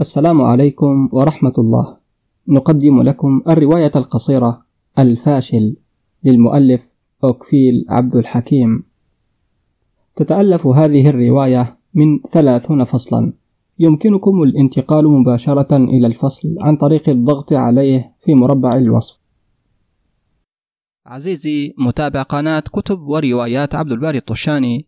السلام عليكم ورحمة الله. نقدم لكم الرواية القصيرة الفاشل للمؤلف أوكفيل عبد الحكيم. تتألف هذه الرواية من ثلاثون فصلا. يمكنكم الانتقال مباشرة إلى الفصل عن طريق الضغط عليه في مربع الوصف. عزيزي متابع قناة كتب وروايات عبد الباري الطشاني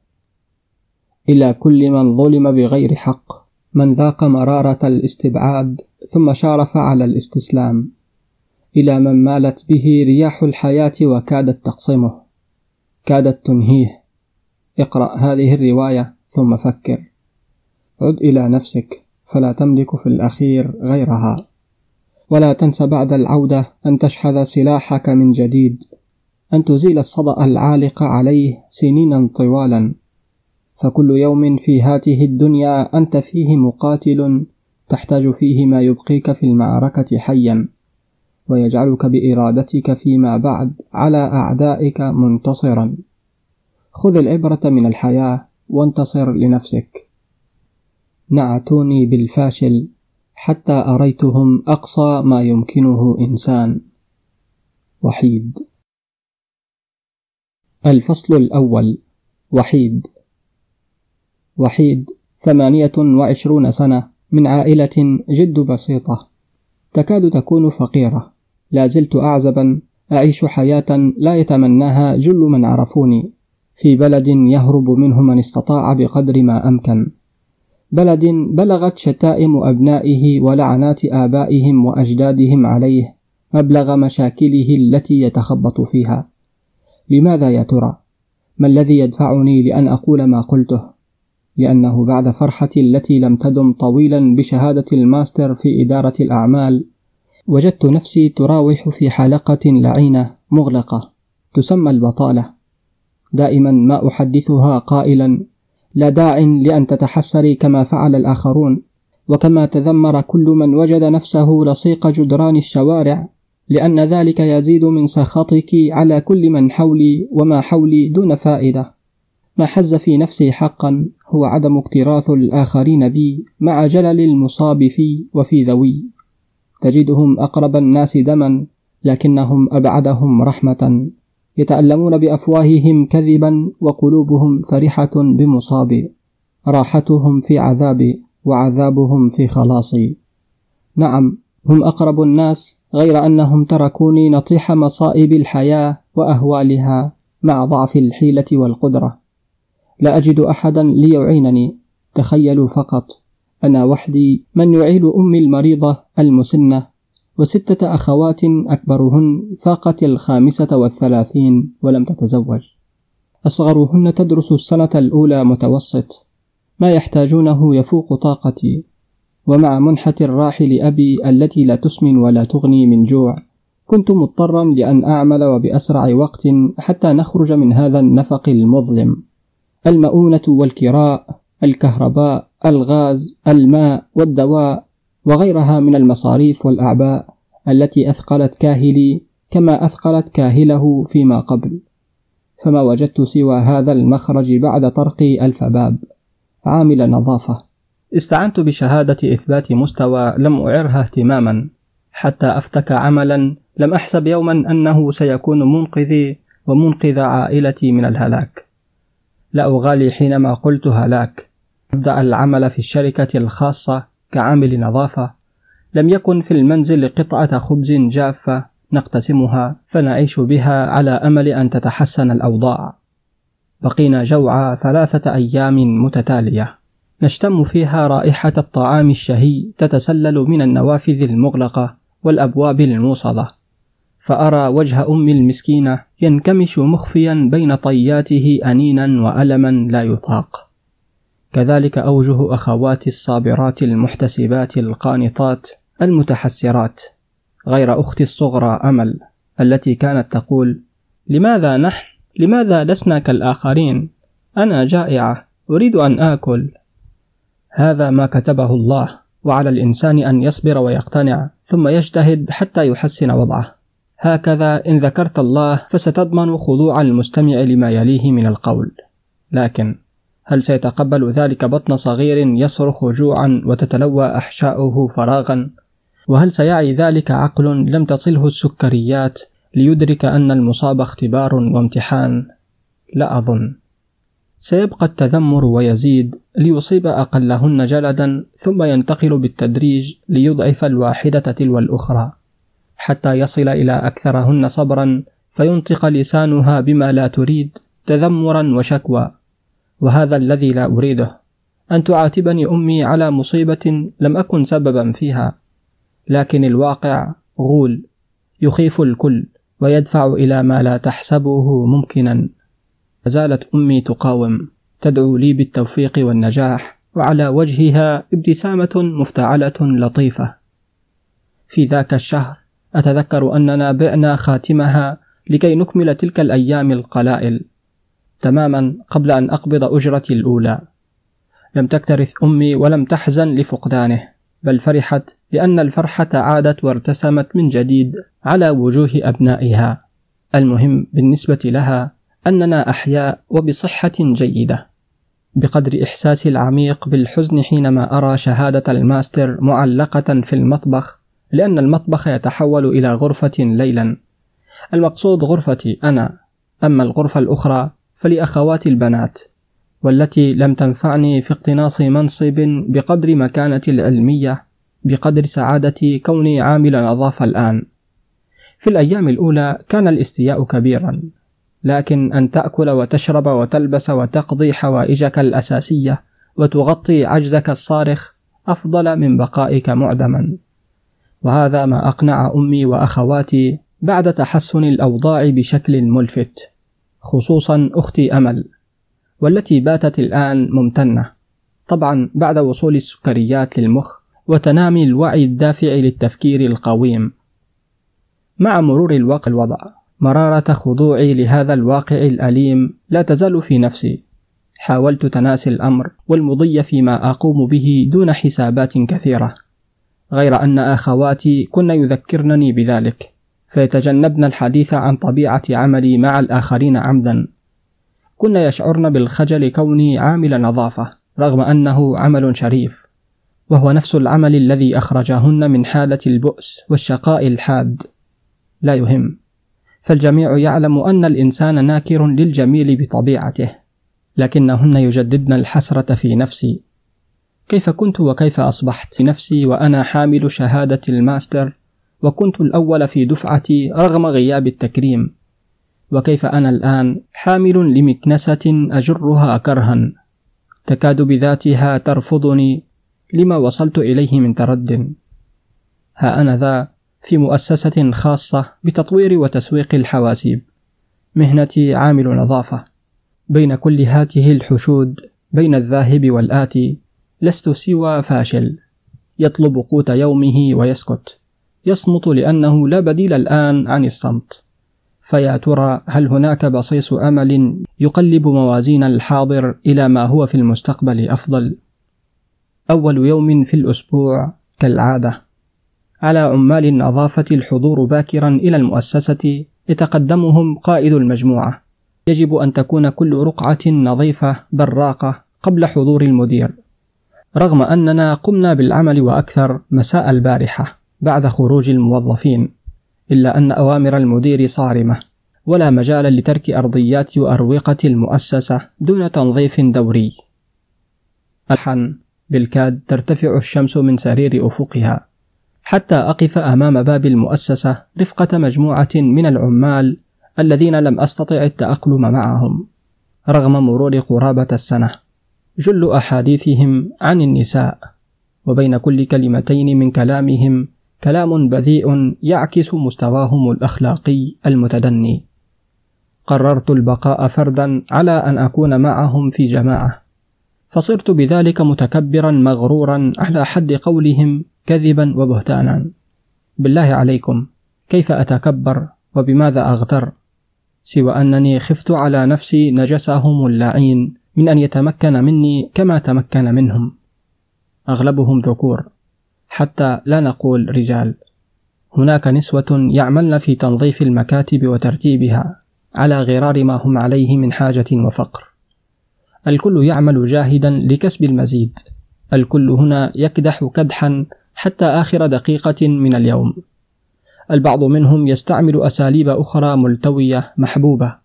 إلى كل من ظلم بغير حق من ذاق مرارة الاستبعاد ثم شارف على الاستسلام إلى من مالت به رياح الحياة وكادت تقصمه كادت تنهيه. اقرأ هذه الرواية ثم فكر. عد إلى نفسك فلا تملك في الأخير غيرها. ولا تنس بعد العودة أن تشحذ سلاحك من جديد أن تزيل الصدأ العالق عليه سنينا طوالا. فكل يوم في هاته الدنيا أنت فيه مقاتل تحتاج فيه ما يبقيك في المعركة حيا ويجعلك بإرادتك فيما بعد على أعدائك منتصرا. خذ العبرة من الحياة وانتصر لنفسك. نعتوني بالفاشل حتى أريتهم أقصى ما يمكنه إنسان. وحيد. الفصل الأول. وحيد. وحيد ثمانية وعشرون سنة من عائلة جد بسيطة. تكاد تكون فقيرة. لا زلت أعزبا أعيش حياة لا يتمناها جل من عرفوني. في بلد يهرب منه من استطاع بقدر ما أمكن. بلد بلغت شتائم أبنائه ولعنات آبائهم وأجدادهم عليه مبلغ مشاكله التي يتخبط فيها. لماذا يا ترى؟ ما الذي يدفعني لأن أقول ما قلته؟ لأنه بعد فرحتي التي لم تدم طويلا بشهادة الماستر في إدارة الأعمال وجدت نفسي تراوح في حلقة لعينة مغلقة تسمى البطالة. دائما ما أحدثها قائلا لا داع لأن تتحسري كما فعل الآخرون وكما تذمر كل من وجد نفسه لصيق جدران الشوارع لأن ذلك يزيد من سخطك على كل من حولي وما حولي دون فائدة. ما حز في نفسي حقا هو عدم اكتراث الآخرين بي مع جلل المصاب في وفي ذوي. تجدهم أقرب الناس دما لكنهم أبعدهم رحمة. يتألمون بأفواههم كذبا وقلوبهم فرحة بمصابي راحتهم في عذابي وعذابهم في خلاصي نعم هم أقرب الناس غير أنهم تركوني نطيح مصائب الحياة وأهوالها مع ضعف الحيلة والقدرة. لا أجد أحدا ليعينني. تخيلوا فقط أنا وحدي من يعيل أمي المريضة المسنة وستة أخوات أكبرهن فاقت الخامسة والثلاثين ولم تتزوج. أصغرهن تدرس السنة الأولى متوسط. ما يحتاجونه يفوق طاقتي. ومع منحة الراحل أبي التي لا تسمن ولا تغني من جوع كنت مضطرا لأن أعمل وبأسرع وقت حتى نخرج من هذا النفق المظلم. المؤونة والكراء الكهرباء الغاز الماء والدواء وغيرها من المصاريف والأعباء التي أثقلت كاهلي كما أثقلت كاهله فيما قبل. فما وجدت سوى هذا المخرج بعد طرقي ألف باب. عامل نظافة. استعنت بشهادة إثبات مستوى لم أعرها اهتماما. حتى أفتك عملا لم أحسب يوما أنه سيكون منقذي ومنقذ عائلتي من الهلاك. لا أغالي حينما قلت هلاك. أبدأ العمل في الشركة الخاصة كعامل نظافة. لم يكن في المنزل قطعة خبز جافة نقتسمها فنعيش بها على أمل أن تتحسن الأوضاع. بقينا جوعى ثلاثة أيام متتالية. نشتم فيها رائحة الطعام الشهي تتسلل من النوافذ المغلقة والأبواب الموصلة. فأرى وجه أمي المسكينة ينكمش مخفيا بين طياته أنينا وألما لا يطاق. كذلك أوجه أخواتي الصابرات المحتسبات القانطات المتحسرات غير أختي الصغرى أمل التي كانت تقول لماذا نحن لماذا لسنا كالآخرين؟ أنا جائعة أريد أن آكل. هذا ما كتبه الله وعلى الإنسان أن يصبر ويقتنع ثم يجتهد حتى يحسن وضعه. هكذا إن ذكرت الله فستضمن خضوع المستمع لما يليه من القول. لكن هل سيتقبل ذلك بطن صغير يصرخ جوعا وتتلوى أحشاؤه فراغا؟ وهل سيعي ذلك عقل لم تصله السكريات ليدرك أن المصاب اختبار وامتحان؟ لا أظن. سيبقى التذمر ويزيد ليصيب أقلهن جلدا ثم ينتقل بالتدريج ليضعف الواحدة تلو الأخرى. حتى يصل إلى أكثرهن صبرا فينطق لسانها بما لا تريد تذمرا وشكوى. وهذا الذي لا أريده. أن تعاتبني أمي على مصيبة لم أكن سببا فيها. لكن الواقع غول. يخيف الكل ويدفع إلى ما لا تحسبه ممكنا. زالت أمي تقاوم. تدعو لي بالتوفيق والنجاح. وعلى وجهها ابتسامة مفتعلة لطيفة. في ذاك الشهر أتذكر أننا بعنا خاتمها لكي نكمل تلك الأيام القلائل تماما قبل أن أقبض أجرتي الأولى. لم تكترث أمي ولم تحزن لفقدانه بل فرحت لأن الفرحة عادت وارتسمت من جديد على وجوه أبنائها. المهم بالنسبة لها أننا أحياء وبصحة جيدة. بقدر إحساسي العميق بالحزن حينما أرى شهادة الماستر معلقة في المطبخ لأن المطبخ يتحول إلى غرفة ليلا. المقصود غرفتي أنا أما الغرفة الأخرى فلأخواتي البنات والتي لم تنفعني في اقتناص منصب بقدر مكانتي العلمية بقدر سعادتي كوني عامل نظافة الآن. في الأيام الأولى كان الاستياء كبيرا لكن أن تأكل وتشرب وتلبس وتقضي حوائجك الأساسية وتغطي عجزك الصارخ أفضل من بقائك معدما. وهذا ما أقنع أمي وأخواتي بعد تحسن الأوضاع بشكل ملفت خصوصا أختي أمل والتي باتت الآن ممتنة. طبعا بعد وصول السكريات للمخ وتنامي الوعي الدافع للتفكير القويم. مع مرور الوقت الوضع مرارة خضوعي لهذا الواقع الأليم لا تزال في نفسي. حاولت تناسي الأمر والمضي فيما أقوم به دون حسابات كثيرة. غير أن أخواتي كن يذكرنني بذلك. فيتجنبن الحديث عن طبيعة عملي مع الآخرين عمدا. كن يشعرن بالخجل كوني عامل نظافة رغم أنه عمل شريف. وهو نفس العمل الذي أخرجهن من حالة البؤس والشقاء الحاد. لا يهم. فالجميع يعلم أن الإنسان ناكر للجميل بطبيعته لكنهن يجددن الحسرة في نفسي. كيف كنت وكيف أصبحت نفسي وأنا حامل شهادة الماستر وكنت الأول في دفعتي رغم غياب التكريم. وكيف أنا الآن حامل لمكنسة أجرها كرها. تكاد بذاتها ترفضني لما وصلت إليه من ترد ها أنا ذا في مؤسسة خاصة بتطوير وتسويق الحواسيب. مهنتي عامل نظافة. بين كل هاته الحشود بين الذاهب والآتي. لست سوى فاشل. يطلب قوت يومه ويسكت. يصمت لأنه لا بديل الآن عن الصمت. فيا ترى هل هناك بصيص أمل يقلب موازين الحاضر إلى ما هو في المستقبل أفضل؟ أول يوم في الأسبوع كالعادة. على عمال النظافة الحضور باكرا إلى المؤسسة يتقدمهم قائد المجموعة. يجب أن تكون كل رقعة نظيفة براقة قبل حضور المدير. رغم أننا قمنا بالعمل وأكثر مساء البارحة بعد خروج الموظفين إلا أن أوامر المدير صارمة ولا مجال لترك أرضيات وأروقة المؤسسة دون تنظيف دوري. الحن بالكاد ترتفع الشمس من سرير أفقها حتى أقف أمام باب المؤسسة رفقة مجموعة من العمال الذين لم أستطع التأقلم معهم رغم مرور قرابة السنة. جل أحاديثهم عن النساء وبين كل كلمتين من كلامهم كلام بذيء يعكس مستواهم الأخلاقي المتدني. قررت البقاء فردا على أن أكون معهم في جماعة فصرت بذلك متكبرا مغرورا على حد قولهم كذبا وبهتانا. بالله عليكم كيف أتكبر وبماذا أغتر؟ سوى أنني خفت على نفسي نجسهم اللعين من أن يتمكن مني كما تمكن منهم. أغلبهم ذكور حتى لا نقول رجال. هناك نسوة يعملن في تنظيف المكاتب وترتيبها على غرار ما هم عليه من حاجة وفقر. الكل يعمل جاهدا لكسب المزيد. الكل هنا يكدح كدحا حتى آخر دقيقة من اليوم. البعض منهم يستعمل أساليب أخرى ملتوية محبوبة.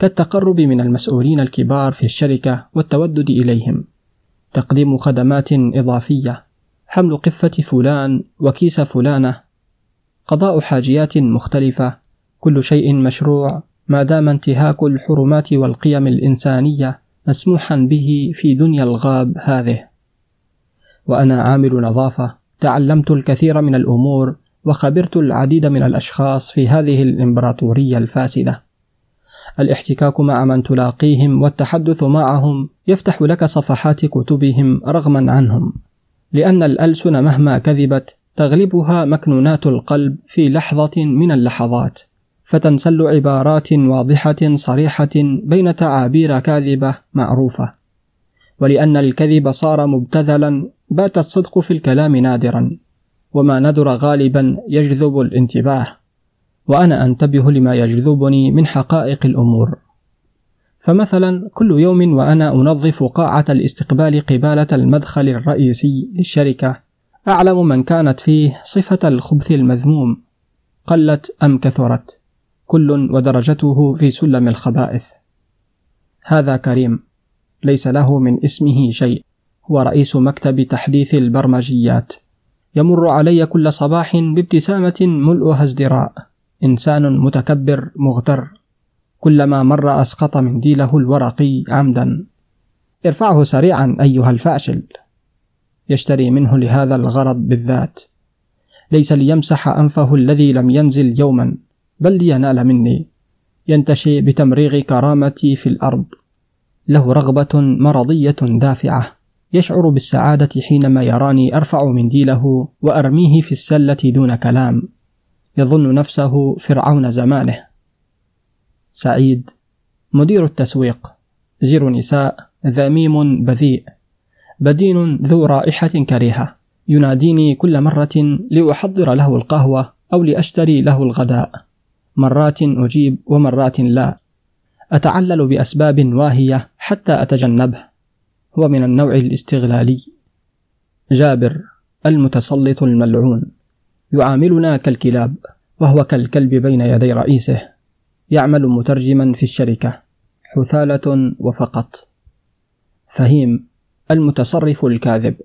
كالتقرب من المسؤولين الكبار في الشركة والتودد إليهم. تقديم خدمات إضافية. حمل قفة فلان وكيس فلانة. قضاء حاجيات مختلفة. كل شيء مشروع. ما دام انتهاك الحرمات والقيم الإنسانية مسموحا به في دنيا الغاب هذه. وأنا عامل نظافة. تعلمت الكثير من الأمور وخبرت العديد من الأشخاص في هذه الإمبراطورية الفاسدة. الاحتكاك مع من تلاقيهم والتحدث معهم يفتح لك صفحات كتبهم رغما عنهم. لأن الألسن مهما كذبت تغلبها مكنونات القلب في لحظة من اللحظات. فتنسل عبارات واضحة صريحة بين تعابير كاذبة معروفة. ولأن الكذب صار مبتذلا بات الصدق في الكلام نادرا. وما ندر غالبا يجذب الانتباه. وأنا أنتبه لما يجذبني من حقائق الأمور. فمثلا كل يوم وأنا أنظف قاعة الاستقبال قبالة المدخل الرئيسي للشركة. أعلم من كانت فيه صفة الخبث المذموم. قلت أم كثرت. كل ودرجته في سلم الخبائث. هذا كريم. ليس له من اسمه شيء. هو رئيس مكتب تحديث البرمجيات. يمر علي كل صباح بابتسامة ملؤها ازدراء. إنسان متكبر مغتر. كلما مر أسقط منديله الورقي عمدا. ارفعه سريعا أيها الفاشل. يشتري منه لهذا الغرض بالذات. ليس ليمسح أنفه الذي لم ينزل يوما بل لينال مني. ينتشي بتمريغ كرامتي في الأرض. له رغبة مرضية دافعة. يشعر بالسعادة حينما يراني أرفع منديله وأرميه في السلة دون كلام. يظن نفسه فرعون زمانه. سعيد. مدير التسويق. زير نساء. ذميم بذيء. بدين ذو رائحة كريهة. يناديني كل مرة لأحضر له القهوة أو لأشتري له الغداء. مرات أجيب ومرات لا. أتعلل بأسباب واهية حتى أتجنبه. هو من النوع الاستغلالي. جابر. المتسلط الملعون. يعاملنا كالكلاب وهو كالكلب بين يدي رئيسه يعمل مترجما في الشركة حثالة وفقط. فهيم المتصرف الكاذب.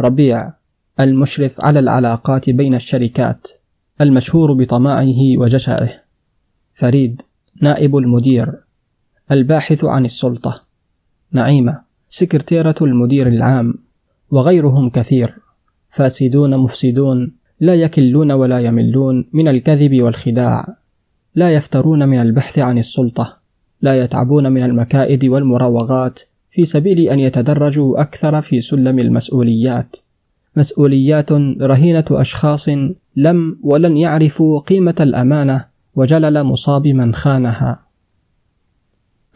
ربيع المشرف على العلاقات بين الشركات المشهور بطماعه وجشعه فريد نائب المدير. الباحث عن السلطة. نعيمة سكرتيرة المدير العام وغيرهم كثير. فاسدون مفسدون لا يكلون ولا يملون من الكذب والخداع لا يفترون من البحث عن السلطة لا يتعبون من المكائد والمراوغات في سبيل أن يتدرجوا أكثر في سلم المسؤوليات. مسؤوليات رهينة أشخاص لم ولن يعرفوا قيمة الأمانة وجلل مصاب من خانها.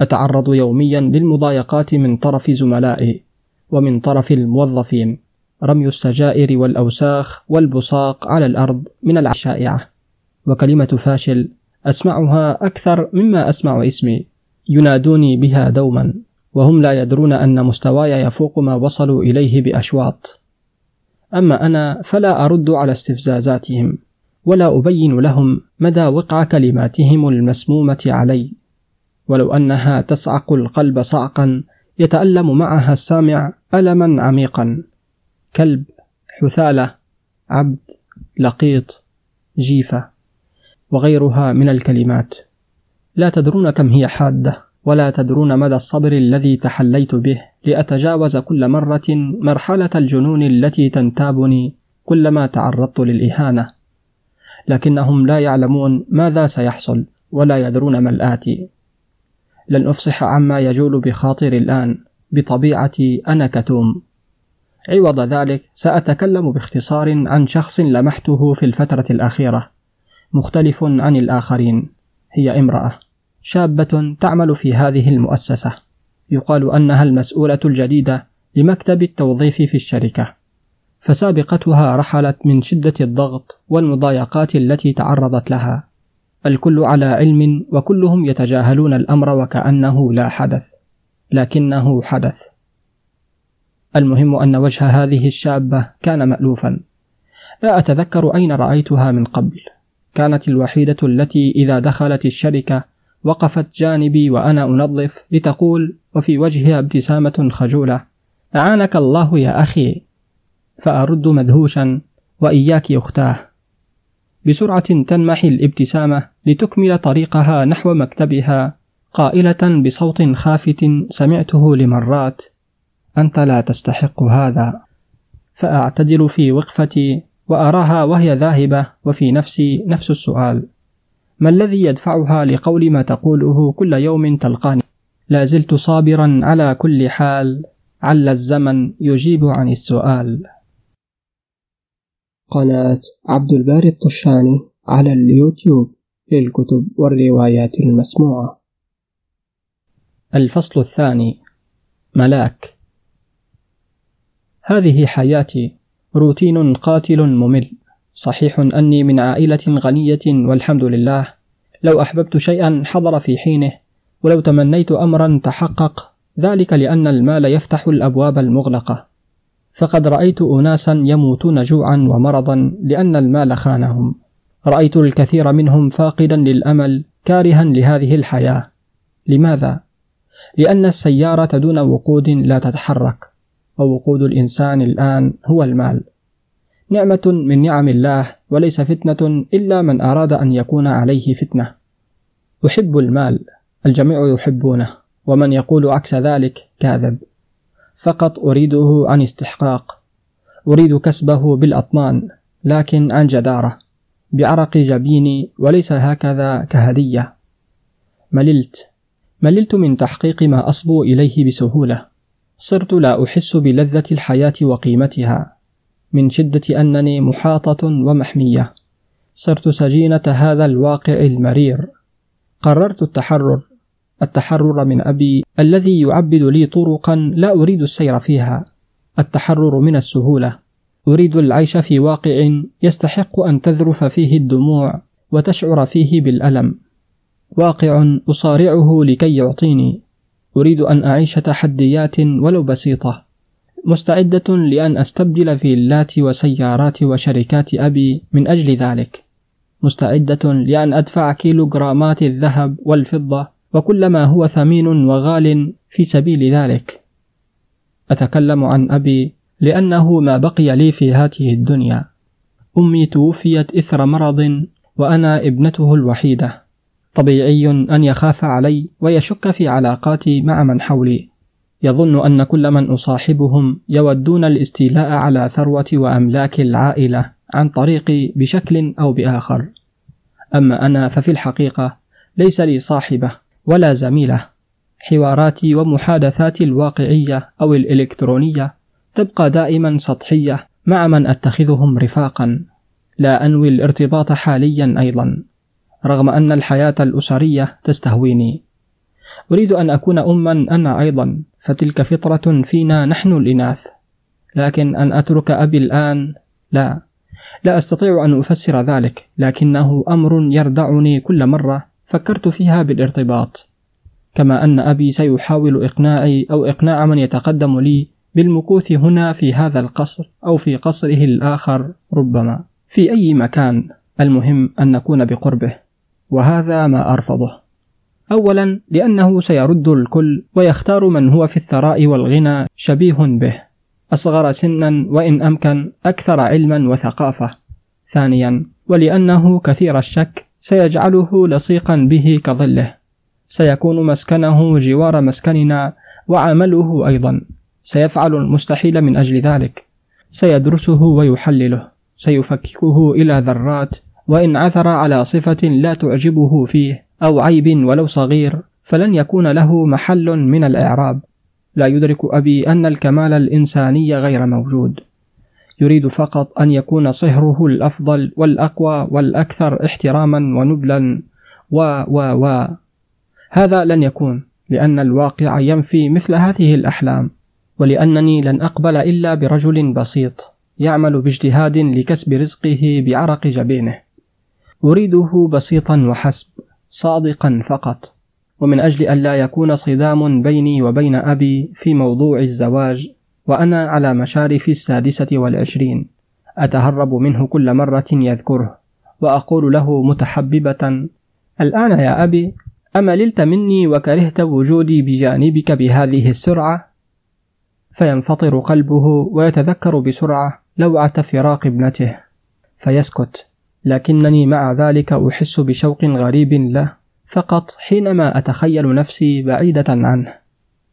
أتعرض يوميا للمضايقات من طرف زملائي ومن طرف الموظفين رمي السجائر والأوساخ والبصاق على الأرض من الشائعة وكلمة فاشل أسمعها أكثر مما أسمع اسمي. ينادوني بها دوما وهم لا يدرون أن مستواي يفوق ما وصلوا إليه بأشواط. أما أنا فلا أرد على استفزازاتهم ولا أبين لهم مدى وقع كلماتهم المسمومة علي. ولو أنها تصعق القلب صعقا يتألم معها السامع ألما عميقا. كلب حثالة عبد لقيط جيفة وغيرها من الكلمات. لا تدرون كم هي حادة ولا تدرون مدى الصبر الذي تحليت به. لأتجاوز كل مرة مرحلة الجنون التي تنتابني كلما تعرضت للإهانة. لكنهم لا يعلمون ماذا سيحصل ولا يدرون ما الآتي. لن أفصح عما يجول بخاطري الآن. بطبيعتي أنا كتوم. عوض ذلك سأتكلم باختصار عن شخص لمحته في الفترة الأخيرة مختلف عن الآخرين هي امرأة شابة تعمل في هذه المؤسسة. يقال أنها المسؤولة الجديدة لمكتب التوظيف في الشركة. فسابقتها رحلت من شدة الضغط والمضايقات التي تعرضت لها. الكل على علم وكلهم يتجاهلون الأمر وكأنه لا حدث لكنه حدث. المهم أن وجه هذه الشابة كان مألوفا. لا أتذكر أين رأيتها من قبل. كانت الوحيدة التي إذا دخلت الشركة وقفت جانبي وأنا أنظف لتقول وفي وجهها ابتسامة خجولة أعانك الله يا أخي. فأرد مدهوشا وإياك أختاه. بسرعة تنمحي الابتسامة لتكمل طريقها نحو مكتبها قائلة بصوت خافت سمعته لمرات أنت لا تستحق هذا. فأعتدل في وقفتي وأراها وهي ذاهبة وفي نفسي نفس السؤال. ما الذي يدفعها لقول ما تقوله كل يوم تلقاني؟ لا زلت صابرا على كل حال. عل الزمن يجيب عن السؤال. قناة عبد الباري الطشاني على اليوتيوب للكتب والروايات المسموعة. الفصل الثاني. ملاك. هذه حياتي. روتين قاتل ممل. صحيح أني من عائلة غنية والحمد لله. لو أحببت شيئا حضر في حينه. ولو تمنيت أمرا تحقق. ذلك لأن المال يفتح الأبواب المغلقة. فقد رأيت أناسا يموتون جوعا ومرضا لأن المال خانهم. رأيت الكثير منهم فاقدا للأمل كارها لهذه الحياة. لماذا؟ لأن السيارة دون وقود لا تتحرك. ووقود الإنسان الآن هو المال. نعمة من نعم الله وليس فتنة إلا من أراد أن يكون عليه فتنة. أحب المال الجميع يحبونه ومن يقول عكس ذلك كاذب. فقط أريده عن استحقاق. أريد كسبه بالأطنان لكن عن جدارة. بعرق جبيني وليس هكذا كهدية. مللت. مللت من تحقيق ما أصبو إليه بسهولة. صرت لا أحس بلذة الحياة وقيمتها من شدة أنني محاطة ومحمية. صرت سجينة هذا الواقع المرير. قررت التحرر. التحرر من أبي الذي يعبد لي طرقا لا أريد السير فيها. التحرر من السهولة. أريد العيش في واقع يستحق أن تذرف فيه الدموع وتشعر فيه بالألم. واقع أصارعه لكي يعطيني. أريد أن أعيش تحديات ولو بسيطة. مستعدة لأن أستبدل فيلات وسيارات وشركات أبي من أجل ذلك. مستعدة لأن أدفع كيلوغرامات الذهب والفضة وكل ما هو ثمين وغال في سبيل ذلك. أتكلم عن أبي لأنه ما بقي لي في هذه الدنيا. أمي توفيت إثر مرض وأنا ابنته الوحيدة. طبيعي أن يخاف علي ويشك في علاقاتي مع من حولي. يظن أن كل من أصاحبهم يودون الاستيلاء على ثروة وأملاك العائلة عن طريقي بشكل أو بآخر. أما أنا ففي الحقيقة ليس لي صاحبة ولا زميلة. حواراتي ومحادثاتي الواقعية أو الإلكترونية تبقى دائما سطحية مع من أتخذهم رفاقا. لا أنوي الارتباط حاليا أيضا. رغم أن الحياة الأسرية تستهويني. أريد أن أكون أما أنا أيضا. فتلك فطرة فينا نحن الإناث. لكن أن أترك أبي الآن لا. لا أستطيع أن أفسر ذلك. لكنه أمر يردعني كل مرة. فكرت فيها بالارتباط. كما أن أبي سيحاول إقناعي أو إقناع من يتقدم لي بالمكوث هنا في هذا القصر أو في قصره الآخر ربما. في أي مكان. المهم أن نكون بقربه. وهذا ما أرفضه. أولا لأنه سيرد الكل ويختار من هو في الثراء والغنى شبيه به. أصغر سنا وإن أمكن أكثر علما وثقافة. ثانيا ولأنه كثير الشك سيجعله لصيقا به كظله. سيكون مسكنه جوار مسكننا وعمله أيضا. سيفعل المستحيل من أجل ذلك. سيدرسه ويحلله. سيفككه إلى ذرات وإن عثر على صفة لا تعجبه فيه أو عيب ولو صغير فلن يكون له محل من الإعراب. لا يدرك أبي أن الكمال الإنساني غير موجود. يريد فقط أن يكون صهره الأفضل والأقوى والأكثر احتراما ونبلا و و و. هذا لن يكون لأن الواقع ينفي مثل هذه الأحلام. ولأنني لن أقبل إلا برجل بسيط يعمل باجتهاد لكسب رزقه بعرق جبينه. أريده بسيطا وحسب صادقا فقط. ومن أجل ألا يكون صدام بيني وبين أبي في موضوع الزواج وأنا على مشارف السادسة والعشرين أتهرب منه كل مرة يذكره وأقول له متحببة الآن يا أبي أمللت مني وكرهت وجودي بجانبك بهذه السرعة؟ فينفطر قلبه ويتذكر بسرعة لوعة فراق ابنته. فيسكت. لكنني مع ذلك أحس بشوق غريب له فقط حينما أتخيل نفسي بعيدة عنه.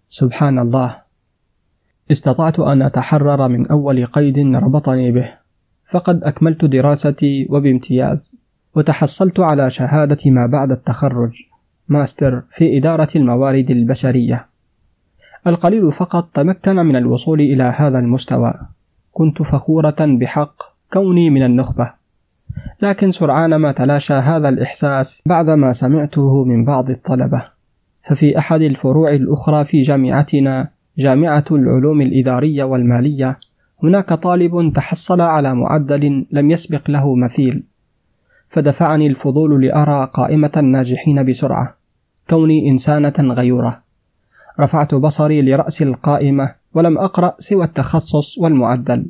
سبحان الله. استطعت أن أتحرر من أول قيد ربطني به فقد أكملت دراستي وبامتياز وتحصلت على شهادة ما بعد التخرج ماستر في إدارة الموارد البشرية. القليل فقط تمكن من الوصول إلى هذا المستوى. كنت فخورة بحق كوني من النخبة. لكن سرعان ما تلاشى هذا الإحساس بعدما سمعته من بعض الطلبة. ففي أحد الفروع الأخرى في جامعتنا جامعة العلوم الإدارية والمالية هناك طالب تحصل على معدل لم يسبق له مثيل. فدفعني الفضول لأرى قائمة الناجحين بسرعة. كوني إنسانة غيورة. رفعت بصري لرأس القائمة ولم أقرأ سوى التخصص والمعدل.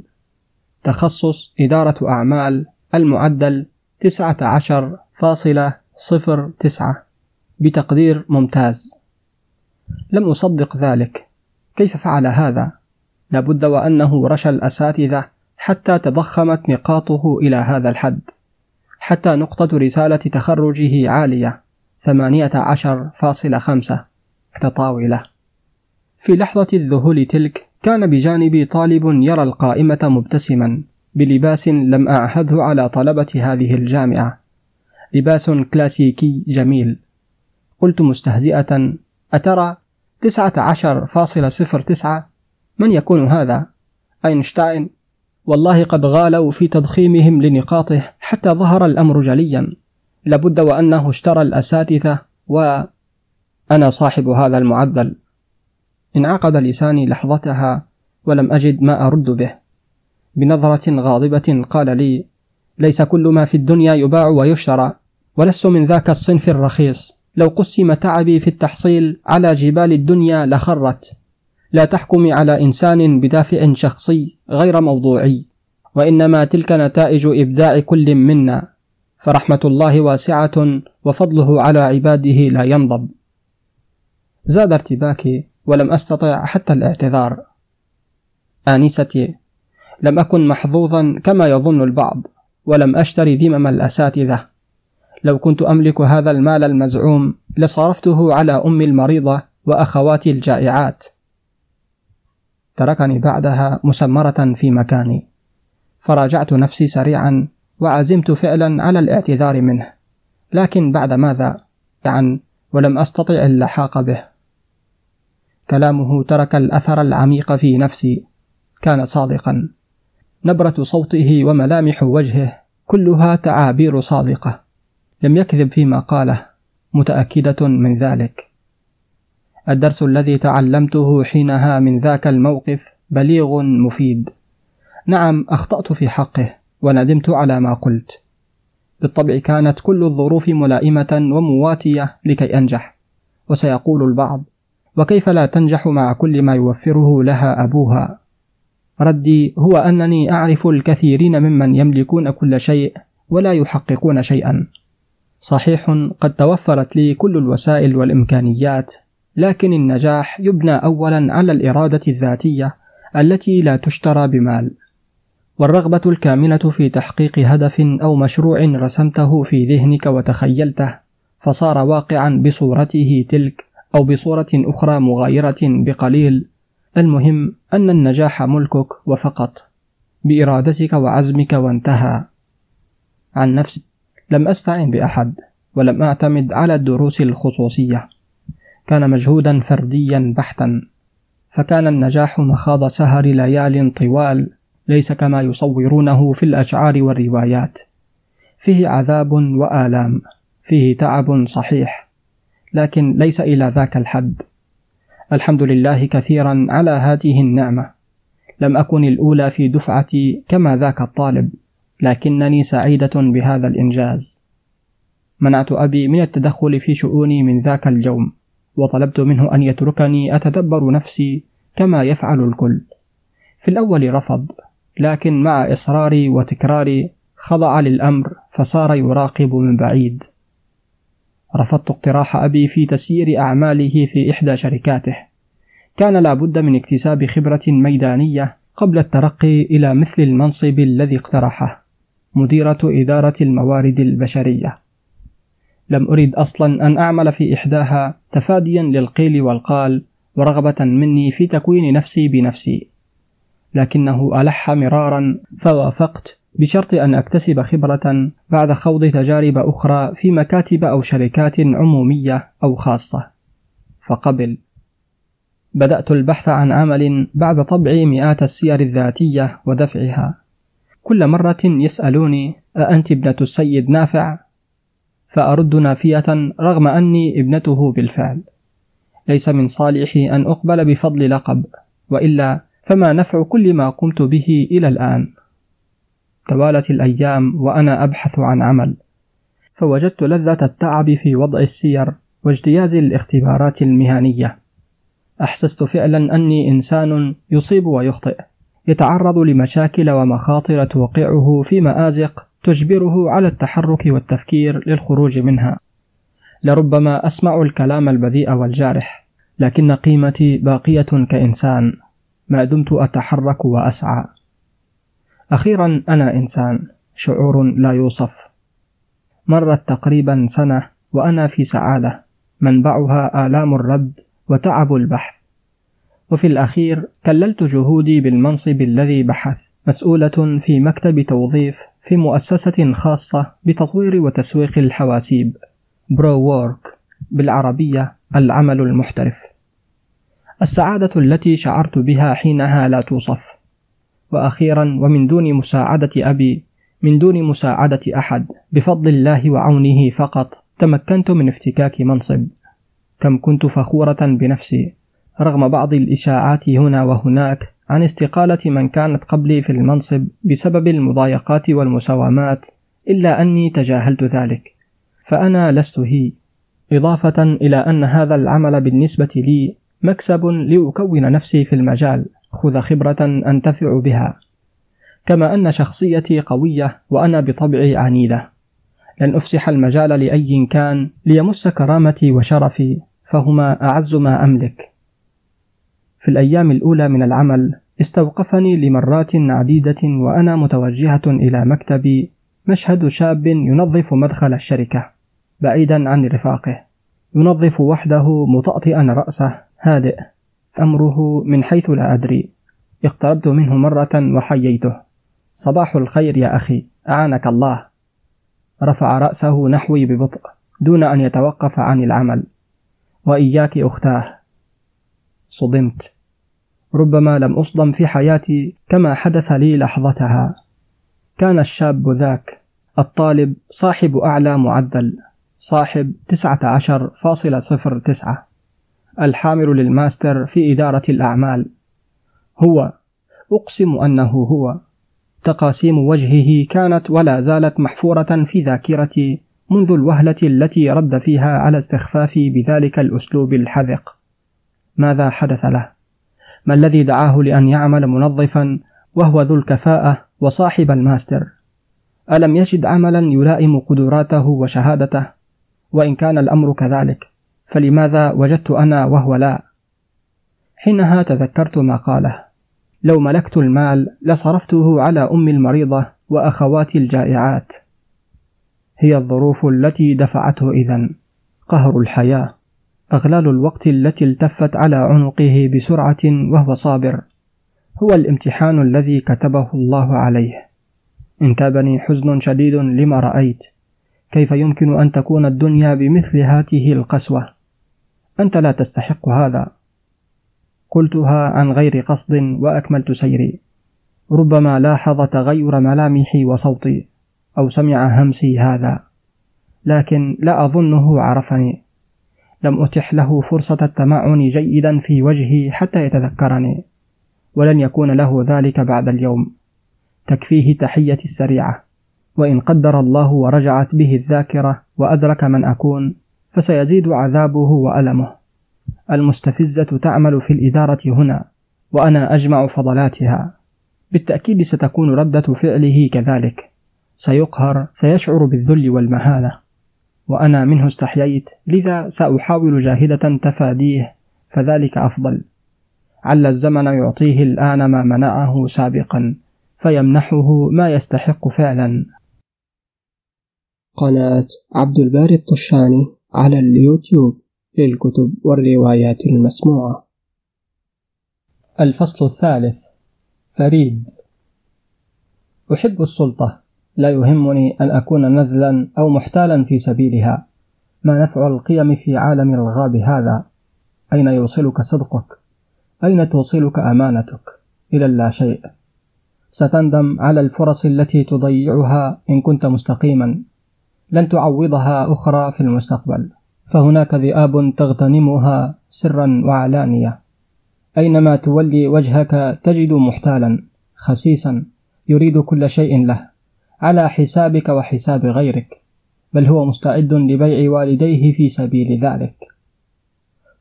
تخصص إدارة أعمال المعدل تسعة عشر فاصلة صفر تسعة. بتقدير ممتاز. لم أصدق ذلك. كيف فعل هذا؟ لابد وأنه رشى الأساتذة حتى تضخمت نقاطه إلى هذا الحد. حتى نقطة رسالة تخرجه عالية ثمانية عشر فاصلة خمسة. متطاولة في لحظة الذهول تلك كان بجانبي طالب يرى القائمة مبتسما. بلباس لم أعهده على طلبة هذه الجامعة. لباس كلاسيكي جميل. قلت مستهزئة أترى تسعة عشر فاصلة صفر تسعة؟ من يكون هذا؟ أينشتاين. والله قد غالوا في تضخيمهم لنقاطه حتى ظهر الأمر جليا. لابد وأنه اشترى الأساتذة وأنا صاحب هذا المعدل. انعقد لساني لحظتها ولم أجد ما أرد به. بنظرة غاضبة قال لي ليس كل ما في الدنيا يباع ويشترى ولست من ذاك الصنف الرخيص. لو قسم تعبي في التحصيل على جبال الدنيا لخرت. لا تحكمي على إنسان بدافع شخصي غير موضوعي وإنما تلك نتائج إبداع كل منا. فرحمة الله واسعة وفضله على عباده لا ينضب. زاد ارتباكي ولم أستطع حتى الاعتذار. آنستي لم أكن محظوظا كما يظن البعض ولم أشتري ذمم الأساتذة. لو كنت أملك هذا المال المزعوم لصرفته على أمي المريضة وأخواتي الجائعات. تركني بعدها مسمرة في مكاني. فراجعت نفسي سريعا وعزمت فعلا على الاعتذار منه. لكن بعد ماذا؟ يعني ولم أستطع اللحاق به. كلامه ترك الأثر العميق في نفسي. كان صادقا. نبرة صوته وملامح وجهه كلها تعابير صادقة. لم يكذب فيما قاله متأكدة من ذلك. الدرس الذي تعلمته حينها من ذاك الموقف بليغ مفيد. نعم أخطأت في حقه وندمت على ما قلت. بالطبع كانت كل الظروف ملائمة ومواتية لكي أنجح. وسيقول البعض وكيف لا تنجح مع كل ما يوفره لها أبوها؟ ردي هو أنني أعرف الكثيرين ممن يملكون كل شيء ولا يحققون شيئا. صحيح قد توفرت لي كل الوسائل والإمكانيات لكن النجاح يبنى أولا على الإرادة الذاتية التي لا تشترى بمال. والرغبة الكاملة في تحقيق هدف أو مشروع رسمته في ذهنك وتخيلته فصار واقعا بصورته تلك أو بصورة أخرى مغايرة بقليل. المهم أن النجاح ملكك وفقط بإرادتك وعزمك وانتهى. عن نفسي لم أستعن بأحد ولم أعتمد على الدروس الخصوصية. كان مجهودا فرديا بحتا فكان النجاح مخاض سهر ليال طوال ليس كما يصورونه في الأشعار والروايات. فيه عذاب وآلام فيه تعب صحيح لكن ليس إلى ذاك الحد. الحمد لله كثيرا على هذه النعمة. لم أكن الأولى في دفعتي كما ذاك الطالب لكنني سعيدة بهذا الإنجاز. منعت أبي من التدخل في شؤوني من ذاك اليوم وطلبت منه أن يتركني أتدبر نفسي كما يفعل الكل. في الأول رفض لكن مع إصراري وتكراري خضع للأمر فصار يراقب من بعيد. رفضت اقتراح أبي في تسيير أعماله في إحدى شركاته. كان لابد من اكتساب خبرة ميدانية قبل الترقي إلى مثل المنصب الذي اقترحه مديرة إدارة الموارد البشرية. لم أرد أصلا أن أعمل في إحداها تفاديا للقيل والقال ورغبة مني في تكوين نفسي بنفسي لكنه ألح مرارا فوافقت بشرط أن أكتسب خبرة بعد خوض تجارب أخرى في مكاتب أو شركات عمومية أو خاصة. فقبل. بدأت البحث عن عمل بعد طبع مئات السير الذاتية ودفعها. كل مرة يسألوني أأنت ابنة السيد نافع؟ فأرد نافية رغم أني ابنته بالفعل. ليس من صالحي أن أقبل بفضل لقب وإلا فما نفع كل ما قمت به إلى الآن. توالت الأيام وأنا أبحث عن عمل. فوجدت لذة التعب في وضع السير واجتياز الاختبارات المهنية. أحسست فعلا أني إنسان يصيب ويخطئ يتعرض لمشاكل ومخاطر توقعه في مآزق تجبره على التحرك والتفكير للخروج منها. لربما أسمع الكلام البذيء والجارح لكن قيمتي باقية كإنسان. ما دمت أتحرك وأسعى. أخيرا أنا إنسان شعور لا يوصف. مرت تقريبا سنة وأنا في سعادة. منبعها آلام الرد وتعب البحث. وفي الأخير كللت جهودي بالمنصب الذي بحث. مسؤولة في مكتب توظيف في مؤسسة خاصة بتطوير وتسويق الحواسيب. Pro Work بالعربية العمل المحترف. السعادة التي شعرت بها حينها لا توصف. وأخيرا ومن دون مساعدة أبي من دون مساعدة أحد بفضل الله وعونه فقط تمكنت من افتكاك منصب. كم كنت فخورة بنفسي. رغم بعض الإشاعات هنا وهناك عن استقالة من كانت قبلي في المنصب بسبب المضايقات والمساومات إلا أني تجاهلت ذلك. فأنا لست هي. إضافة إلى أن هذا العمل بالنسبة لي مكسب لأكون نفسي في المجال. خذ خبرة أنتفع بها. كما أن شخصيتي قوية وأنا بطبعي عنيدة. لن أفسح المجال لأي كان ليمس كرامتي وشرفي فهما أعز ما أملك. في الأيام الأولى من العمل استوقفني لمرات عديدة وأنا متوجهة إلى مكتبي مشهد شاب ينظف مدخل الشركة بعيدا عن رفاقه. ينظف وحده مطأطئا رأسه هادئ. أمره من حيث لا أدري. اقتربت منه مرة وحييته. صباح الخير يا أخي أعانك الله. رفع رأسه نحوي ببطء دون أن يتوقف عن العمل. وإياك أختاه. صدمت. ربما لم أصدم في حياتي كما حدث لي لحظتها. كان الشاب ذاك الطالب صاحب أعلى معدل. صاحب 19.09 الحامل للماستر في إدارة الأعمال. هو أقسم أنه هو. تقاسيم وجهه كانت ولا زالت محفورة في ذاكرتي منذ الوهلة التي رد فيها على استخفافي بذلك الأسلوب الحذق. ماذا حدث له؟ ما الذي دعاه لأن يعمل منظفا وهو ذو الكفاءة وصاحب الماستر؟ ألم يجد عملا يلائم قدراته وشهادته؟ وإن كان الأمر كذلك. فلماذا وجدت أنا وهو لا؟ حينها تذكرت ما قاله. لو ملكت المال لصرفته على أمي المريضة وأخواتي الجائعات. هي الظروف التي دفعته إذا قهر الحياة. أغلال الوقت التي التفت على عنقه بسرعة وهو صابر. هو الامتحان الذي كتبه الله عليه. انتابني حزن شديد لما رأيت. كيف يمكن أن تكون الدنيا بمثل هاته القسوة؟ أنت لا تستحق هذا. قلتها عن غير قصد وأكملت سيري. ربما لاحظ تغير ملامحي وصوتي أو سمع همسي هذا. لكن لا أظنه عرفني. لم أتح له فرصة التمعن جيدا في وجهي حتى يتذكرني. ولن يكون له ذلك بعد اليوم. تكفيه تحيتي السريعة. وإن قدر الله ورجعت به الذاكرة وأدرك من أكون. فسيزيد عذابه وألمه. المستفزة تعمل في الإدارة هنا وأنا أجمع فضلاتها. بالتأكيد ستكون ردة فعله كذلك. سيقهر سيشعر بالذل والمهانة وأنا منه استحييت لذا سأحاول جاهدة تفاديه فذلك أفضل. عل الزمن يعطيه الآن ما منعه سابقا فيمنحه ما يستحق فعلا. قناة عبد الباري الطشاني على اليوتيوب للكتب والروايات المسموعة. الفصل الثالث. فريد. أحب السلطة. لا يهمني أن أكون نذلا أو محتالا في سبيلها. ما نفع القيم في عالم الغاب هذا؟ أين يوصلك صدقك؟ أين توصلك أمانتك؟ إلى اللاشيء ستندم على الفرص التي تضيعها إن كنت مستقيما. لن تعوضها أخرى في المستقبل. فهناك ذئاب تغتنمها سرا وعلانية. أينما تولي وجهك تجد محتالا خسيسا يريد كل شيء له على حسابك وحساب غيرك بل هو مستعد لبيع والديه في سبيل ذلك.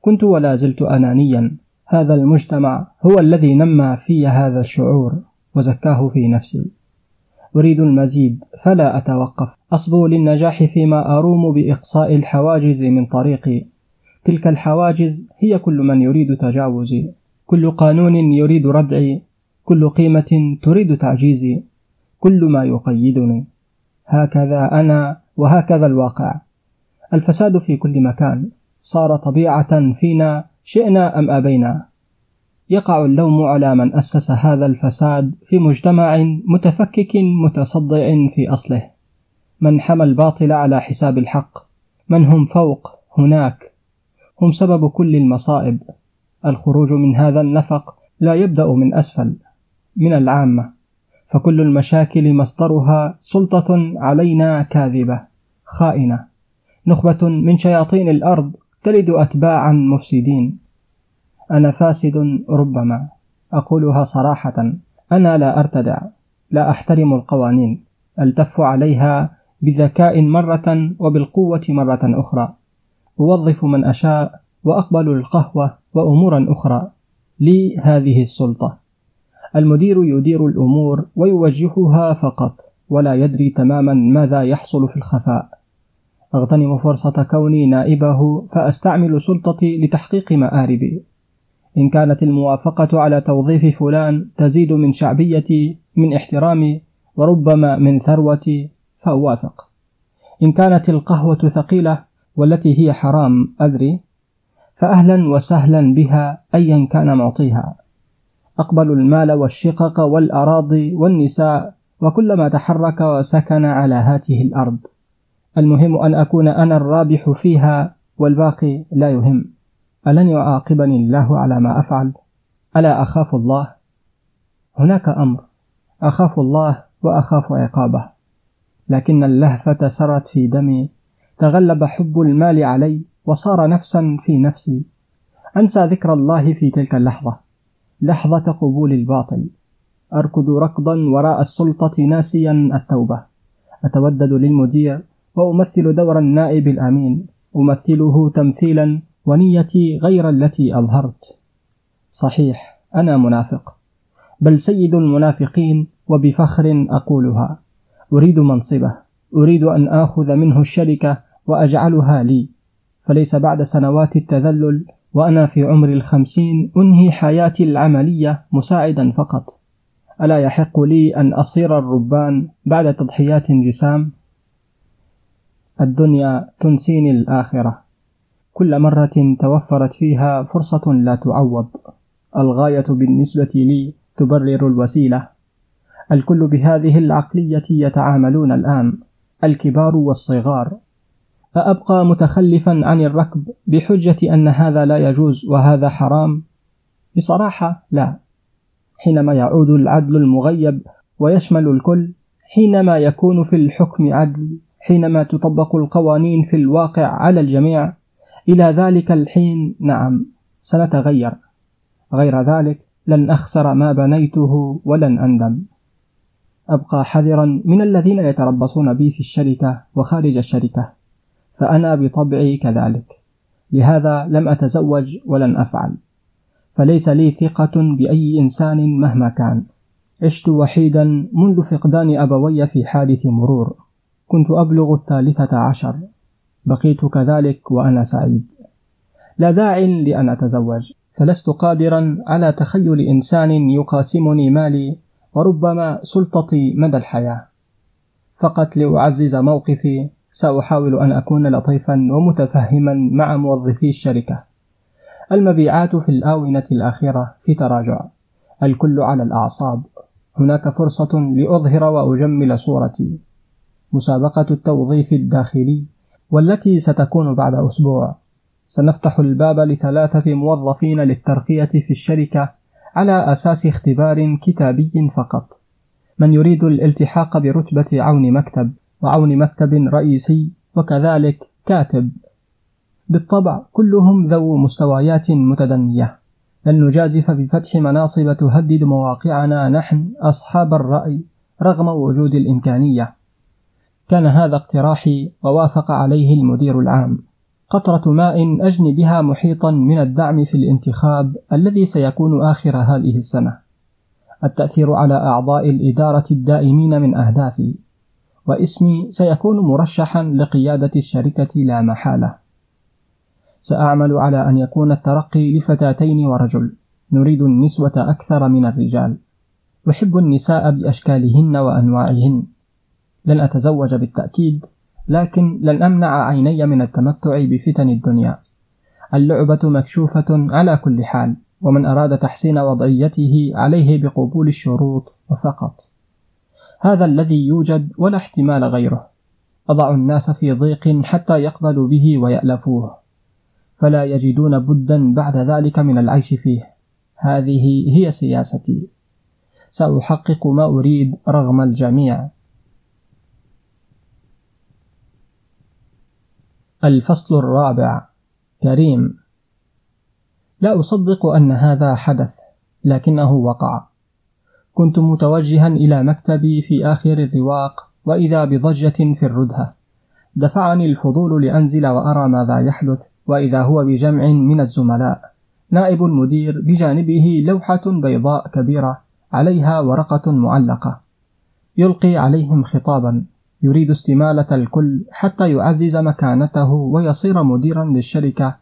كنت ولا زلت أنانيا. هذا المجتمع هو الذي نمى في هذا الشعور وزكاه في نفسي. أريد المزيد فلا أتوقف. أصبو للنجاح فيما أروم بإقصاء الحواجز من طريقي. تلك الحواجز هي كل من يريد تجاوزي. كل قانون يريد ردعي. كل قيمة تريد تعجيزي. كل ما يقيدني. هكذا أنا وهكذا الواقع. الفساد في كل مكان. صار طبيعة فينا شئنا أم أبينا. يقع اللوم على من أسس هذا الفساد في مجتمع متفكك متصدع في أصله. من حمى الباطل على حساب الحق من هم فوق هناك هم سبب كل المصائب. الخروج من هذا النفق لا يبدأ من أسفل من العامة. فكل المشاكل مصدرها سلطة علينا كاذبة خائنة. نخبة من شياطين الأرض تلد أتباعا مفسدين. أنا فاسد ربما. أقولها صراحة أنا لا أرتدع لا أحترم القوانين. ألتف عليها بذكاء مرة وبالقوة مرة أخرى. أوظف من أشاء وأقبل القهوة وأمورا أخرى. لي هذه السلطة. المدير يدير الأمور ويوجهها فقط ولا يدري تماما ماذا يحصل في الخفاء. أغتنم فرصة كوني نائبه فأستعمل سلطتي لتحقيق مآربي. إن كانت الموافقة على توظيف فلان تزيد من شعبيتي من احترامي وربما من ثروتي فأوافق إن كانت القهوة ثقيلة والتي هي حرام أدري. فأهلا وسهلا بها أيا كان معطيها. أقبل المال والشقق والأراضي والنساء وكل ما تحرك وسكن على هاته الأرض. المهم أن أكون أنا الرابح فيها والباقي لا يهم. ألن يعاقبني الله على ما أفعل؟ ألا أخاف الله؟ هناك أمر. أخاف الله وأخاف عقابه. لكن اللهفة سرت في دمي. تغلب حب المال علي وصار نفسا في نفسي. أنسى ذكر الله في تلك اللحظة. لحظة قبول الباطل. أركض ركضا وراء السلطة ناسيا التوبة. أتودد للمدير وأمثل دور النائب الأمين. أمثله تمثيلا ونيتي غير التي أظهرت. صحيح أنا منافق بل سيد المنافقين وبفخر أقولها. أريد منصبة أريد أن آخذ منه الشركة وأجعلها لي. فليس بعد سنوات التذلل وأنا في عمر الخمسين أنهي حياتي العملية مساعدا فقط. ألا يحق لي أن أصير الربان بعد تضحيات جسام الدنيا تنسيني الآخرة. كل مرة توفرت فيها فرصة لا تعوض. الغاية بالنسبة لي تبرر الوسيلة. الكل بهذه العقلية يتعاملون الآن الكبار والصغار. أأبقى متخلفا عن الركب بحجة أن هذا لا يجوز وهذا حرام؟ بصراحة لا. حينما يعود العدل المغيب ويشمل الكل حينما يكون في الحكم عدل حينما تطبق القوانين في الواقع على الجميع إلى ذلك الحين نعم سنتغير. غير ذلك لن أخسر ما بنيته ولن أندم. أبقى حذرا من الذين يتربصون بي في الشركة وخارج الشركة فأنا بطبعي كذلك. لهذا لم أتزوج ولن أفعل. فليس لي ثقة بأي إنسان مهما كان. عشت وحيدا منذ فقدان أبوي في حادث مرور. كنت أبلغ الثالثة عشر. بقيت كذلك وأنا سعيد. لا داعي لأن أتزوج. فلست قادرا على تخيل إنسان يقاسمني مالي وربما سلطتي مدى الحياة. فقط لأعزز موقفي سأحاول أن أكون لطيفا ومتفهما مع موظفي الشركة. المبيعات في الآونة الأخيرة في تراجع. الكل على الأعصاب. هناك فرصة لأظهر وأجمل صورتي. مسابقة التوظيف الداخلي. والتي ستكون بعد أسبوع. سنفتح الباب لثلاثة موظفين للترقية في الشركة على أساس اختبار كتابي فقط. من يريد الالتحاق برتبة عون مكتب وعون مكتب رئيسي وكذلك كاتب. بالطبع كلهم ذو مستويات متدنية. لن نجازف بفتح مناصب تهدد مواقعنا نحن أصحاب الرأي رغم وجود الإمكانية. كان هذا اقتراحي ووافق عليه المدير العام. قطرة ماء أجني بها محيطا من الدعم في الانتخاب الذي سيكون آخر هذه السنة. التأثير على أعضاء الإدارة الدائمين من أهدافي. واسمي سيكون مرشحا لقيادة الشركة لا محالة. سأعمل على أن يكون الترقي لفتاتين ورجل. نريد النسوة أكثر من الرجال. أحب النساء بأشكالهن وأنواعهن. لن أتزوج بالتأكيد لكن لن أمنع عيني من التمتع بفتن الدنيا. اللعبة مكشوفة على كل حال ومن أراد تحسين وضعيته عليه بقبول الشروط وفقط هذا الذي يوجد ولا احتمال غيره. أضع الناس في ضيق حتى يقبلوا به ويألفوه. فلا يجدون بدا بعد ذلك من العيش فيه. هذه هي سياستي. سأحقق ما أريد رغم الجميع. الفصل الرابع. كريم. لا أصدق أن هذا حدث لكنه وقع. كنت متوجها إلى مكتبي في آخر الرواق وإذا بضجة في الردهة دفعني الفضول لأنزل وأرى ماذا يحدث وإذا هو بجمع من الزملاء. نائب المدير بجانبه لوحة بيضاء كبيرة عليها ورقة معلقة. يلقي عليهم خطابا. يريد استمالة الكل حتى يعزز مكانته ويصير مديرا للشركة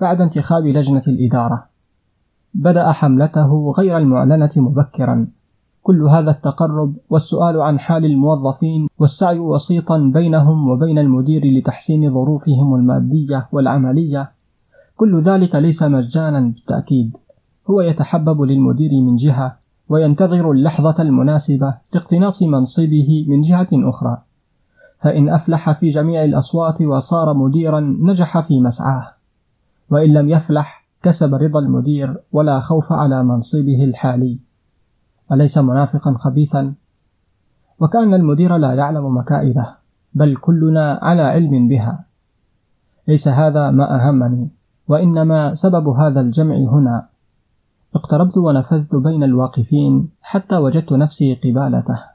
بعد انتخاب لجنة الإدارة. بدأ حملته غير المعلنة مبكرا. كل هذا التقرب والسؤال عن حال الموظفين والسعي وسيطا بينهم وبين المدير لتحسين ظروفهم المادية والعملية كل ذلك ليس مجانا بالتأكيد هو يتحبب للمدير من جهة وينتظر اللحظة المناسبة لاقتناص منصبه من جهة أخرى فإن أفلح في جميع الأصوات وصار مديرا نجح في مسعاه. وإن لم يفلح كسب رضا المدير ولا خوف على منصبه الحالي. أليس منافقا خبيثا؟ وكأن المدير لا يعلم مكائده بل كلنا على علم بها. ليس هذا ما أهمني وإنما سبب هذا الجمع هنا. اقتربت ونفذت بين الواقفين حتى وجدت نفسي قبالته.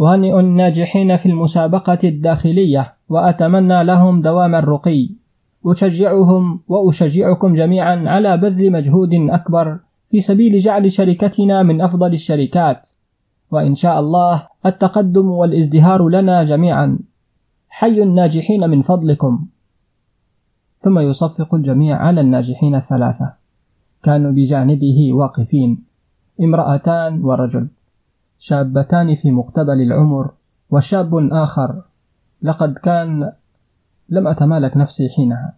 أهنئ الناجحين في المسابقة الداخلية وأتمنى لهم دوام الرقي. أشجعهم وأشجعكم جميعا على بذل مجهود أكبر في سبيل جعل شركتنا من أفضل الشركات. وإن شاء الله التقدم والازدهار لنا جميعا. حي الناجحين من فضلكم. ثم يصفق الجميع على الناجحين الثلاثة. كانوا بجانبه واقفين. امرأتان ورجل. شابتان في مقتبل العمر وشاب آخر لقد كان لم أتمالك نفسي حينها.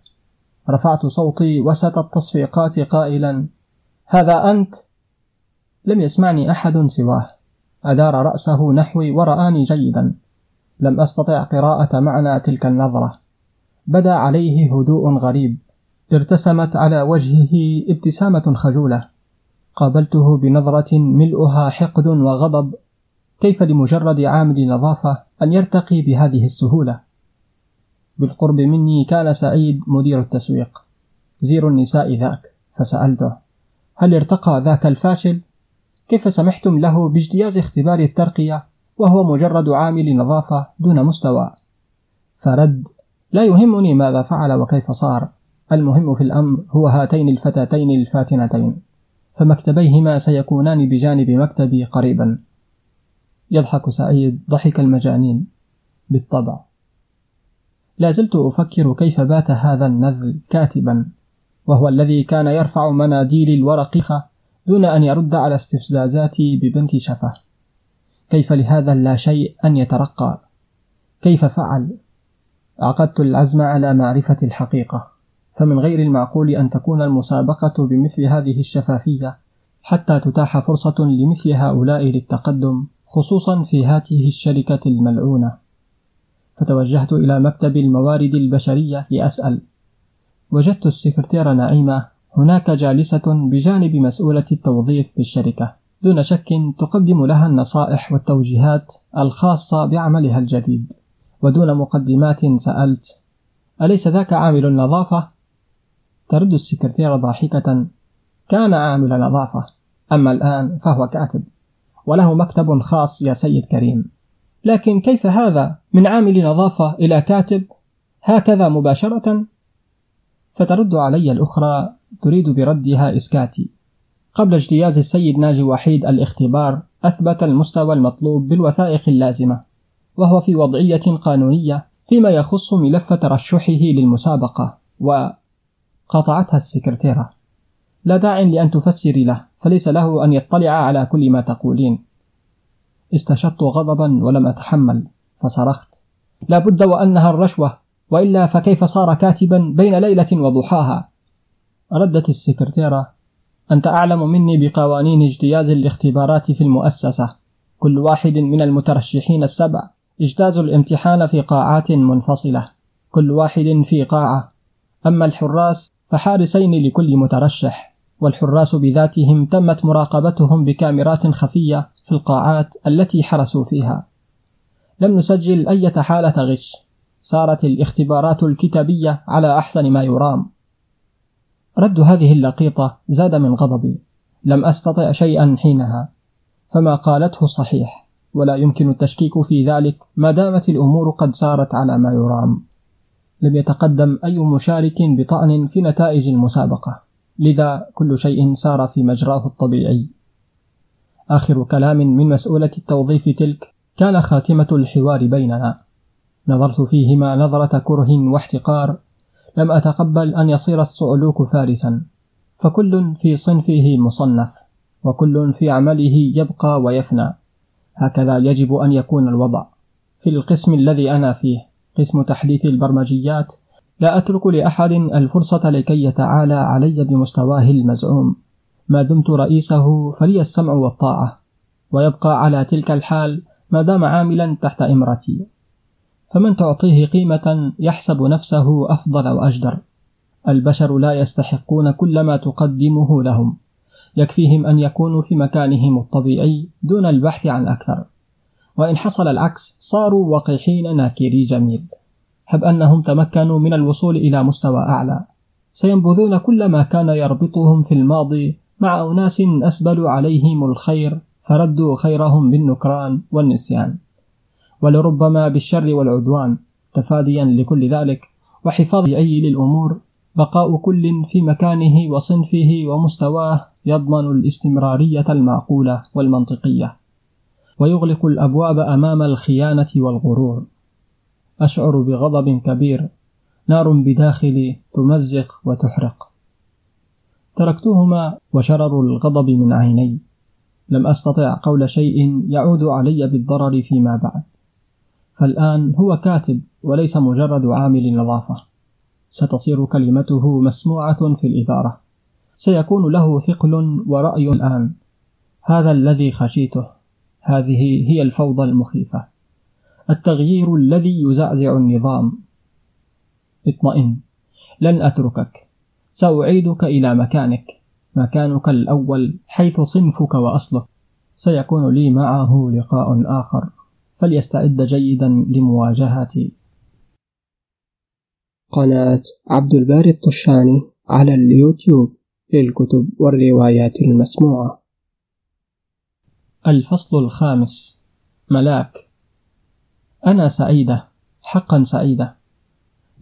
رفعت صوتي وسط التصفيقات قائلا هذا أنت؟ لم يسمعني أحد سواه. أدار رأسه نحوي ورآني جيدا. لم أستطع قراءة معنى تلك النظرة. بدا عليه هدوء غريب. ارتسمت على وجهه ابتسامة خجولة. قابلته بنظرة ملؤها حقد وغضب كيف لمجرد عامل نظافة أن يرتقي بهذه السهولة بالقرب مني كان سعيد مدير التسويق زير النساء ذاك فسألته هل ارتقى ذاك الفاشل؟ كيف سمحتم له باجتياز اختبار الترقية وهو مجرد عامل نظافة دون مستوى؟ فرد لا يهمني ماذا فعل وكيف صار المهم في الأمر هو هاتين الفتاتين الفاتنتين فمكتبيهما سيكونان بجانب مكتبي قريبا. يضحك سعيد ضحك المجانين بالطبع. لا زلت أفكر كيف بات هذا النذل كاتبا وهو الذي كان يرفع مناديل الورقيخة دون أن يرد على استفزازاتي ببنت شفة كيف لهذا اللا شيء أن يترقى؟ كيف فعل؟ عقدت العزم على معرفة الحقيقة. فمن غير المعقول أن تكون المسابقة بمثل هذه الشفافية حتى تتاح فرصة لمثل هؤلاء للتقدم خصوصا في هذه الشركة الملعونة. فتوجهت إلى مكتب الموارد البشرية لأسأل. وجدت السكرتيرة نعيمة هناك جالسة بجانب مسؤولة التوظيف في الشركة دون شك تقدم لها النصائح والتوجيهات الخاصة بعملها الجديد. ودون مقدمات سألت أليس ذاك عامل النظافة؟ ترد السكرتيرة ضاحكة كان عامل نظافة أما الآن فهو كاتب. وله مكتب خاص يا سيد كريم. لكن كيف هذا؟ من عامل نظافة إلى كاتب؟ هكذا مباشرة. فترد علي الأخرى تريد بردها إسكاتي. قبل اجتياز السيد ناجي وحيد الاختبار أثبت المستوى المطلوب بالوثائق اللازمة وهو في وضعية قانونية فيما يخص ملف ترشحه للمسابقة وقاطعتها السكرتيرة. لا داع لأن تفسري له فليس له أن يطلع على كل ما تقولين. استشطت غضبا ولم أتحمل فصرخت. لا بد وأنها الرشوة وإلا فكيف صار كاتبا بين ليلة وضحاها؟ ردت السكرتيرة. أنت أعلم مني بقوانين اجتياز الاختبارات في المؤسسة. كل واحد من المترشحين السبع اجتاز الامتحان في قاعات منفصلة. كل واحد في قاعة. أما الحراس فحارسين لكل مترشح والحراس بذاتهم تمت مراقبتهم بكاميرات خفية في القاعات التي حرسوا فيها. لم نسجل أي حالة غش صارت الاختبارات الكتابية على أحسن ما يرام. رد هذه اللقيطة زاد من غضبي. لم أستطع شيئا حينها. فما قالته صحيح ولا يمكن التشكيك في ذلك ما دامت الأمور قد سارت على ما يرام. لم يتقدم أي مشارك بطعن في نتائج المسابقة. لذا كل شيء سار في مجراه الطبيعي. آخر كلام من مسؤولة التوظيف تلك كان خاتمة الحوار بيننا. نظرت فيهما نظرة كره واحتقار. لم أتقبل أن يصير الصعلوك فارسا. فكل في صنفه مصنف وكل في عمله يبقى ويفنى. هكذا يجب أن يكون الوضع. في القسم الذي أنا فيه قسم تحديث البرمجيات لا أترك لأحد الفرصة لكي يتعالى علي بمستواه المزعوم. ما دمت رئيسه فلي السمع والطاعة. ويبقى على تلك الحال ما دام عاملا تحت إمرتي. فمن تعطيه قيمة يحسب نفسه أفضل وأجدر. البشر لا يستحقون كل ما تقدمه لهم. يكفيهم أن يكونوا في مكانهم الطبيعي دون البحث عن أكثر. وإن حصل العكس صاروا وقيحين ناكري جميل. هب أنهم تمكنوا من الوصول إلى مستوى أعلى. سينبذون كل ما كان يربطهم في الماضي مع أناس أسبلوا عليهم الخير فردوا خيرهم بالنكران والنسيان. ولربما بالشر والعدوان تفاديا لكل ذلك وحفاظ أي للأمور بقاء كل في مكانه وصنفه ومستواه يضمن الاستمرارية المعقولة والمنطقية. ويغلق الأبواب أمام الخيانة والغرور. أشعر بغضب كبير. نار بداخلي تمزق وتحرق. تركتهما وشرر الغضب من عيني. لم أستطع قول شيء يعود علي بالضرر فيما بعد. فالآن هو كاتب وليس مجرد عامل نظافة. ستصير كلمته مسموعة في الإدارة. سيكون له ثقل ورأي الآن. هذا الذي خشيته. هذه هي الفوضى المخيفة. التغيير الذي يزعزع النظام. اطمئن. لن أتركك. سأعيدك إلى مكانك. مكانك الأول حيث صنفك وأصلك. سيكون لي معه لقاء آخر. فليستعد جيدا لمواجهتي. قناة عبد الباري الطشاني على اليوتيوب للكتب والروايات المسموعة. الفصل الخامس. ملاك. أنا سعيدة. حقا سعيدة.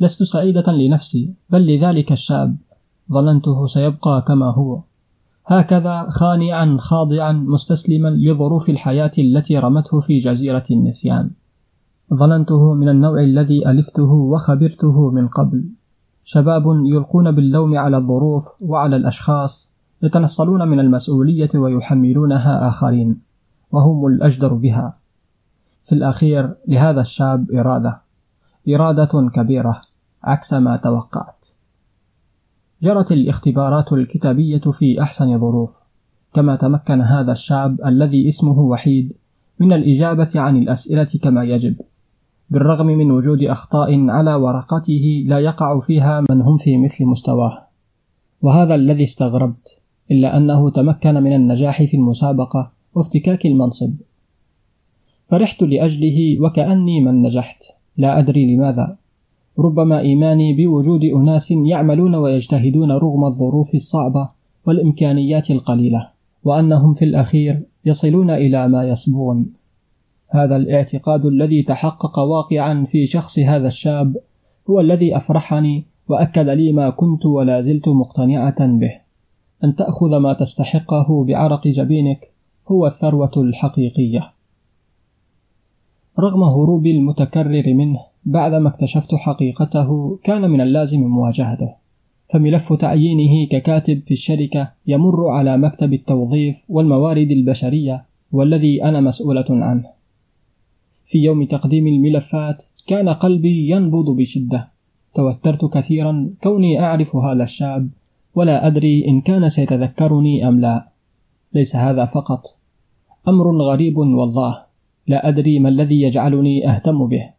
لست سعيدة لنفسي بل لذلك الشاب. ظننته سيبقى كما هو. هكذا خانعا خاضعا مستسلما لظروف الحياة التي رمته في جزيرة النسيان. ظننته من النوع الذي ألفته وخبرته من قبل. شباب يلقون باللوم على الظروف وعلى الأشخاص يتنصلون من المسؤولية ويحملونها آخرين. وهم الأجدر بها. في الأخير لهذا الشاب إرادة. إرادة كبيرة عكس ما توقعت. جرت الاختبارات الكتابية في أحسن ظروف. كما تمكن هذا الشاب الذي اسمه وحيد من الإجابة عن الأسئلة كما يجب بالرغم من وجود أخطاء على ورقته لا يقع فيها من هم في مثل مستواه. وهذا الذي استغربت إلا أنه تمكن من النجاح في المسابقة وافتكاك المنصب. فرحت لأجله وكأني من نجحت. لا أدري لماذا. ربما إيماني بوجود أناس يعملون ويجتهدون رغم الظروف الصعبة والإمكانيات القليلة وأنهم في الأخير يصلون إلى ما يصبون. هذا الاعتقاد الذي تحقق واقعا في شخص هذا الشاب هو الذي أفرحني وأكد لي ما كنت ولا زلت مقتنعة به. أن تأخذ ما تستحقه بعرق جبينك هو الثروة الحقيقية. رغم هروبي المتكرر منه بعدما اكتشفت حقيقته كان من اللازم مواجهته. فملف تعيينه ككاتب في الشركة يمر على مكتب التوظيف والموارد البشرية والذي أنا مسؤولة عنه. في يوم تقديم الملفات كان قلبي ينبض بشدة. توترت كثيرا كوني أعرف هذا الشاب ولا أدري إن كان سيتذكرني أم لا. ليس هذا فقط. أمر غريب والله لا أدري ما الذي يجعلني أهتم به.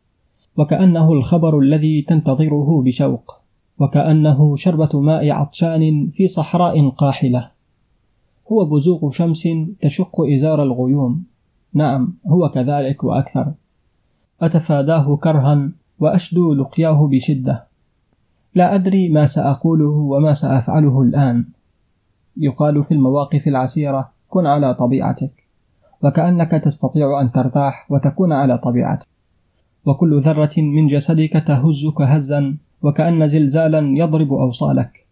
وكأنه الخبر الذي تنتظره بشوق وكأنه شربة ماء عطشان في صحراء قاحلة. هو بزوغ شمس تشق إزار الغيوم. نعم هو كذلك وأكثر. أتفاداه كرها وأشدو لقياه بشدة. لا أدري ما سأقوله وما سأفعله الآن. يقال في المواقف العسيرة كن على طبيعتك. وكأنك تستطيع أن ترتاح وتكون على طبيعتك. وكل ذرة من جسدك تهزك هزا وكأن زلزالا يضرب أوصالك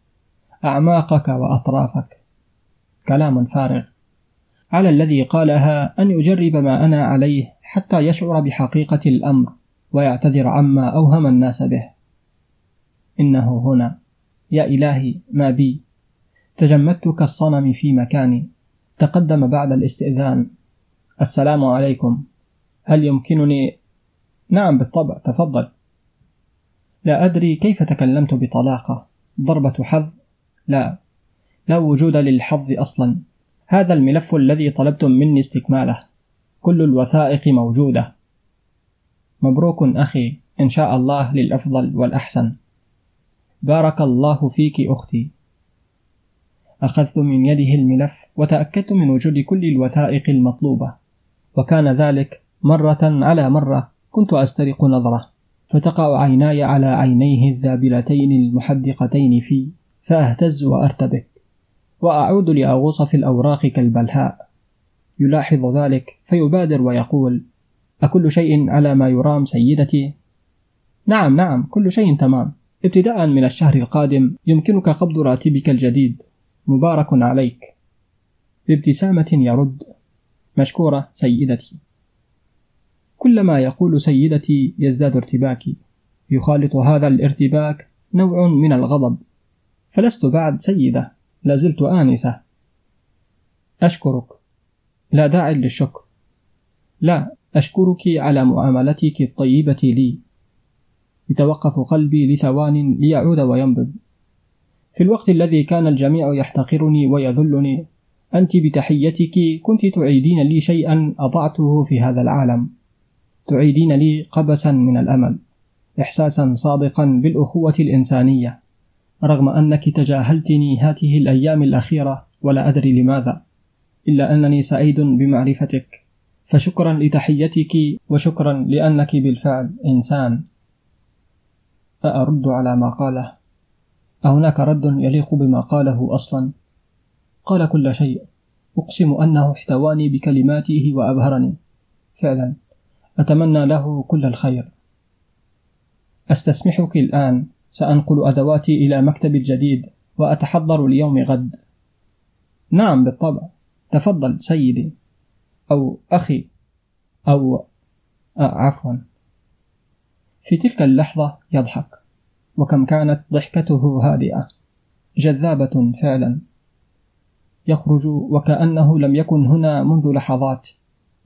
أعماقك وأطرافك. كلام فارغ. على الذي قالها أن يجرب ما أنا عليه حتى يشعر بحقيقة الأمر ويعتذر عما أوهم الناس به. إنه هنا. يا إلهي ما بي. تجمدت كالصنم في مكاني. تقدم بعد الاستئذان. السلام عليكم. هل يمكنني؟ نعم بالطبع. تفضل. لا أدري كيف تكلمت بطلاقة. ضربة حظ؟ لا. لا وجود للحظ أصلا. هذا الملف الذي طلبتم مني استكماله. كل الوثائق موجودة. مبروك أخي. إن شاء الله للأفضل والأحسن. بارك الله فيك أختي. أخذت من يده الملف وتأكدت من وجود كل الوثائق المطلوبة. وكان ذلك مرة على مرة كنت أسترق نظرة فتقع عيناي على عينيه الذابلتين المحدقتين في فأهتز وأرتبك وأعود لأغوص في الأوراق كالبلهاء. يلاحظ ذلك فيبادر ويقول أكل شيء على ما يرام سيدتي؟ نعم نعم كل شيء تمام. ابتداء من الشهر القادم يمكنك قبض راتبك الجديد مبارك عليك. بابتسامة يرد. مشكورة سيدتي. كلما يقول سيدتي يزداد ارتباكي. يخالط هذا الارتباك نوع من الغضب. فلست بعد سيدة لازلت آنسة. أشكرك. لا داعي للشكر. لا أشكرك على معاملتك الطيبة لي. يتوقف قلبي لثوان ليعود وينبض. في الوقت الذي كان الجميع يحتقرني ويذلني أنت بتحيتك كنت تعيدين لي شيئا أضعته في هذا العالم. تعيدين لي قبسا من الأمل إحساسا صادقا بالأخوة الإنسانية. رغم أنك تجاهلتني هذه الأيام الأخيرة ولا أدري لماذا إلا أنني سعيد بمعرفتك. فشكرا لتحيتك وشكرا لأنك بالفعل إنسان. أأرد على ما قاله؟ أهناك رد يليق بما قاله أصلا؟ قال كل شيء. أقسم أنه احتواني بكلماته وأبهرني. فعلا أتمنى له كل الخير. أستسمحك الآن. سأنقل أدواتي إلى مكتبي الجديد وأتحضر ليوم غد. نعم بالطبع. تفضل سيدي. أو أخي. أو آه عفوا. في تلك اللحظة يضحك. وكم كانت ضحكته هادئة. جذابة فعلا. يخرج وكأنه لم يكن هنا منذ لحظات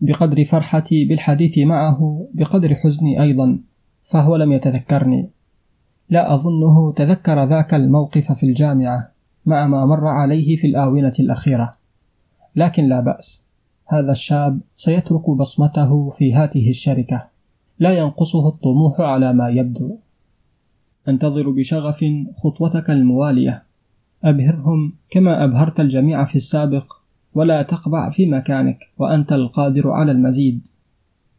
بقدر فرحتي بالحديث معه بقدر حزني أيضا فهو لم يتذكرني. لا أظنه تذكر ذاك الموقف في الجامعة مع ما مر عليه في الآونة الأخيرة. لكن لا بأس هذا الشاب سيترك بصمته في هذه الشركة. لا ينقصه الطموح على ما يبدو. أنتظر بشغف خطوتك الموالية. أبهرهم كما أبهرت الجميع في السابق ولا تقبع في مكانك وأنت القادر على المزيد.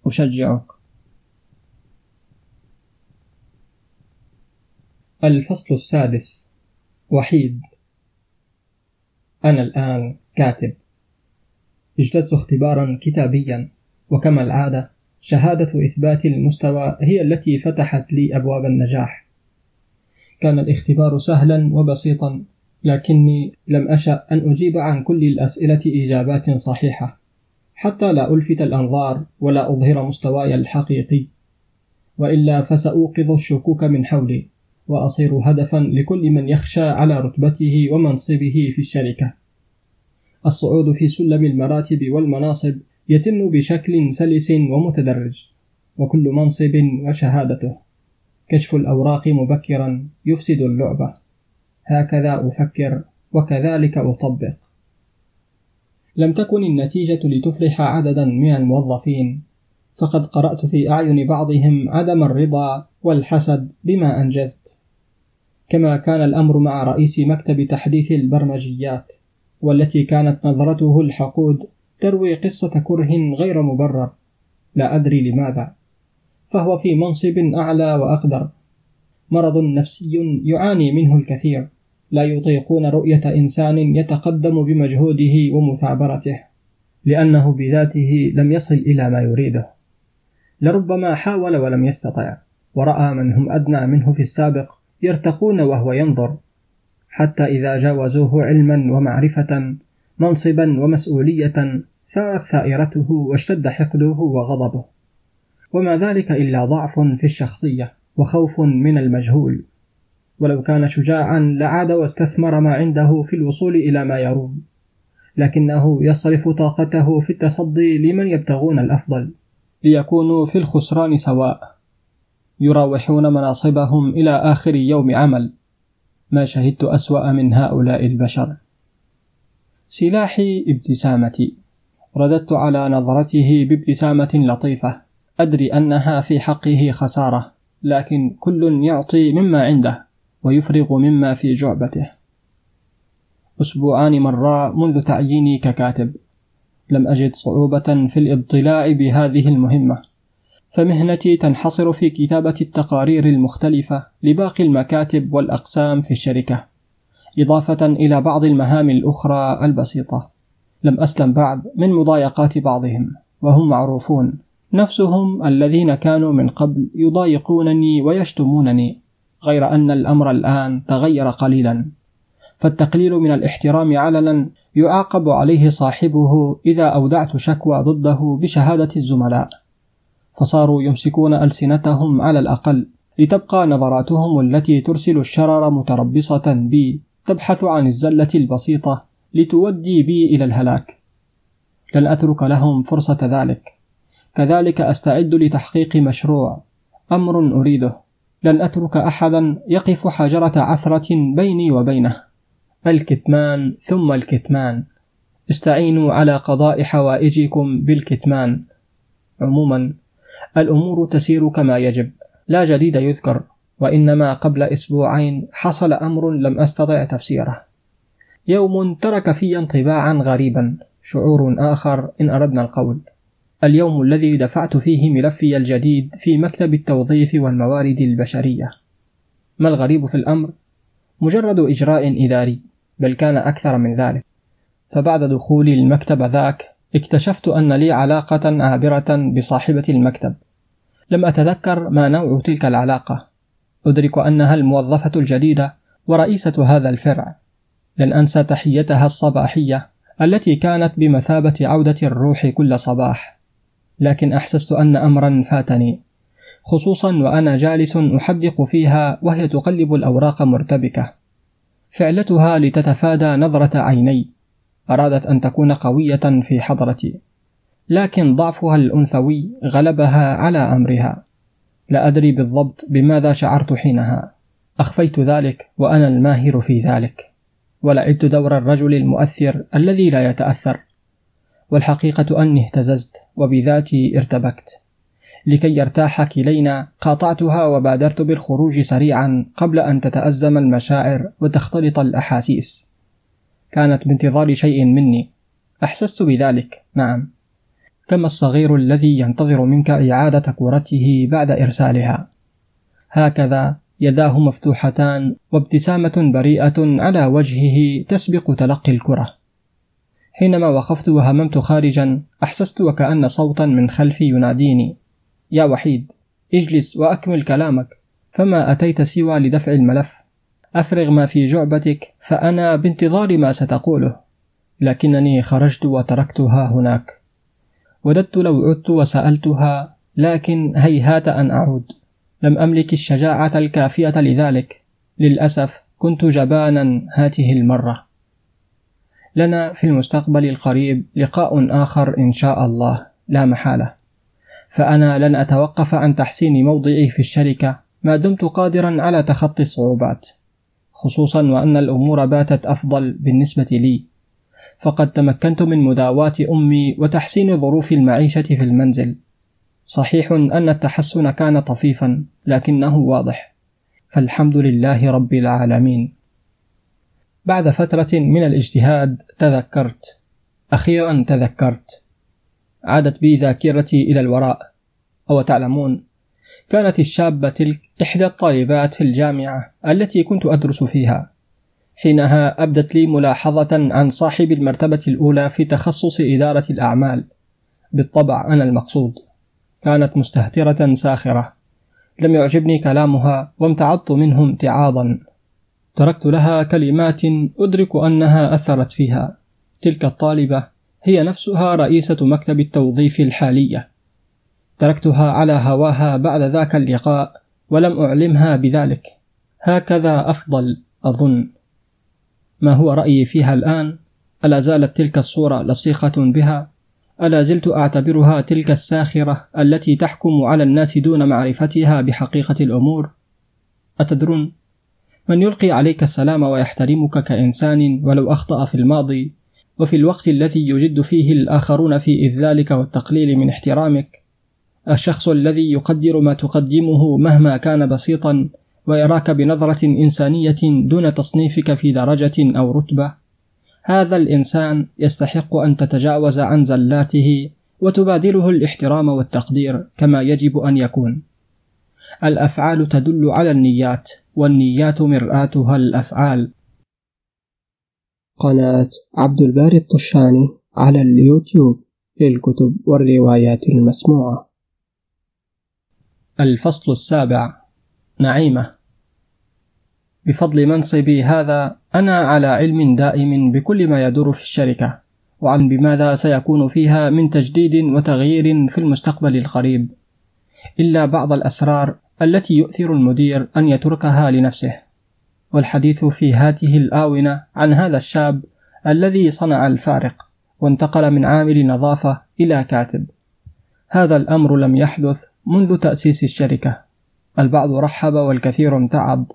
أشجعك. الفصل السادس. وحيد. أنا الآن كاتب. اجتزت اختبارا كتابيا وكما العادة شهادة إثبات المستوى هي التي فتحت لي أبواب النجاح. كان الاختبار سهلا وبسيطا لكني لم أشأ أن أجيب عن كل الأسئلة إجابات صحيحة حتى لا ألفت الأنظار ولا أظهر مستواي الحقيقي وإلا فسأوقظ الشكوك من حولي وأصير هدفا لكل من يخشى على رتبته ومنصبه في الشركة. الصعود في سلم المراتب والمناصب يتم بشكل سلس ومتدرج وكل منصب وشهادته. كشف الأوراق مبكرا يفسد اللعبة. هكذا أفكر وكذلك أطبق. لم تكن النتيجة لتفلح عددا من الموظفين فقد قرأت في أعين بعضهم عدم الرضا والحسد بما أنجزت. كما كان الأمر مع رئيس مكتب تحديث البرمجيات والتي كانت نظرته الحقود تروي قصة كره غير مبرر. لا أدري لماذا. فهو في منصب أعلى وأقدر. مرض نفسي يعاني منه الكثير. لا يطيقون رؤية إنسان يتقدم بمجهوده ومثابرته لأنه بذاته لم يصل إلى ما يريده. لربما حاول ولم يستطع ورأى من هم أدنى منه في السابق يرتقون وهو ينظر. حتى إذا جاوزوه علما ومعرفة منصبا ومسؤولية ثارت ثائرته واشتد حقده وغضبه. وما ذلك إلا ضعف في الشخصية وخوف من المجهول. ولو كان شجاعا لعاد واستثمر ما عنده في الوصول إلى ما يروم. لكنه يصرف طاقته في التصدي لمن يبتغون الأفضل ليكونوا في الخسران سواء. يراوحون مناصبهم إلى آخر يوم عمل. ما شهدت أسوأ من هؤلاء البشر. سلاحي ابتسامتي. رددت على نظرته بابتسامة لطيفة. أدري أنها في حقه خسارة لكن كل يعطي مما عنده. ويفرغ مما في جعبته. أسبوعان مرا منذ تعييني ككاتب. لم أجد صعوبة في الإضطلاع بهذه المهمة. فمهنتي تنحصر في كتابة التقارير المختلفة لباقي المكاتب والأقسام في الشركة إضافة إلى بعض المهام الأخرى البسيطة. لم أسلم بعد من مضايقات بعضهم وهم معروفون. نفسهم الذين كانوا من قبل يضايقونني ويشتمونني. غير أن الأمر الآن تغير قليلا. فالتقليل من الاحترام علنا يعاقب عليه صاحبه إذا أودعت شكوى ضده بشهادة الزملاء. فصاروا يمسكون ألسنتهم على الأقل لتبقى نظراتهم التي ترسل الشرر متربصة بي تبحث عن الزلة البسيطة لتودي بي إلى الهلاك. لن أترك لهم فرصة ذلك. كذلك أستعد لتحقيق مشروع أمر أريده. لن أترك أحدا يقف حجرة عثرة بيني وبينه. الكتمان ثم الكتمان. استعينوا على قضاء حوائجكم بالكتمان. عموما الأمور تسير كما يجب. لا جديد يذكر وإنما قبل أسبوعين حصل أمر لم أستطع تفسيره. يوم ترك في انطباعا غريبا شعور آخر إن أردنا القول. اليوم الذي دفعت فيه ملفي الجديد في مكتب التوظيف والموارد البشرية. ما الغريب في الأمر؟ مجرد إجراء إداري بل كان أكثر من ذلك. فبعد دخولي المكتب ذاك اكتشفت أن لي علاقة عابرة بصاحبة المكتب. لم أتذكر ما نوع تلك العلاقة. أدرك أنها الموظفة الجديدة ورئيسة هذا الفرع. لن أنسى تحيتها الصباحية التي كانت بمثابة عودة الروح كل صباح. لكن أحسست أن أمرا فاتني. خصوصا وأنا جالس أحدق فيها وهي تقلب الأوراق مرتبكة. فعلتها لتتفادى نظرة عيني. أرادت أن تكون قوية في حضرتي. لكن ضعفها الأنثوي غلبها على أمرها. لا أدري بالضبط بماذا شعرت حينها. أخفيت ذلك وأنا الماهر في ذلك. ولعبت دور الرجل المؤثر الذي لا يتأثر. والحقيقة أني اهتززت وبذاتي ارتبكت. لكي يرتاح كلينا قاطعتها وبادرت بالخروج سريعا قبل أن تتأزم المشاعر وتختلط الأحاسيس. كانت بانتظار شيء مني. أحسست بذلك؟ نعم. كما الصغير الذي ينتظر منك إعادة كرته بعد إرسالها؟ هكذا يداه مفتوحتان وابتسامة بريئة على وجهه تسبق تلقي الكرة. حينما وقفت وهممت خارجا أحسست وكأن صوتا من خلفي يناديني. يا وحيد اجلس وأكمل كلامك. فما أتيت سوى لدفع الملف؟ أفرغ ما في جعبتك فأنا بانتظار ما ستقوله. لكنني خرجت وتركتها هناك. وددت لو عدت وسألتها لكن هيهات أن أعود. لم أملك الشجاعة الكافية لذلك. للأسف كنت جبانا هاته المرة. لنا في المستقبل القريب لقاء آخر إن شاء الله. لا محالة. فأنا لن أتوقف عن تحسين موضعي في الشركة. ما دمت قادرا على تخطي الصعوبات. خصوصا وأن الأمور باتت أفضل بالنسبة لي. فقد تمكنت من مداواة أمي وتحسين ظروف المعيشة في المنزل. صحيح أن التحسن كان طفيفا لكنه واضح. فالحمد لله رب العالمين. بعد فترة من الاجتهاد تذكرت أخيرا تذكرت عادت بي ذاكرتي إلى الوراء. أو تعلمون كانت الشابة تلك إحدى الطالبات في الجامعة التي كنت أدرس فيها. حينها أبدت لي ملاحظة عن صاحب المرتبة الأولى في تخصص إدارة الأعمال. بالطبع أنا المقصود. كانت مستهترة ساخرة. لم يعجبني كلامها وامتعضت منه امتعاضا. تركت لها كلمات أدرك أنها أثرت فيها. تلك الطالبة هي نفسها رئيسة مكتب التوظيف الحالية. تركتها على هواها بعد ذاك اللقاء ولم أعلمها بذلك. هكذا أفضل أظن. ما هو رأيي فيها الآن؟ ألا زالت تلك الصورة لصيقة بها؟ ألا زلت أعتبرها تلك الساخرة التي تحكم على الناس دون معرفتها بحقيقة الأمور؟ أتدرون؟ من يلقي عليك السلام ويحترمك كإنسان ولو أخطأ في الماضي وفي الوقت الذي يجد فيه الآخرون في إذلالك والتقليل من احترامك. الشخص الذي يقدر ما تقدمه مهما كان بسيطا ويراك بنظرة إنسانية دون تصنيفك في درجة أو رتبة. هذا الإنسان يستحق أن تتجاوز عن زلاته وتبادله الاحترام والتقدير كما يجب أن يكون. الأفعال تدل على النيات. والنيات مرآتها الأفعال. قناة عبد الباري الطشاني على اليوتيوب للكتب والروايات المسموعة. الفصل السابع. نعيمة. بفضل منصبي هذا أنا على علم دائم بكل ما يدور في الشركة وعن بماذا سيكون فيها من تجديد وتغيير في المستقبل القريب. إلا بعض الأسرار التي يؤثر المدير أن يتركها لنفسه. والحديث في هذه الآونة عن هذا الشاب الذي صنع الفارق وانتقل من عامل نظافة إلى كاتب. هذا الأمر لم يحدث منذ تأسيس الشركة. البعض رحب والكثير امتعض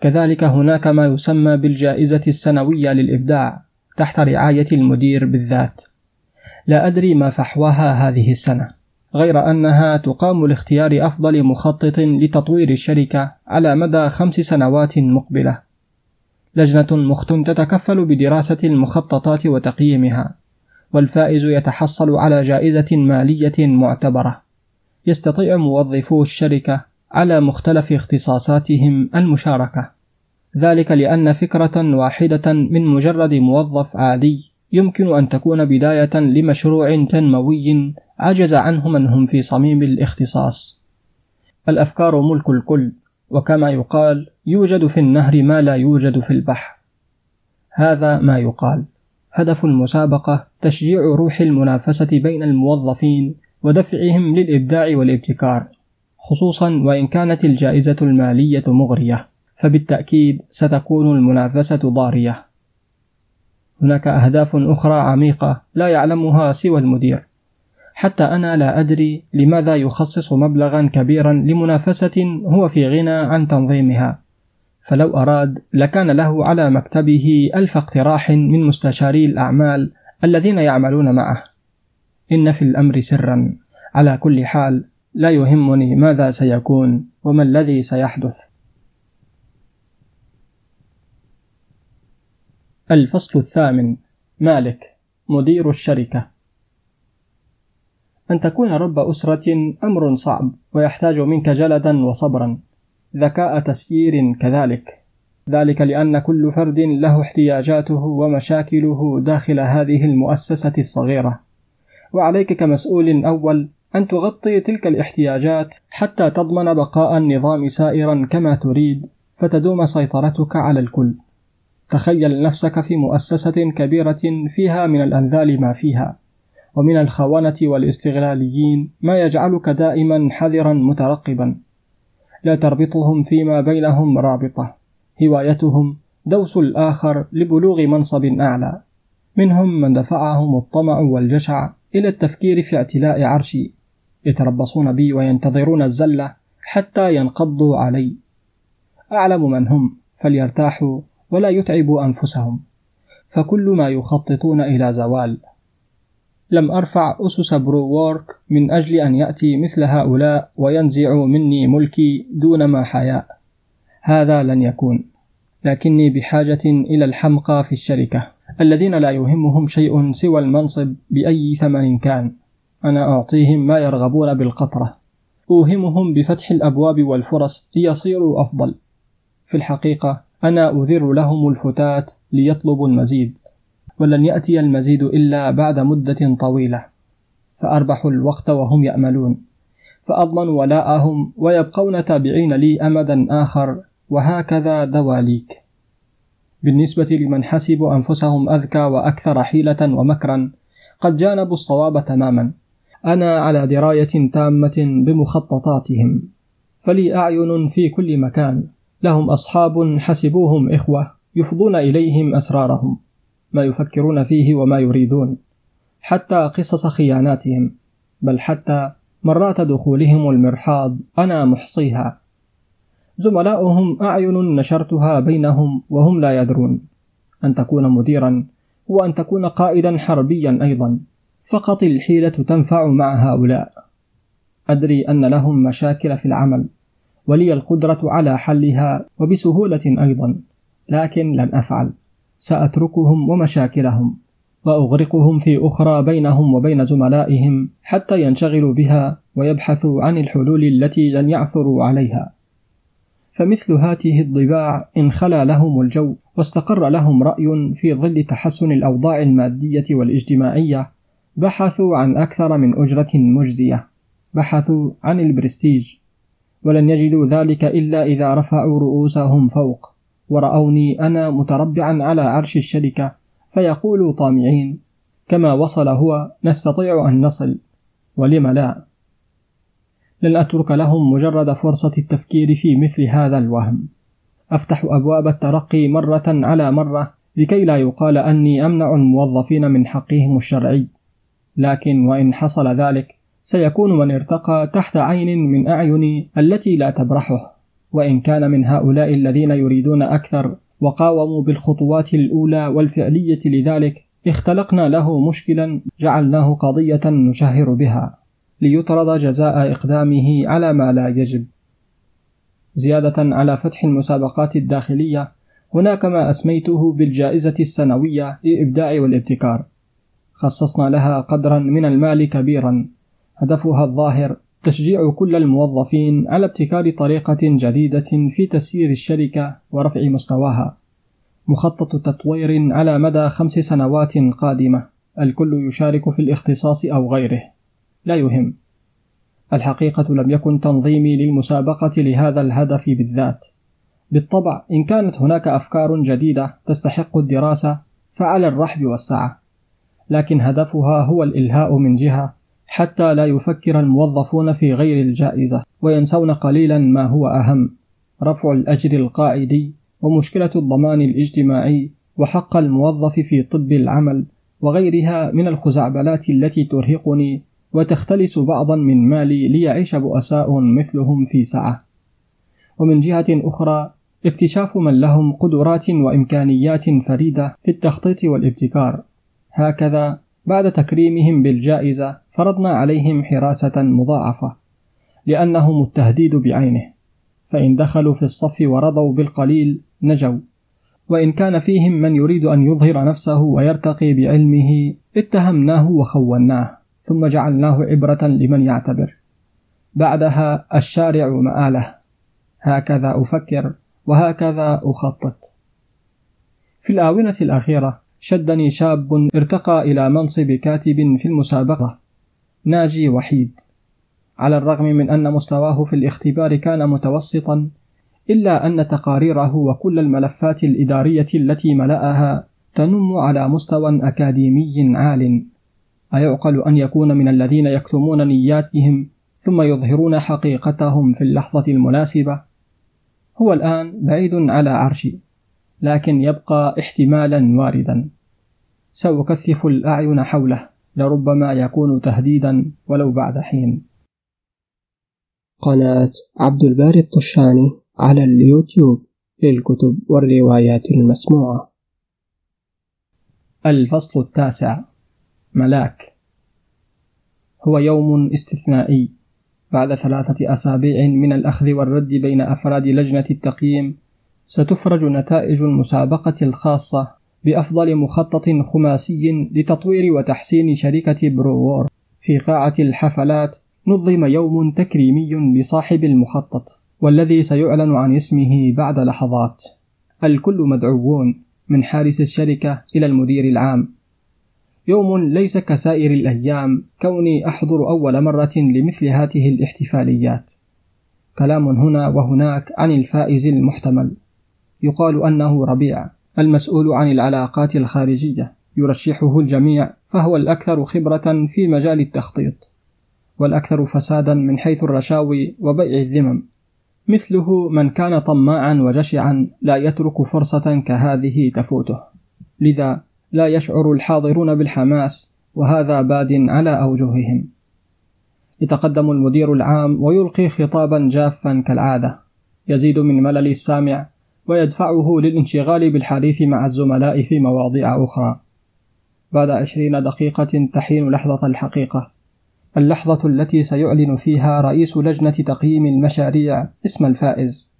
كذلك هناك ما يسمى بالجائزة السنوية للإبداع تحت رعاية المدير بالذات. لا أدري ما فحواها هذه السنة. غير أنها تقام لاختيار أفضل مخطط لتطوير الشركة على مدى خمس سنوات مقبلة. لجنة مخت تتكفل بدراسة المخططات وتقييمها والفائز يتحصل على جائزة مالية معتبرة. يستطيع موظفو الشركة على مختلف اختصاصاتهم المشاركة. ذلك لأن فكرة واحدة من مجرد موظف عادي يمكن أن تكون بداية لمشروع تنموي عجز عنه من هم في صميم الاختصاص. الأفكار ملك الكل، وكما يقال: يوجد في النهر ما لا يوجد في البحر. هذا ما يقال. هدف المسابقة تشجيع روح المنافسة بين الموظفين ودفعهم للإبداع والابتكار، خصوصا وإن كانت الجائزة المالية مغرية، فبالتأكيد ستكون المنافسة ضارية. هناك أهداف أخرى عميقة لا يعلمها سوى المدير. حتى أنا لا أدري لماذا يخصص مبلغا كبيرا لمنافسة هو في غنى عن تنظيمها. فلو أراد لكان له على مكتبه ألف اقتراح من مستشاري الأعمال الذين يعملون معه. إن في الأمر سرا. على كل حال لا يهمني ماذا سيكون وما الذي سيحدث. الفصل الثامن. مالك مدير الشركة. أن تكون رب أسرة أمر صعب ويحتاج منك جلدا وصبرا. ذكاء تسيير كذلك. ذلك لأن كل فرد له احتياجاته ومشاكله داخل هذه المؤسسة الصغيرة. وعليك كمسؤول أول أن تغطي تلك الاحتياجات حتى تضمن بقاء النظام سائرا كما تريد فتدوم سيطرتك على الكل. تخيل نفسك في مؤسسة كبيرة فيها من الأنذال ما فيها، ومن الخونة والاستغلاليين ما يجعلك دائما حذرا مترقبا. لا تربطهم فيما بينهم رابطة، هوايتهم دوس الآخر لبلوغ منصب أعلى. منهم من دفعهم الطمع والجشع إلى التفكير في اعتلاء عرشي، يتربصون بي وينتظرون الزلة حتى ينقضوا علي. أعلم من هم، فليرتاحوا ولا يتعبوا أنفسهم. فكل ما يخططون إلى زوال. لم أرفع أسس Pro Work من أجل أن يأتي مثل هؤلاء وينزعوا مني ملكي دون ما حياء هذا لن يكون. لكني بحاجة إلى الحمقى في الشركة. الذين لا يهمهم شيء سوى المنصب بأي ثمن كان. أنا أعطيهم ما يرغبون بالقطرة. أوهمهم بفتح الأبواب والفرص ليصيروا أفضل. في الحقيقة أنا أذر لهم الفتات ليطلبوا المزيد ولن يأتي المزيد إلا بعد مدة طويلة. فأربح الوقت وهم يأملون. فأضمن ولاءهم ويبقون تابعين لي أمدا آخر وهكذا دواليك. بالنسبة لمن حسبوا أنفسهم أذكى وأكثر حيلة ومكرا قد جانبوا الصواب تماما. أنا على دراية تامة بمخططاتهم فلي أعين في كل مكان. لهم أصحاب حسبوهم إخوة يفضون إليهم أسرارهم ما يفكرون فيه وما يريدون حتى قصص خياناتهم بل حتى مرات دخولهم المرحاض أنا محصيها. زملاؤهم أعين نشرتها بينهم وهم لا يدرون أن تكون مديرا هو أن تكون قائدا حربيا أيضا فقط الحيلة تنفع مع هؤلاء. أدري أن لهم مشاكل في العمل. ولي القدرة على حلها وبسهولة أيضا لكن لن أفعل. سأتركهم ومشاكلهم وأغرقهم في أخرى بينهم وبين زملائهم حتى ينشغلوا بها ويبحثوا عن الحلول التي لن يعثروا عليها. فمثل هاته الضباع إن خلا لهم الجو واستقر لهم رأي في ظل تحسن الأوضاع المادية والاجتماعية بحثوا عن أكثر من أجرة مجزية بحثوا عن البرستيج. ولن يجدوا ذلك إلا إذا رفعوا رؤوسهم فوق. ورأوني أنا متربعا على عرش الشركة فيقولوا طامعين كما وصل هو نستطيع أن نصل. ولم لا. لن أترك لهم مجرد فرصة التفكير في مثل هذا الوهم. أفتح أبواب الترقي مرة على مرة لكي لا يقال أني أمنع الموظفين من حقهم الشرعي. لكن وإن حصل ذلك سيكون من ارتقى تحت عين من أعين التي لا تبرحه. وإن كان من هؤلاء الذين يريدون أكثر وقاوموا بالخطوات الأولى والفعلية لذلك اختلقنا له مشكلا جعلناه قضية نشهر بها ليطرد جزاء إقدامه على ما لا يجب. زيادة على فتح المسابقات الداخلية هناك ما أسميته بالجائزة السنوية للإبداع والابتكار. خصصنا لها قدرا من المال كبيرا. هدفها الظاهر تشجيع كل الموظفين على ابتكار طريقة جديدة في تسيير الشركة ورفع مستواها. مخطط تطوير على مدى خمس سنوات قادمة. الكل يشارك في الاختصاص أو غيره. لا يهم. الحقيقة لم يكن تنظيمي للمسابقة لهذا الهدف بالذات. بالطبع إن كانت هناك أفكار جديدة تستحق الدراسة فعلى الرحب والسعة. لكن هدفها هو الإلهاء من جهة حتى لا يفكر الموظفون في غير الجائزة وينسون قليلا ما هو أهم رفع الأجر القاعدي ومشكلة الضمان الاجتماعي وحق الموظف في طب العمل وغيرها من الخزعبلات التي ترهقني وتختلس بعضا من مالي ليعيش بؤساء مثلهم في سعة. ومن جهة أخرى اكتشاف من لهم قدرات وإمكانيات فريدة في التخطيط والابتكار. هكذا بعد تكريمهم بالجائزة فرضنا عليهم حراسة مضاعفة لأنهم التهديد بعينه فإن دخلوا في الصف ورضوا بالقليل نجوا. وإن كان فيهم من يريد أن يظهر نفسه ويرتقي بعلمه اتهمناه وخوناه ثم جعلناه عبرة لمن يعتبر. بعدها الشارع مآله هكذا أفكر وهكذا أخطط. في الآونة الأخيرة شدني شاب ارتقى إلى منصب كاتب في المسابقة. ناجي وحيد. على الرغم من أن مستواه في الاختبار كان متوسطا إلا أن تقاريره وكل الملفات الإدارية التي ملأها تنم على مستوى أكاديمي عال. أيعقل أن يكون من الذين يكتمون نياتهم ثم يظهرون حقيقتهم في اللحظة المناسبة. هو الآن بعيد على عرشي لكن يبقى احتمالا واردا. سأكثف الأعين حوله. لربما يكون تهديدا ولو بعد حين. قناة عبد الباري الطشاني على اليوتيوب للكتب والروايات المسموعة. الفصل التاسع. ملاك. هو يوم استثنائي. بعد ثلاثة أسابيع من الأخذ والرد بين أفراد لجنة التقييم ستفرج نتائج المسابقة الخاصة بأفضل مخطط خماسي لتطوير وتحسين شركة بروور في قاعة الحفلات نظم يوم تكريمي لصاحب المخطط والذي سيعلن عن اسمه بعد لحظات. الكل مدعوون من حارس الشركة إلى المدير العام. يوم ليس كسائر الأيام كوني أحضر أول مرة لمثل هذه الاحتفاليات. كلام هنا وهناك عن الفائز المحتمل. يقال أنه ربيع. المسؤول عن العلاقات الخارجية يرشحه الجميع فهو الأكثر خبرة في مجال التخطيط والأكثر فسادا من حيث الرشاوي وبيع الذمم. مثله من كان طماعا وجشعا لا يترك فرصة كهذه تفوته. لذا لا يشعر الحاضرون بالحماس وهذا باد على أوجههم. يتقدم المدير العام ويلقي خطابا جافا كالعادة. يزيد من ملل السامع ويدفعه للانشغال بالحديث مع الزملاء في مواضيع أخرى. بعد عشرين دقيقة تحين لحظة الحقيقة. اللحظة التي سيعلن فيها رئيس لجنة تقييم المشاريع اسم الفائز.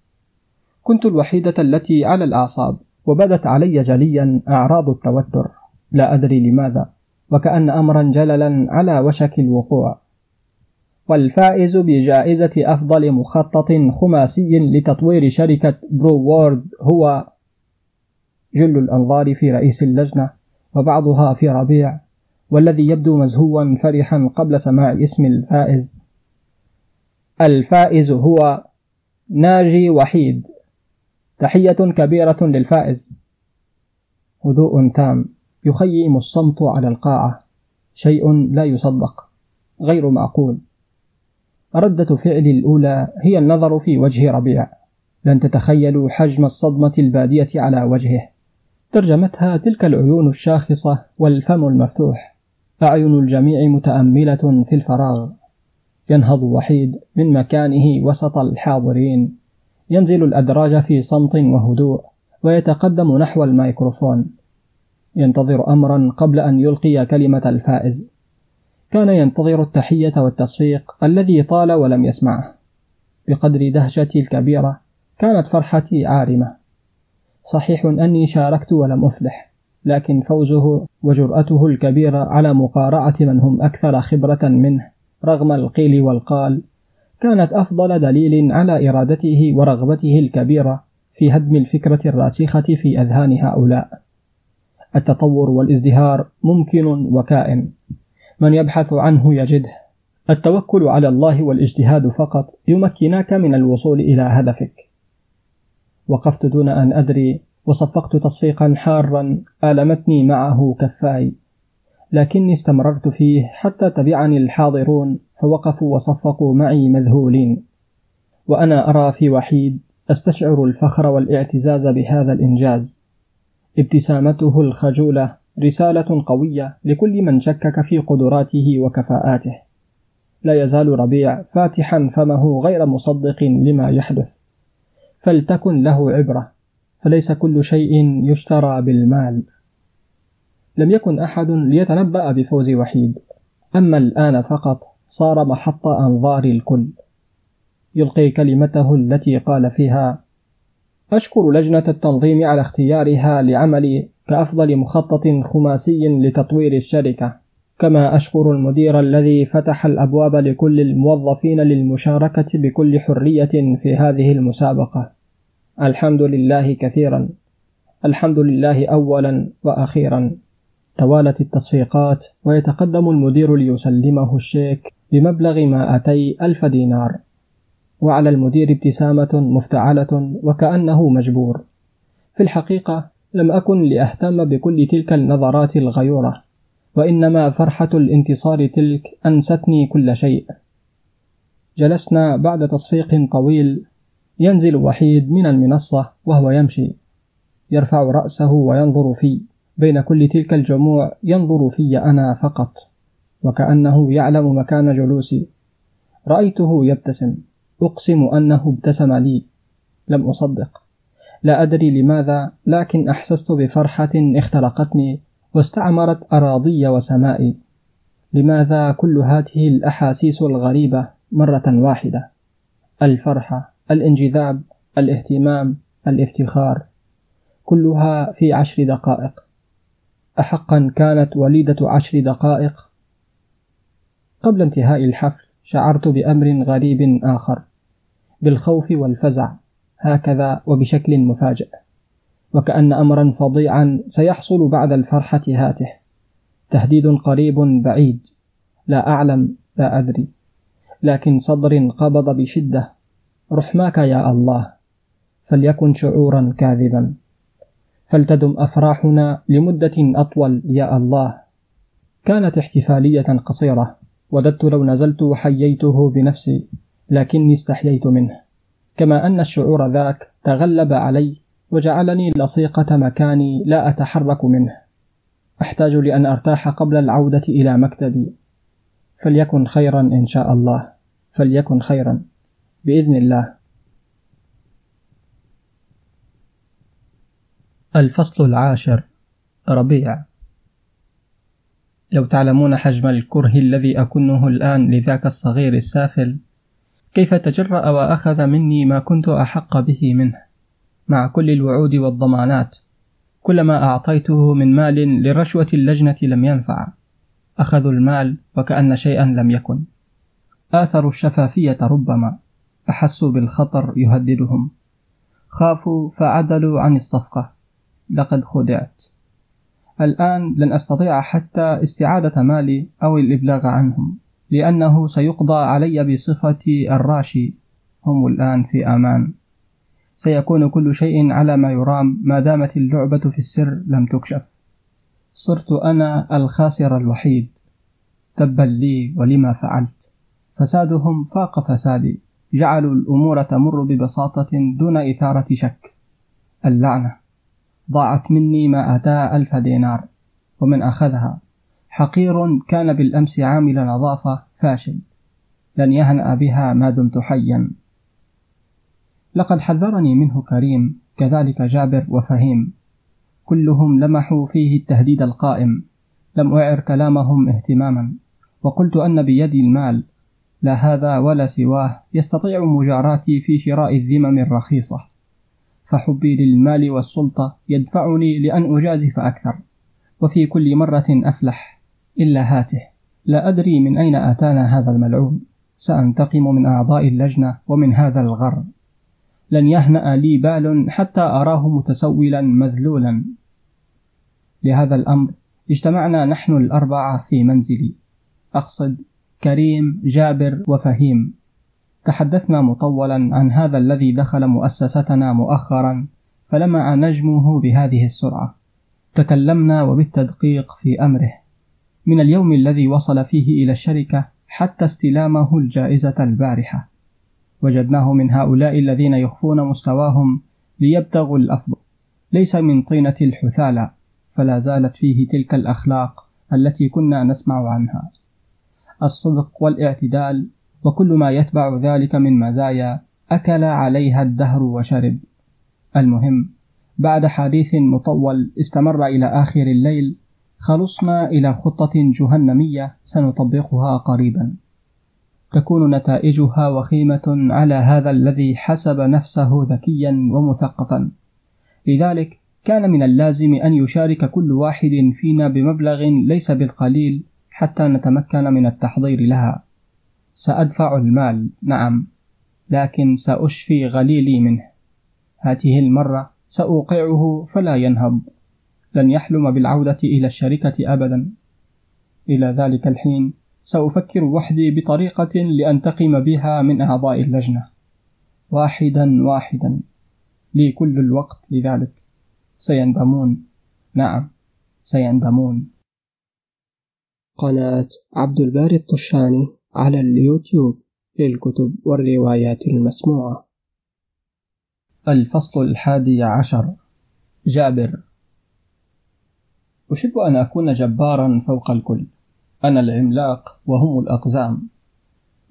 كنت الوحيدة التي على الأعصاب وبدت علي جليا أعراض التوتر. لا أدري لماذا وكأن أمرا جللا على وشك الوقوع. والفائز بجائزة أفضل مخطط خماسي لتطوير شركة Pro Work هو جل الأنظار في رئيس اللجنة وبعضها في ربيع والذي يبدو مزهوا فرحا قبل سماع اسم الفائز. الفائز هو ناجي وحيد. تحية كبيرة للفائز. هدوء تام. يخيم الصمت على القاعة. شيء لا يصدق. غير معقول. ردة فعلي الأولى هي النظر في وجه ربيع. لن تتخيلوا حجم الصدمة البادية على وجهه. ترجمتها تلك العيون الشاخصة والفم المفتوح. أعين الجميع متأملة في الفراغ. ينهض وحيد من مكانه وسط الحاضرين. ينزل الأدراج في صمت وهدوء ويتقدم نحو الميكروفون. ينتظر أمرا قبل أن يلقي كلمة الفائز. كان ينتظر التحية والتصفيق الذي طال ولم يسمعه. بقدر دهشتي الكبيرة كانت فرحتي عارمة. صحيح أني شاركت ولم أفلح لكن فوزه وجرأته الكبيرة على مقارعة من هم أكثر خبرة منه رغم القيل والقال كانت أفضل دليل على إرادته ورغبته الكبيرة في هدم الفكرة الراسخة في أذهان هؤلاء. التطور والازدهار ممكن وكائن، من يبحث عنه يجده. التوكل على الله والاجتهاد فقط يمكناك من الوصول إلى هدفك. وقفت دون أن أدري وصفقت تصفيقا حارا آلمتني معه كفاي لكني استمررت فيه حتى تبعني الحاضرون فوقفوا وصفقوا معي مذهولين وأنا أرى في وحيد أستشعر الفخر والاعتزاز بهذا الإنجاز ابتسامته الخجولة رسالة قوية لكل من شكك في قدراته وكفاءاته. لا يزال ربيع فاتحا فمه غير مصدق لما يحدث. فلتكن له عبرة فليس كل شيء يشترى بالمال. لم يكن أحد ليتنبأ بفوز وحيد. أما الآن فقط صار محط أنظار الكل. يلقي كلمته التي قال فيها أشكر لجنة التنظيم على اختيارها لعملي كأفضل مخطط خماسي لتطوير الشركة. كما أشكر المدير الذي فتح الأبواب لكل الموظفين للمشاركة بكل حرية في هذه المسابقة. الحمد لله كثيرا. الحمد لله أولا وأخيرا. توالت التصفيقات ويتقدم المدير ليسلمه الشيك بمبلغ مائتي ألف دينار. وعلى المدير ابتسامة مفتعلة وكأنه مجبور. في الحقيقة لم أكن لأهتم بكل تلك النظرات الغيورة وإنما فرحة الانتصار تلك أنستني كل شيء. جلسنا بعد تصفيق طويل ينزل وحيد من المنصة وهو يمشي يرفع رأسه وينظر في بين كل تلك الجموع ينظر في أنا فقط وكأنه يعلم مكان جلوسي. رأيته يبتسم. أقسم أنه ابتسم لي. لم أصدق. لا أدري لماذا لكن أحسست بفرحة اخترقتني واستعمرت أراضي وسمائي لماذا كل هذه الأحاسيس الغريبة مرة واحدة؟ الفرحة الانجذاب الاهتمام الافتخار. كلها في عشر دقائق. أحقا كانت وليدة عشر دقائق؟ قبل انتهاء الحفل شعرت بأمر غريب آخر. بالخوف والفزع هكذا وبشكل مفاجئ. وكأن أمرا فظيعا سيحصل بعد الفرحة هاته. تهديد قريب بعيد. لا أعلم لا أدري. لكن صدر قبض بشدة. رحماك يا الله. فليكن شعورا كاذبا. فلتدم أفراحنا لمدة أطول يا الله. كانت احتفالية قصيرة. وددت لو نزلت وحييته بنفسي. لكني استحييت منه. كما أن الشعور ذاك تغلب علي وجعلني لصيقة مكاني لا أتحرك منه. أحتاج لأن أرتاح قبل العودة إلى مكتبي. فليكن خيرا إن شاء الله. فليكن خيرا. بإذن الله. الفصل العاشر. ربيع. لو تعلمون حجم الكره الذي أكنه الآن لذاك الصغير السافل كيف تجرأ وأخذ مني ما كنت أحق به منه؟ مع كل الوعود والضمانات كل ما أعطيته من مال لرشوة اللجنة لم ينفع. أخذوا المال وكأن شيئا لم يكن. آثروا الشفافية ربما أحسوا بالخطر يهددهم. خافوا فعدلوا عن الصفقة. لقد خدعت. الآن لن أستطيع حتى استعادة مالي أو الإبلاغ عنهم. لأنه سيقضى علي بصفتي الراشي هم الآن في أمان. سيكون كل شيء على ما يرام ما دامت اللعبة في السر لم تكشف. صرت أنا الخاسر الوحيد. تبا لي ولما فعلت. فسادهم فاق فسادي. جعلوا الأمور تمر ببساطة دون إثارة شك. اللعنة. ضاعت مني ما أتى ألف دينار. ومن أخذها حقير كان بالأمس عامل نظافة فاشل. لن يهنأ بها ما دمت حيا. لقد حذرني منه كريم كذلك جابر وفهيم. كلهم لمحوا فيه التهديد القائم. لم أعر كلامهم اهتماما. وقلت أن بيدي المال. لا هذا ولا سواه. يستطيع مجاراتي في شراء الذمم الرخيصة. فحبي للمال والسلطة يدفعني لأن أجازف أكثر. وفي كل مرة أفلح. إلا هاته. لا أدري من أين آتانا هذا الملعون. سأنتقم من أعضاء اللجنة ومن هذا الغر لن يهنأ لي بال حتى أراه متسولا مذلولا. لهذا الأمر اجتمعنا نحن الأربعة في منزلي. أقصد كريم جابر وفهيم. تحدثنا مطولا عن هذا الذي دخل مؤسستنا مؤخرا فلمع نجمه بهذه السرعة. تكلمنا وبالتدقيق في أمره. من اليوم الذي وصل فيه إلى الشركة حتى استلامه الجائزة البارحة. وجدناه من هؤلاء الذين يخفون مستواهم ليبتغوا الأفضل. ليس من طينة الحثالة فلا زالت فيه تلك الأخلاق التي كنا نسمع عنها. الصدق والاعتدال وكل ما يتبع ذلك من مزايا أكل عليها الدهر وشرب. المهم بعد حديث مطول استمر إلى آخر الليل خلصنا إلى خطة جهنمية سنطبقها قريبا. تكون نتائجها وخيمة على هذا الذي حسب نفسه ذكيا ومثقفا. لذلك كان من اللازم أن يشارك كل واحد فينا بمبلغ ليس بالقليل حتى نتمكن من التحضير لها. سأدفع المال نعم لكن سأشفي غليلي منه. هذه المرة سأوقعه فلا ينهض. لن يحلم بالعودة إلى الشركة أبدا. إلى ذلك الحين سأفكر وحدي بطريقة لأنتقم بها من أعضاء اللجنة. واحدا واحدا. لي كل الوقت لذلك. سيندمون. نعم سيندمون. قناة عبد الباري الطشاني على اليوتيوب للكتب والروايات المسموعة. الفصل الحادي عشر. جابر. أحب أن أكون جبارا فوق الكل. أنا العملاق وهم الأقزام.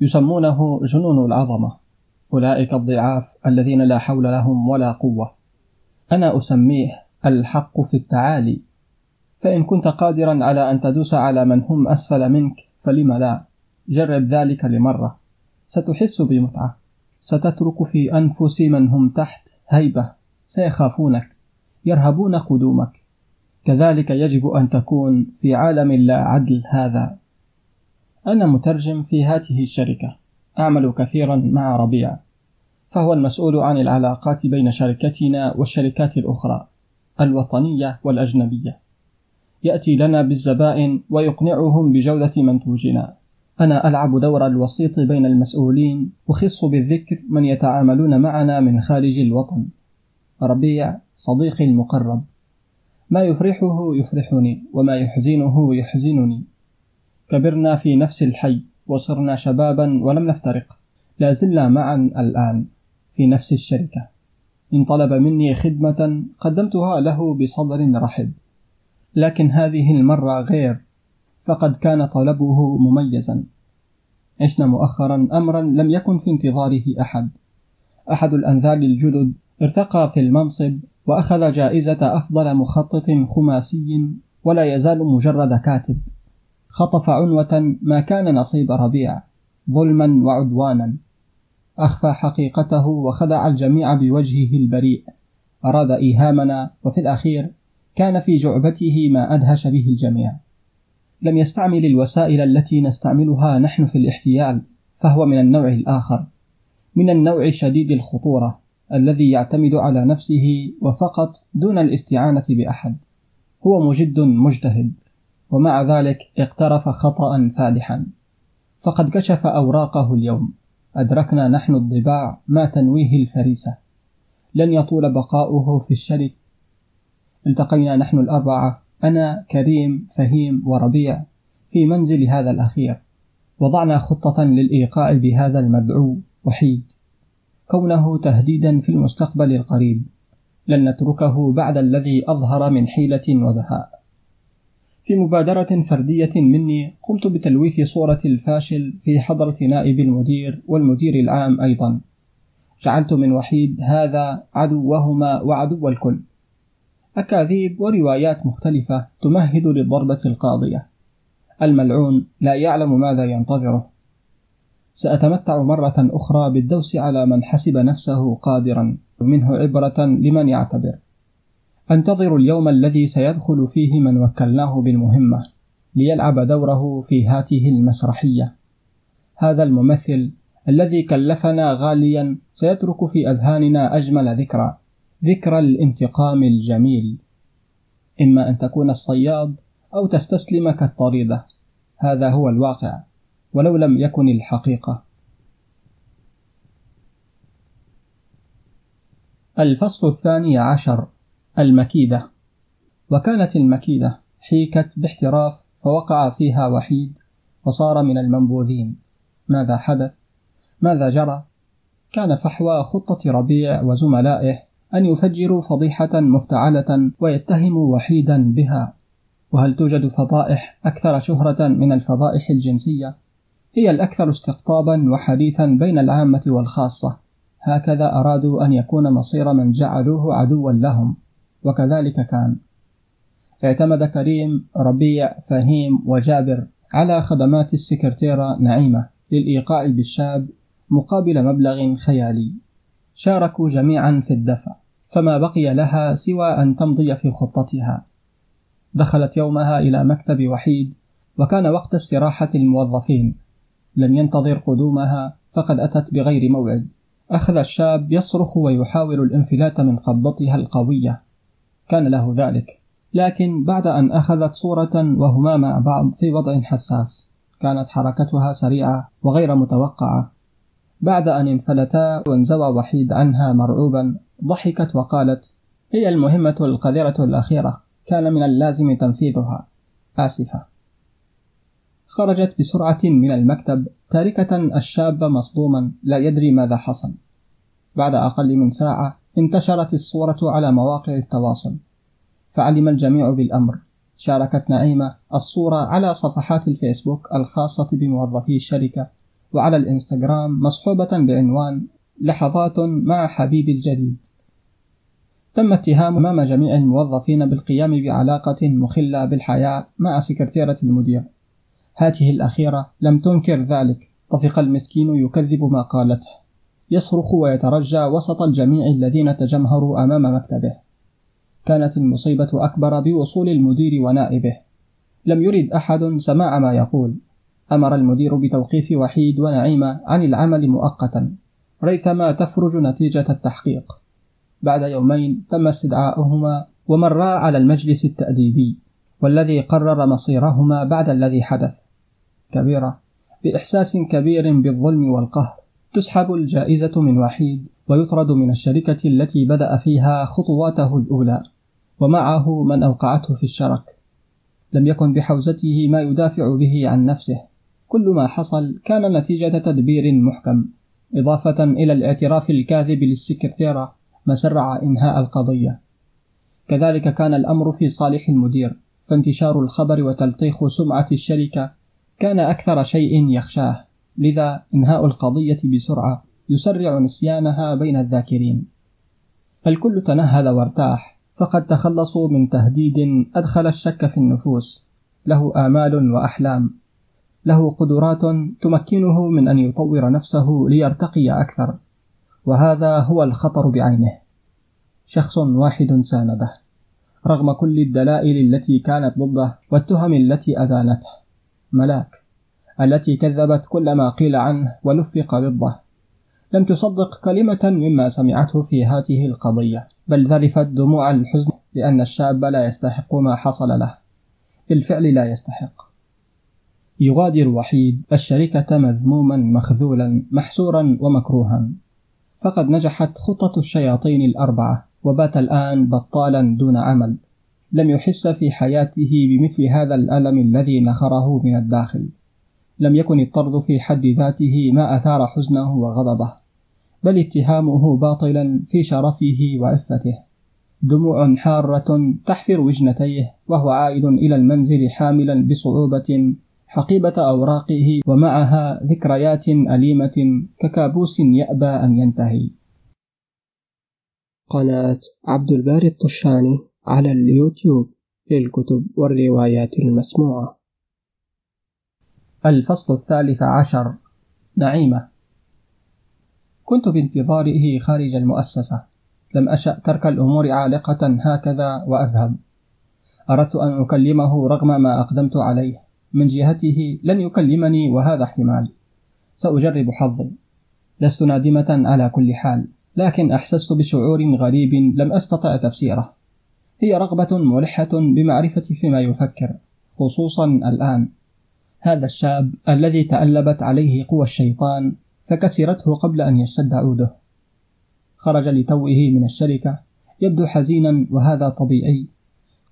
يسمونه جنون العظمة. أولئك الضعاف الذين لا حول لهم ولا قوة. أنا أسميه الحق في التعالي. فإن كنت قادرا على أن تدوس على من هم أسفل منك فلم لا؟ جرب ذلك لمرة. ستحس بمتعة. ستترك في أنفس من هم تحت هيبة. سيخافونك. يرهبون قدومك. كذلك يجب أن تكون في عالم لا عدل هذا. أنا مترجم في هذه الشركة. أعمل كثيرا مع ربيع. فهو المسؤول عن العلاقات بين شركتنا والشركات الأخرى الوطنية والأجنبية. يأتي لنا بالزبائن ويقنعهم بجودة منتوجنا. أنا ألعب دور الوسيط بين المسؤولين أخص بالذكر من يتعاملون معنا من خارج الوطن. ربيع صديقي المقرب. ما يفرحه يفرحني وما يحزنه يحزنني. كبرنا في نفس الحي وصرنا شبابا ولم نفترق. لا زلنا معا الآن في نفس الشركة. إن طلب مني خدمة قدمتها له بصدر رحب. لكن هذه المرة غير فقد كان طلبه مميزا. عشنا مؤخرا أمرا لم يكن في انتظاره أحد. أحد الأنذال الجدد ارتقى في المنصب وأخذ جائزة أفضل مخطط خماسي ولا يزال مجرد كاتب. خطف عنوة ما كان نصيب ربيع ظلما وعدوانا. أخفى حقيقته وخدع الجميع بوجهه البريء. أراد إيهامنا وفي الأخير كان في جعبته ما أدهش به الجميع. لم يستعمل الوسائل التي نستعملها نحن في الاحتيال فهو من النوع الآخر. من النوع شديد الخطورة. الذي يعتمد على نفسه وفقط دون الاستعانة بأحد. هو مجد مجتهد ومع ذلك اقترف خطأ فادحا. فقد كشف أوراقه اليوم. أدركنا نحن الضباع ما تنويه الفريسة. لن يطول بقاؤه في الشرك. التقينا نحن الأربعة أنا كريم فهيم وربيع في منزل هذا الأخير. وضعنا خطة للإيقاع بهذا المدعو. وحيد. كونه تهديدا في المستقبل القريب. لن نتركه بعد الذي أظهر من حيلة ودهاء في مبادرة فردية مني قمت بتلويث صورة الفاشل في حضرة نائب المدير والمدير العام أيضا. جعلت من وحيد هذا عدوهما وعدو الكل. أكاذيب وروايات مختلفة تمهد للضربة القاضية. الملعون لا يعلم ماذا ينتظره. سأتمتع مرة أخرى بالدوس على من حسب نفسه قادرا منه عبرة لمن يعتبر. أنتظر اليوم الذي سيدخل فيه من وكلناه بالمهمة ليلعب دوره في هاته المسرحية. هذا الممثل الذي كلفنا غاليا سيترك في أذهاننا أجمل ذكرى ذكرى الانتقام الجميل. إما أن تكون الصياد أو تستسلم كالطريدة هذا هو الواقع. ولو لم يكن الحقيقة الفصل الثاني عشر المكيدة وكانت المكيدة حيكت باحتراف فوقع فيها وحيد وصار من المنبوذين ماذا حدث؟ ماذا جرى؟ كان فحوى خطة ربيع وزملائه أن يفجروا فضيحة مفتعلة ويتهموا وحيدا بها وهل توجد فضائح أكثر شهرة من الفضائح الجنسية؟ هي الأكثر استقطابا وحديثا بين العامة والخاصة. هكذا أرادوا أن يكون مصير من جعلوه عدوا لهم وكذلك كان. اعتمد كريم ربيع فهيم وجابر على خدمات السكرتيرة نعيمة للإيقاع بالشاب مقابل مبلغ خيالي. شاركوا جميعا في الدفع فما بقي لها سوى أن تمضي في خطتها. دخلت يومها إلى مكتب وحيد وكان وقت استراحة الموظفين. لم ينتظر قدومها فقد أتت بغير موعد. أخذ الشاب يصرخ ويحاول الانفلات من قبضتها القوية. كان له ذلك. لكن بعد أن أخذت صورة وهما مع بعض في وضع حساس كانت حركتها سريعة وغير متوقعة. بعد أن انفلتا وانزوى وحيد عنها مرعوبا ضحكت وقالت هي المهمة القذرة الأخيرة. كان من اللازم تنفيذها. آسفة. خرجت بسرعة من المكتب تاركة الشاب مصدوما لا يدري ماذا حصل. بعد أقل من ساعة انتشرت الصورة على مواقع التواصل. فعلم الجميع بالأمر. شاركت نعيمة الصورة على صفحات الفيسبوك الخاصة بموظفي الشركة وعلى الإنستغرام مصحوبة بعنوان لحظات مع حبيبي الجديد تم اتهام أمام جميع الموظفين بالقيام بعلاقة مخلة بالحياة مع سكرتيرة المدير. هاته الأخيرة لم تنكر ذلك. طفق المسكين يكذب ما قالته. يصرخ ويترجى وسط الجميع الذين تجمهروا أمام مكتبه. كانت المصيبة أكبر بوصول المدير ونائبه. لم يرد أحد سماع ما يقول. أمر المدير بتوقيف وحيد ونعيمة عن العمل مؤقتا. ريثما تفرج نتيجة التحقيق. بعد يومين تم استدعاؤهما ومرا على المجلس التأديبي والذي قرر مصيرهما بعد الذي حدث. كبيرة بإحساس كبير بالظلم والقهر. تسحب الجائزة من وحيد ويطرد من الشركة التي بدأ فيها خطواته الأولى ومعه من أوقعته في الشرك. لم يكن بحوزته ما يدافع به عن نفسه. كل ما حصل كان نتيجة تدبير محكم إضافة إلى الاعتراف الكاذب للسكرتيرة ما سرع إنهاء القضية. كذلك كان الأمر في صالح المدير فانتشار الخبر وتلطيخ سمعة الشركة كان أكثر شيء يخشاه. لذا إنهاء القضية بسرعة يسرع نسيانها بين الذاكرين. الكل تنهد وارتاح فقد تخلصوا من تهديد أدخل الشك في النفوس. له آمال وأحلام. له قدرات تمكنه من أن يطور نفسه ليرتقي أكثر. وهذا هو الخطر بعينه. شخص واحد سانده. رغم كل الدلائل التي كانت ضده والتهم التي أدانته ملاك التي كذبت كل ما قيل عنه ولفق ضده. لم تصدق كلمة مما سمعته في هذه القضية بل ذرفت دموع الحزن لأن الشاب لا يستحق ما حصل له. بالفعل لا يستحق. يغادر وحيد الشركة مذموما مخذولا محسورا ومكروها. فقد نجحت خطة الشياطين الأربعة وبات الآن بطالا دون عمل. لم يحس في حياته بمثل هذا الألم الذي نخره من الداخل. لم يكن الطرد في حد ذاته ما أثار حزنه وغضبه بل اتهامه باطلا في شرفه وعفته. دموع حارة تحفر وجنتيه وهو عائد إلى المنزل حاملا بصعوبة حقيبة أوراقه ومعها ذكريات أليمة ككابوس يأبى أن ينتهي. قناة عبد الباري الطشاني على اليوتيوب للكتب والروايات المسموعة. الفصل الثالث عشر. نعيمة. كنت بانتظاره خارج المؤسسة. لم أشأ ترك الأمور عالقة هكذا وأذهب. أردت أن أكلمه رغم ما أقدمت عليه. من جهته لن يكلمني وهذا احتمال. سأجرب حظي. لست نادمة على كل حال لكن أحسست بشعور غريب لم أستطع تفسيره. هي رغبة ملحة بمعرفة فيما يفكر خصوصا الآن. هذا الشاب الذي تألبت عليه قوى الشيطان فكسرته قبل أن يشتد عوده. خرج لتوه من الشركة يبدو حزينا وهذا طبيعي.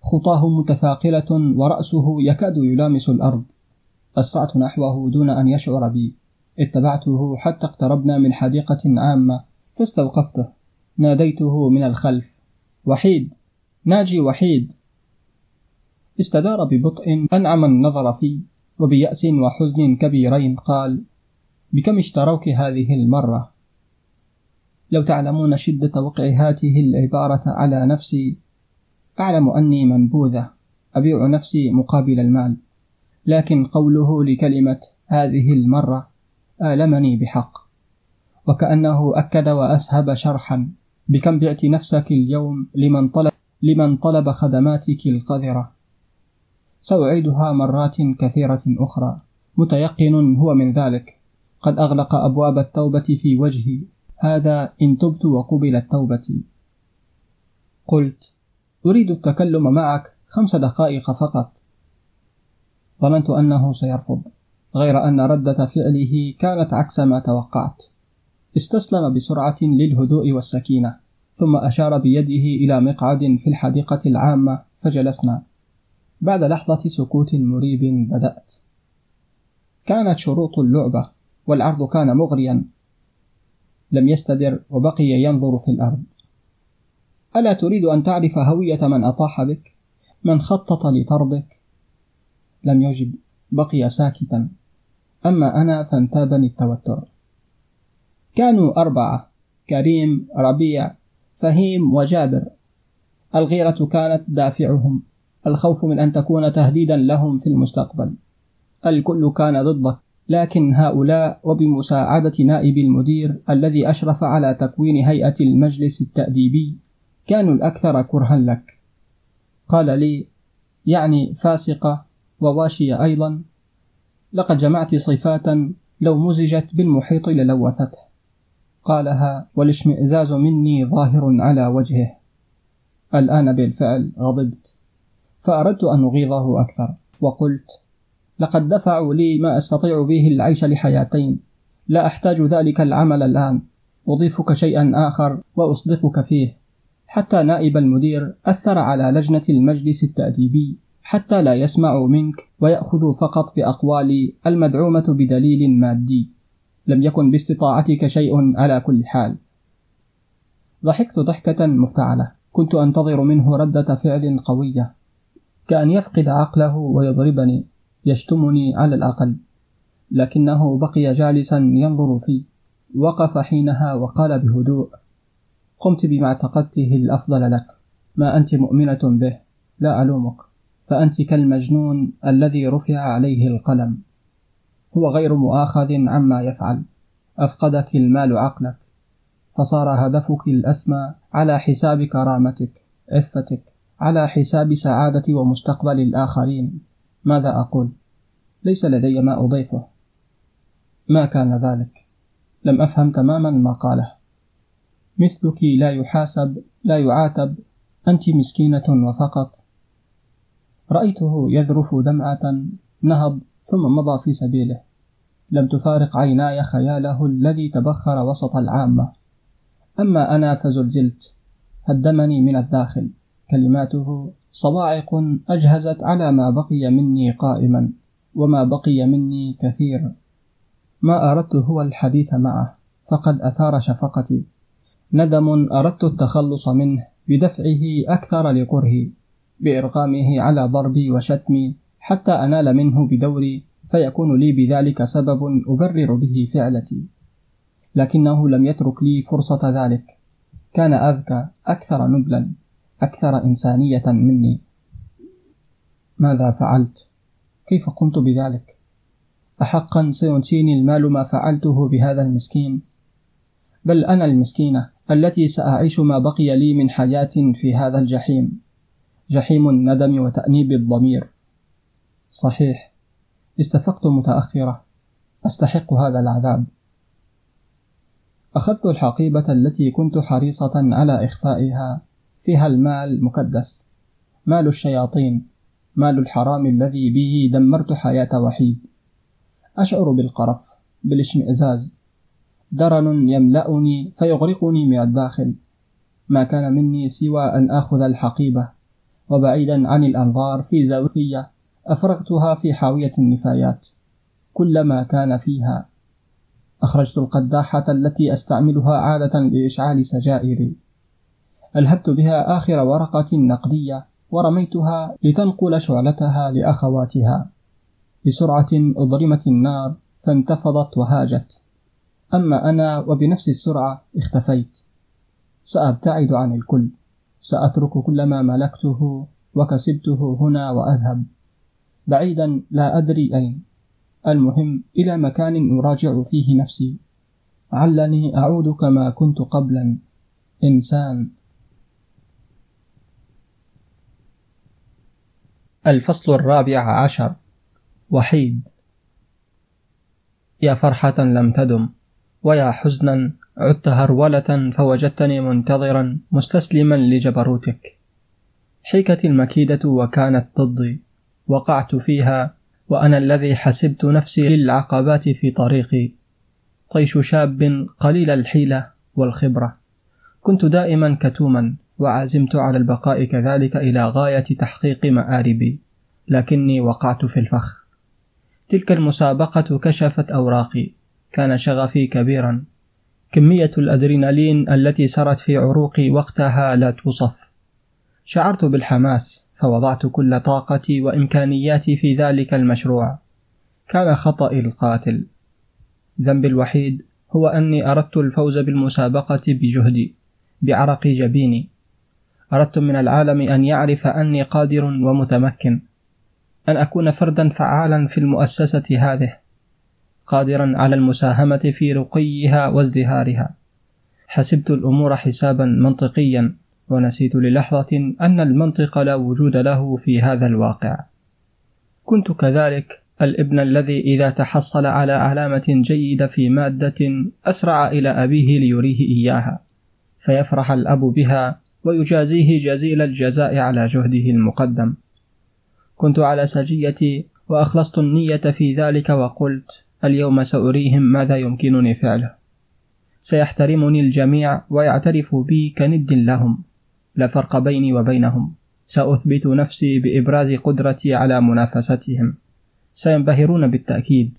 خطاه متثاقلة ورأسه يكاد يلامس الأرض. أسرعت نحوه دون أن يشعر بي. اتبعته حتى اقتربنا من حديقة عامة فاستوقفته. ناديته من الخلف. وحيد! ناجي وحيد. استدار ببطء أنعم النظر في وبيأس وحزن كبيرين قال بكم اشتروك هذه المرة؟ لو تعلمون شدة وقع هذه العبارة على نفسي أعلم أني منبوذة أبيع نفسي مقابل المال لكن قوله لكلمة هذه المرة آلمني بحق وكأنه أكد وأسهب شرحا بكم بعت نفسك اليوم لمن طلب, لمن طلب خدماتك القذرة. سأعيدها مرات كثيرة أخرى. متيقن هو من ذلك. قد أغلق أبواب التوبة في وجهي. هذا إن تبت وقبلت توبتي. قلت أريد التكلم معك خمس دقائق فقط. ظننت أنه سيرفض غير أن ردة فعله كانت عكس ما توقعت. استسلم بسرعة للهدوء والسكينة. ثم أشار بيده إلى مقعد في الحديقة العامة فجلسنا. بعد لحظة سكوت مريب بدأت. كانت شروط اللعبة والعرض كان مغريا. لم يستدر وبقي ينظر في الأرض. ألا تريد أن تعرف هوية من أطاح بك؟ من خطط لطردك؟ لم يجب. بقي ساكتا. أما أنا فانتابني التوتر. كانوا أربعة كريم ربيع فهيم وجابر. الغيرة كانت دافعهم. الخوف من أن تكون تهديدا لهم في المستقبل. الكل كان ضدك لكن هؤلاء وبمساعدة نائب المدير الذي أشرف على تكوين هيئة المجلس التأديبي كانوا الأكثر كرها لك. قال لي يعني فاسقة وواشية أيضا. لقد جمعت صفات لو مزجت بالمحيط للوثته قالها والاشمئزاز مني ظاهر على وجهه. الآن بالفعل غضبت. فأردت أن أغيظه أكثر وقلت لقد دفعوا لي ما أستطيع به العيش لحياتين. لا أحتاج ذلك العمل الآن. أضيفك شيئا آخر وأصدقك فيه. حتى نائب المدير أثر على لجنة المجلس التأديبي حتى لا يسمعوا منك ويأخذوا فقط بأقوالي المدعومة بدليل مادي. لم يكن باستطاعتك شيء على كل حال. ضحكت ضحكة مفتعلة. كنت أنتظر منه ردة فعل قوية. كأن يفقد عقله ويضربني يشتمني على الأقل. لكنه بقي جالسا ينظر في. وقف حينها وقال بهدوء قمت بما اعتقدته الأفضل لك. ما أنت مؤمنة به لا ألومك. فأنت كالمجنون الذي رفع عليه القلم. هو غير مؤاخذ عما يفعل. أفقدك المال عقلك. فصار هدفك الأسمى على حساب كرامتك عفتك على حساب سعادة ومستقبل الآخرين. ماذا أقول؟ ليس لدي ما أضيفه. ما كان ذلك؟ لم أفهم تماما ما قاله. مثلك لا يحاسب لا يعاتب. أنت مسكينة وفقط. رأيته يذرف دمعة نهض ثم مضى في سبيله. لم تفارق عيناي خياله الذي تبخر وسط العامة. أما أنا فزلزلت. هدمني من الداخل. كلماته صواعق أجهزت على ما بقي مني قائما وما بقي مني كثير ما أردت هو الحديث معه فقد أثار شفقتي. ندم أردت التخلص منه بدفعه أكثر لكرهي بإرغامه على ضربي وشتمي. حتى أنال منه بدوري فيكون لي بذلك سبب أبرر به فعلتي لكنه لم يترك لي فرصة ذلك كان أذكى أكثر نبلا أكثر إنسانية مني ماذا فعلت؟ كيف قمت بذلك؟ أحقا سينسيني المال ما فعلته بهذا المسكين؟ بل أنا المسكينة التي سأعيش ما بقي لي من حياة في هذا الجحيم جحيم الندم وتأنيب الضمير صحيح. استفقت متأخرة. أستحق هذا العذاب. أخذت الحقيبة التي كنت حريصة على إخفائها فيها المال مكدس مال الشياطين. مال الحرام الذي به دمرت حياة وحيد. أشعر بالقرف بالاشمئزاز. درن يملأني فيغرقني من الداخل. ما كان مني سوى أن آخذ الحقيبة. وبعيدا عن الأنظار في زاوية أفرغتها في حاوية النفايات كل ما كان فيها. أخرجت القداحة التي أستعملها عادة لإشعال سجائري ألهبت بها آخر ورقة نقدية ورميتها لتنقل شعلتها لأخواتها. بسرعة أضرمت النار فانتفضت وهاجت. أما أنا وبنفس السرعة اختفيت. سأبتعد عن الكل. سأترك كل ما ملكته وكسبته هنا وأذهب. بعيدا لا أدري أين. المهم إلى مكان أراجع فيه نفسي. علني أعود كما كنت قبلا. إنسان. الفصل الرابع عشر. وحيد. يا فرحة لم تدم ويا حزنا عدت هرولة فوجدتني منتظرا مستسلما لجبروتك. حيكت المكيدة وكانت ضدي. وقعت فيها وأنا الذي حسبت نفسي للعقبات في طريقي. طيش شاب قليل الحيلة والخبرة. كنت دائما كتوما وعزمت على البقاء كذلك إلى غاية تحقيق مآربي. لكني وقعت في الفخ. تلك المسابقة كشفت أوراقي. كان شغفي كبيرا. كمية الأدرينالين التي سرت في عروقي وقتها لا توصف. شعرت بالحماس. فوضعت كل طاقتي وإمكانياتي في ذلك المشروع. كان خطأي القاتل. ذنبي الوحيد هو أني أردت الفوز بالمسابقة بجهدي بعرق جبيني. أردت من العالم أن يعرف أني قادر ومتمكن أن أكون فردا فعالا في المؤسسة هذه قادرا على المساهمة في رقيها وازدهارها. حسبت الأمور حسابا منطقيا. ونسيت للحظة أن المنطق لا وجود له في هذا الواقع. كنت كذلك الابن الذي إذا تحصل على علامة جيدة في مادة أسرع إلى أبيه ليريه إياها فيفرح الأب بها ويجازيه جزيل الجزاء على جهده المقدم. كنت على سجيتي وأخلصت النية في ذلك وقلت اليوم سأريهم ماذا يمكنني فعله. سيحترمني الجميع ويعترف بي كند لهم. لا فرق بيني وبينهم. سأثبت نفسي بإبراز قدرتي على منافستهم. سينبهرون بالتأكيد.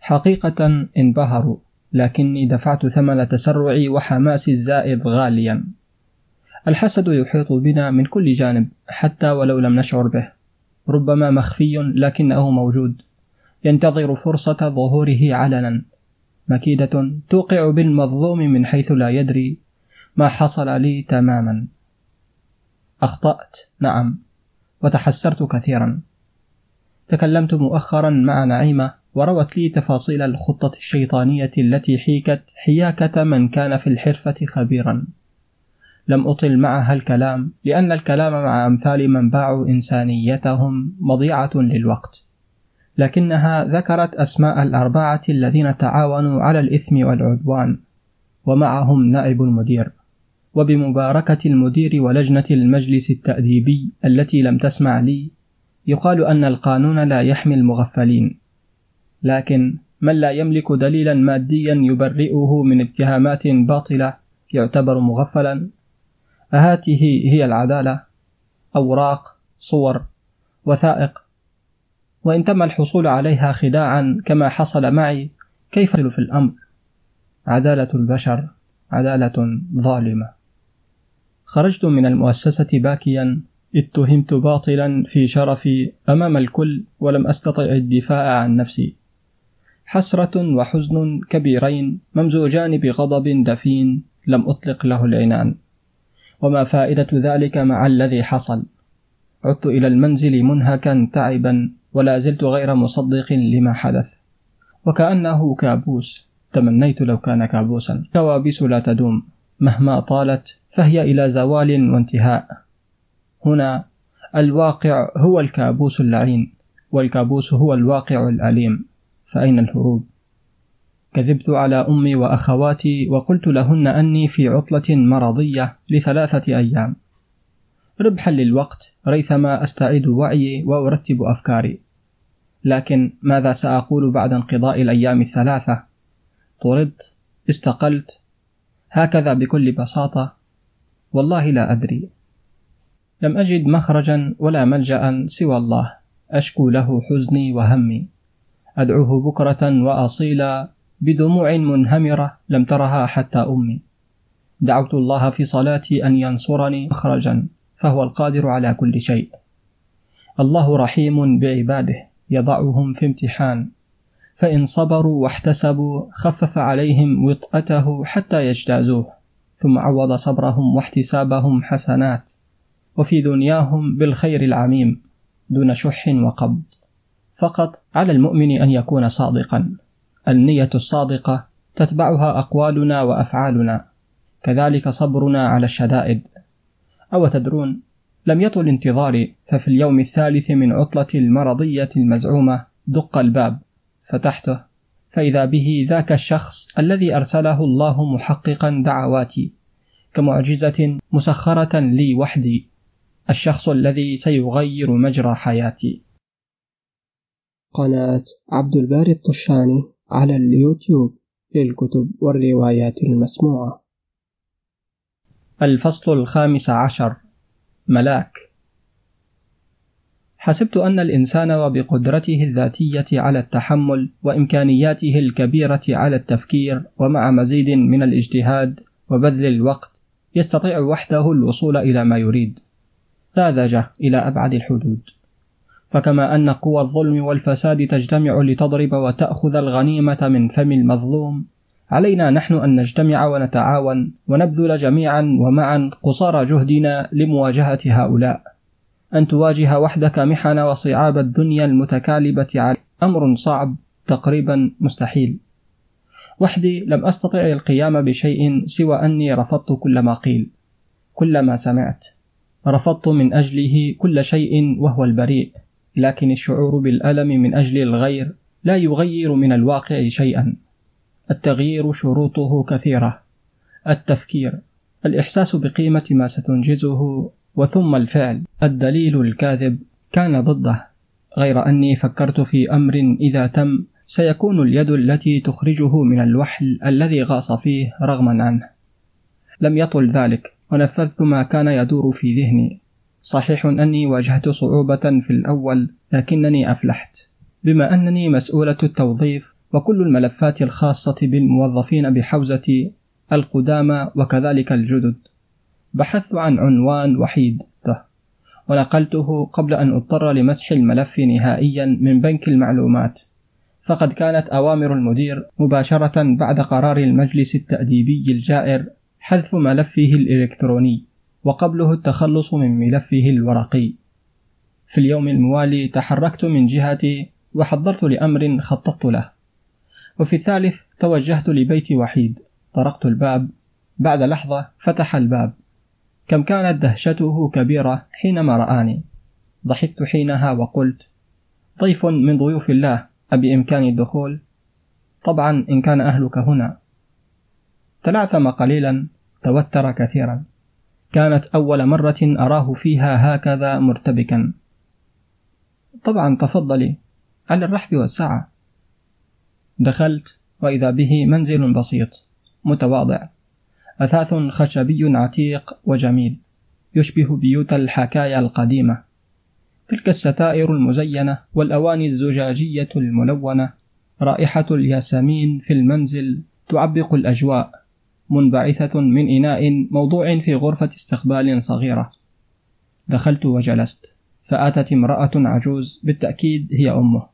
حقيقة انبهروا لكني دفعت ثمن تسرعي وحماسي الزائد غاليا. الحسد يحيط بنا من كل جانب حتى ولو لم نشعر به. ربما مخفي لكنه موجود. ينتظر فرصة ظهوره علنا. مكيدة توقع بالمظلوم من حيث لا يدري. ما حصل لي تماما. أخطأت. نعم. وتحسرت كثيرا. تكلمت مؤخرا مع نعيمة وروت لي تفاصيل الخطة الشيطانية التي حيكت حياكة من كان في الحرفة خبيرا. لم أطل معها الكلام لأن الكلام مع أمثال من باعوا إنسانيتهم مضيعة للوقت. لكنها ذكرت أسماء الأربعة الذين تعاونوا على الإثم والعدوان ومعهم نائب المدير وبمباركة المدير ولجنة المجلس التأديبي التي لم تسمع لي يقال أن القانون لا يحمي المغفلين. لكن من لا يملك دليلا ماديا يبرئه من اتهامات باطلة يعتبر مغفلا؟ أهاته هي العدالة أوراق صور وثائق. وإن تم الحصول عليها خداعا كما حصل معي كيف في الأمر؟ عدالة البشر عدالة ظالمة. خرجت من المؤسسة باكيا اتهمت باطلا في شرفي أمام الكل ولم أستطع الدفاع عن نفسي. حسرة وحزن كبيرين ممزوجان بغضب دفين لم أطلق له العنان. وما فائدة ذلك مع الذي حصل؟ عدت إلى المنزل منهكا تعبا ولا زلت غير مصدق لما حدث. وكأنه كابوس تمنيت لو كان كابوسا. كوابيس لا تدوم مهما طالت فهي إلى زوال وانتهاء. هنا الواقع هو الكابوس اللعين والكابوس هو الواقع الأليم. فأين الهروب؟ كذبت على أمي وأخواتي وقلت لهن أني في عطلة مرضية لثلاثة أيام. ربحا للوقت ريثما أستعيد وعيي وأرتب أفكاري. لكن ماذا سأقول بعد انقضاء الأيام الثلاثة؟ طردت استقلت. هكذا بكل بساطة. والله لا أدري. لم أجد مخرجا ولا ملجأ سوى الله. أشكو له حزني وهمي. أدعوه بكرة وأصيلا بدموع منهمرة لم ترها حتى أمي. دعوت الله في صلاتي أن ينصرني مخرجا فهو القادر على كل شيء. الله رحيم بعباده يضعهم في امتحان. فإن صبروا واحتسبوا خفف عليهم وطأته حتى يجتازوه. ثم عوض صبرهم واحتسابهم حسنات وفي دنياهم بالخير العميم دون شح وقبض. فقط على المؤمن أن يكون صادقا. النية الصادقة تتبعها أقوالنا وأفعالنا. كذلك صبرنا على الشدائد. أو تدرون لم يطل انتظاري ففي اليوم الثالث من عطلة المرضية المزعومة دق الباب. فتحته. فإذا به ذاك الشخص الذي أرسله الله محققا دعواتي. كمعجزة مسخرة لي وحدي الشخص الذي سيغير مجرى حياتي. قناة عبد الباري الطشاني على اليوتيوب للكتب والروايات المسموعة. الفصل الخامس عشر. ملاك. حسبت أن الإنسان وبقدرته الذاتية على التحمل وإمكانياته الكبيرة على التفكير ومع مزيد من الاجتهاد وبذل الوقت يستطيع وحده الوصول إلى ما يريد. ساذج إلى أبعد الحدود. فكما أن قوى الظلم والفساد تجتمع لتضرب وتأخذ الغنيمة من فم المظلوم علينا نحن أن نجتمع ونتعاون ونبذل جميعا ومعا قصارى جهدنا لمواجهة هؤلاء. أن تواجه وحدك محن وصعاب الدنيا المتكالبة على أمر صعب تقريبا مستحيل. وحدي لم أستطع القيام بشيء سوى أني رفضت كل ما قيل كل ما سمعت. رفضت من أجله كل شيء وهو البريء لكن الشعور بالألم من أجل الغير لا يغير من الواقع شيئا. التغيير شروطه كثيرة التفكير الإحساس بقيمة ما ستنجزه وثم الفعل. الدليل الكاذب كان ضده غير أني فكرت في أمر إذا تم سيكون اليد التي تخرجه من الوحل الذي غاص فيه رغما عنه. لم يطل ذلك. ونفذت ما كان يدور في ذهني. صحيح أني واجهت صعوبة في الأول لكنني أفلحت. بما أنني مسؤولة التوظيف وكل الملفات الخاصة بالموظفين بحوزة القدامى وكذلك الجدد. بحثت عن عنوان وحيد. ونقلته قبل أن أضطر لمسح الملف نهائيا من بنك المعلومات. فقد كانت أوامر المدير مباشرة بعد قرار المجلس التأديبي الجائر حذف ملفه الإلكتروني وقبله التخلص من ملفه الورقي. في اليوم الموالي تحركت من جهتي وحضرت لأمر خططت له. وفي الثالث توجهت لبيت وحيد طرقت الباب. بعد لحظة فتح الباب. كم كانت دهشته كبيرة حينما رآني. ضحكت حينها وقلت ضيف من ضيوف الله أبإمكاني الدخول؟ طبعا إن كان أهلك هنا. تلعثم قليلا توتر كثيرا. كانت أول مرة أراه فيها هكذا مرتبكا. طبعا تفضلي. على الرحب والسعة. دخلت وإذا به منزل بسيط متواضع. أثاث خشبي عتيق وجميل. يشبه بيوت الحكايا القديمة. تلك الستائر المزينة والأواني الزجاجية الملونة رائحة الياسمين في المنزل تعبق الأجواء منبعثة من إناء موضوع في غرفة استقبال صغيرة. دخلت وجلست فأتت امرأة عجوز بالتأكيد هي أمه.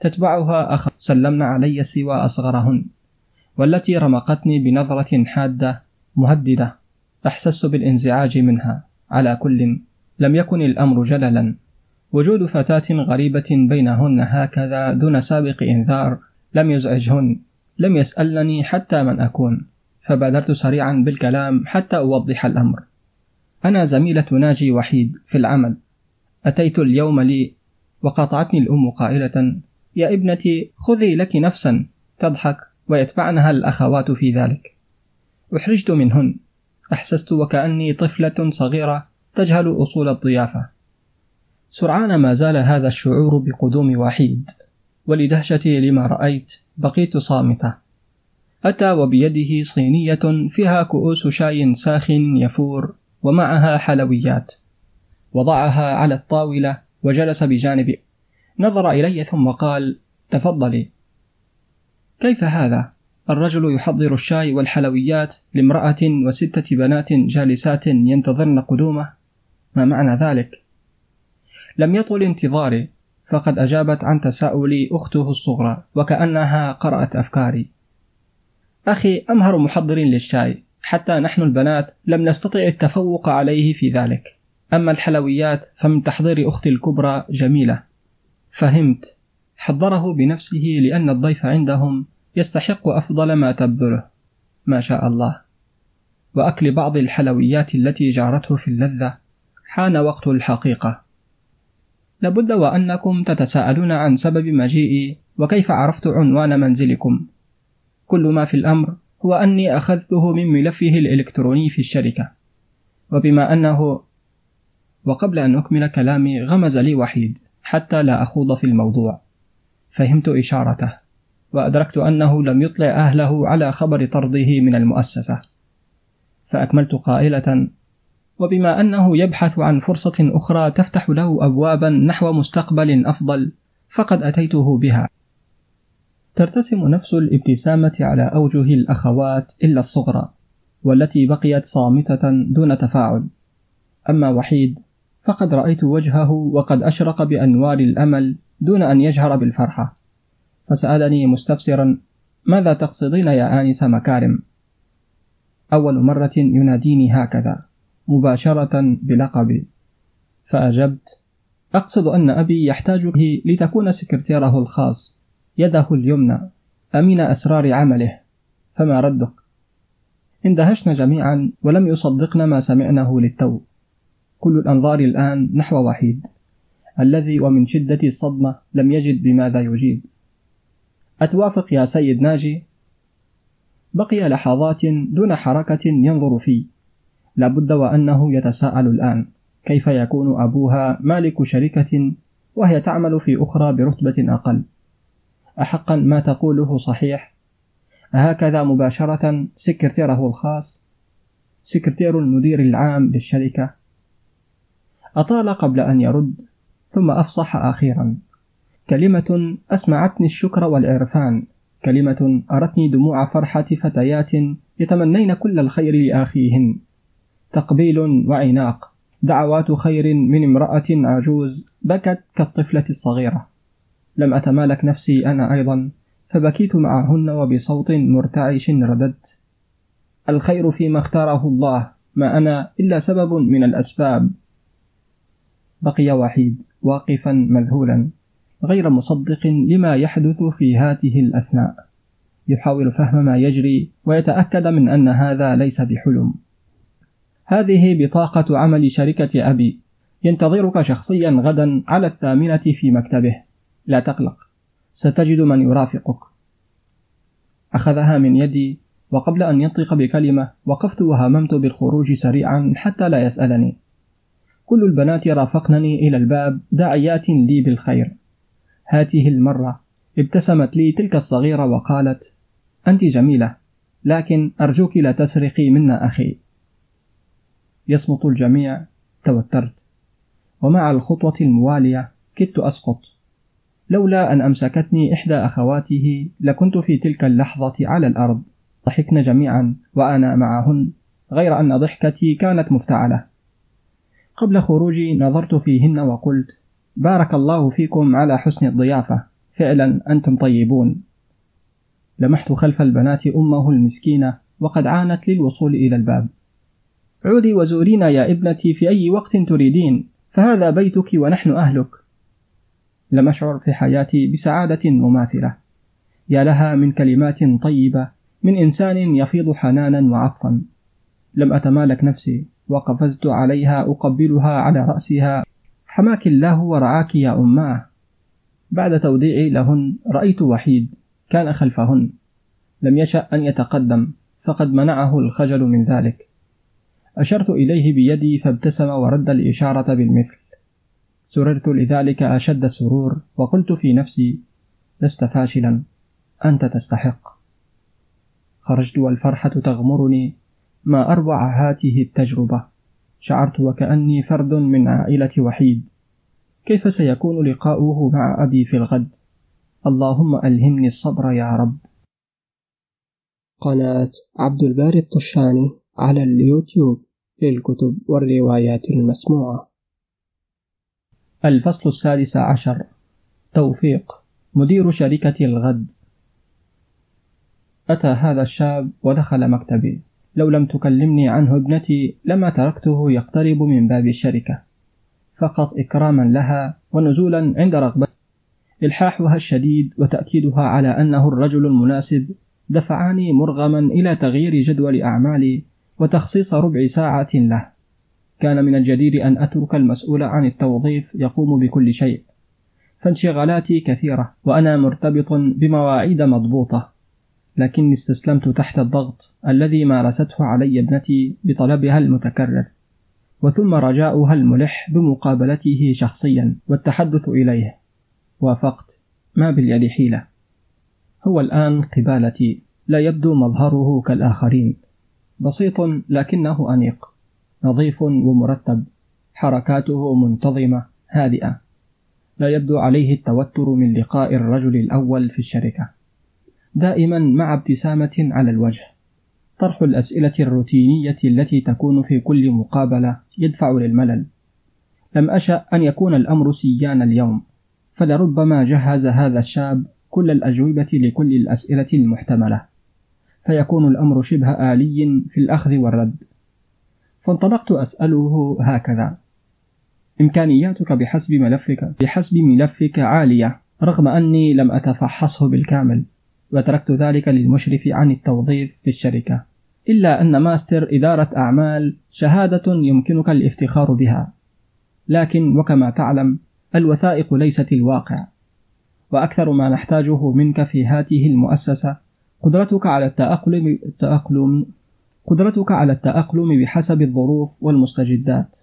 تتبعها أخ سلمن علي سوى أصغرهن والتي رمقتني بنظرة حادة مهددة أحسست بالانزعاج منها. على كل لم يكن الأمر جللا. وجود فتاة غريبة بينهن هكذا دون سابق إنذار لم يزعجهن لم يسألني حتى من أكون فبادرت سريعا بالكلام حتى أوضح الأمر. أنا زميلة ناجي وحيد في العمل. أتيت اليوم لي وقاطعتني الأم قائلة يا ابنتي خذي لك نفسا تضحك ويتبعنها الأخوات في ذلك. أحرجت منهن. أحسست وكأني طفلة صغيرة تجهل أصول الضيافة. سرعان ما زال هذا الشعور بقدوم وحيد. ولدهشتي لما رأيت بقيت صامتة. أتى وبيده صينية فيها كؤوس شاي ساخن يفور ومعها حلويات. وضعها على الطاولة وجلس بجانبي. نظر إلي ثم قال تفضلي. كيف هذا؟ الرجل يحضر الشاي والحلويات لامرأة وستة بنات جالسات ينتظرن قدومه. ما معنى ذلك؟ لم يطل انتظاري فقد أجابت عن تساؤلي أخته الصغرى وكأنها قرأت أفكاري. أخي أمهر محضر للشاي. حتى نحن البنات لم نستطع التفوق عليه في ذلك. أما الحلويات فمن تحضير أختي الكبرى جميلة. فهمت. حضره بنفسه لأن الضيف عندهم يستحق أفضل ما تبذله. ما شاء الله. وأكل بعض الحلويات التي جارته في اللذة. حان وقت الحقيقة. لابد وأنكم تتساءلون عن سبب مجيئي وكيف عرفت عنوان منزلكم. كل ما في الأمر هو أني أخذته من ملفه الإلكتروني في الشركة. وبما أنه وقبل أن أكمل كلامي غمز لي وحيد حتى لا أخوض في الموضوع. فهمت إشارته وأدركت أنه لم يطلع أهله على خبر طرده من المؤسسة. فأكملت قائلة وبما أنه يبحث عن فرصة أخرى تفتح له أبوابا نحو مستقبل أفضل فقد أتيته بها. ترتسم نفس الابتسامة على أوجه الأخوات إلا الصغرى والتي بقيت صامتة دون تفاعل. أما وحيد فقد رأيت وجهه وقد أشرق بأنوار الأمل دون أن يجهر بالفرحة. فسألني مستفسرا ماذا تقصدين يا آنس مكارم؟ أول مرة يناديني هكذا. مباشرة بلقبي. فأجبت. أقصد أن أبي يحتاج به لتكون سكرتيره الخاص. يده اليمنى. أمين أسرار عمله. فما ردك؟ اندهشنا جميعا ولم يصدقنا ما سمعناه للتو. كل الأنظار الآن نحو وحيد. الذي ومن شدة الصدمة لم يجد بماذا يجيب. أتوافق يا سيد ناجي؟ بقي لحظات دون حركة ينظر في. لابد وأنه يتساءل الآن. كيف يكون أبوها مالك شركة وهي تعمل في أخرى برتبة أقل؟ أحقا ما تقوله صحيح؟ هكذا مباشرة سكرتيره الخاص سكرتير المدير العام للشركة. أطال قبل أن يرد ثم أفصح أخيرا. كلمة أسمعتني الشكر والعرفان. كلمة أرتني دموع فرحة فتيات يتمنين كل الخير لأخيهن. تقبيل وعناق. دعوات خير من امرأة عجوز بكت كالطفلة الصغيرة. لم أتمالك نفسي أنا أيضا فبكيت معهن وبصوت مرتعش رددت. الخير فيما اختاره الله ما أنا إلا سبب من الأسباب. بقي وحيد واقفا مذهولا غير مصدق لما يحدث في هذه الأثناء. يحاول فهم ما يجري ويتأكد من أن هذا ليس بحلم. هذه بطاقة عمل شركة أبي. ينتظرك شخصيا غدا على الثامنة في مكتبه. لا تقلق. ستجد من يرافقك. أخذها من يدي وقبل أن ينطق بكلمة وقفت وهممت بالخروج سريعا حتى لا يسألني. كل البنات رافقنني إلى الباب داعيات لي بالخير. هذه المرة ابتسمت لي تلك الصغيرة وقالت أنت جميلة لكن أرجوك لا تسرقي منا أخي. يصمت الجميع. توترت. ومع الخطوة الموالية كدت أسقط. لولا أن أمسكتني إحدى أخواته لكنت في تلك اللحظة على الأرض. ضحكن جميعا وأنا معهن غير أن ضحكتي كانت مفتعلة. قبل خروجي نظرت فيهن وقلت بارك الله فيكم على حسن الضيافة. فعلا أنتم طيبون. لمحت خلف البنات أمه المسكينة وقد عانت للوصول إلى الباب. عودي وزورينا يا ابنتي في أي وقت تريدين فهذا بيتك ونحن أهلك. لم أشعر في حياتي بسعادة مماثلة. يا لها من كلمات طيبة من إنسان يفيض حنانا وعطفا. لم أتمالك نفسي وقفزت عليها أقبلها على رأسها. حماك الله ورعاك يا أماه بعد توديعي لهن رأيت وحيد كان خلفهن. لم يشأ أن يتقدم فقد منعه الخجل من ذلك. أشرت إليه بيدي فابتسم ورد الإشارة بالمثل. سررت لذلك أشد السرور وقلت في نفسي لست فاشلا أنت تستحق. خرجت والفرحة تغمرني ما أروع هاته التجربة شعرت وكأني فرد من عائلة وحيد. كيف سيكون لقاؤه مع أبي في الغد؟ اللهم ألهمني الصبر يا رب. قناة عبد الباري الطشاني على اليوتيوب. للكتب والروايات المسموعة. الفصل السادس عشر. توفيق. مدير شركة الغد. أتى هذا الشاب ودخل مكتبي. لو لم تكلمني عنه ابنتي لما تركته يقترب من باب الشركة. فقط إكراما لها ونزولا عند رغبة. إلحاحها الشديد وتأكيدها على أنه الرجل المناسب. دفعني مرغما إلى تغيير جدول أعمالي. وتخصيص ربع ساعة له. كان من الجدير أن أترك المسؤول عن التوظيف يقوم بكل شيء. فانشغالاتي كثيرة وأنا مرتبط بمواعيد مضبوطة. لكني استسلمت تحت الضغط الذي مارسته علي ابنتي بطلبها المتكرر. وثم رجاؤها الملح بمقابلته شخصيا والتحدث إليه. وافقت. ما باليد حيلة. هو الآن قبالتي. لا يبدو مظهره كالآخرين. بسيط لكنه أنيق نظيف ومرتب حركاته منتظمة هادئة. لا يبدو عليه التوتر من لقاء الرجل الأول في الشركة. دائما مع ابتسامة على الوجه. طرح الأسئلة الروتينية التي تكون في كل مقابلة يدفع للملل. لم أشأ أن يكون الأمر سيان اليوم فلربما جهز هذا الشاب كل الأجوبة لكل الأسئلة المحتملة. فيكون الأمر شبه آلي في الأخذ والرد. فانطلقت أسأله هكذا. إمكانياتك بحسب ملفك بحسب ملفك عالية رغم أني لم أتفحصه بالكامل وتركت ذلك للمشرف عن التوظيف في الشركة. إلا أن ماستر إدارة أعمال شهادة يمكنك الافتخار بها. لكن وكما تعلم الوثائق ليست الواقع وأكثر ما نحتاجه منك في هذه المؤسسة قدرتك على التأقلم, التأقلم قدرتك على التأقلم بحسب الظروف والمستجدات.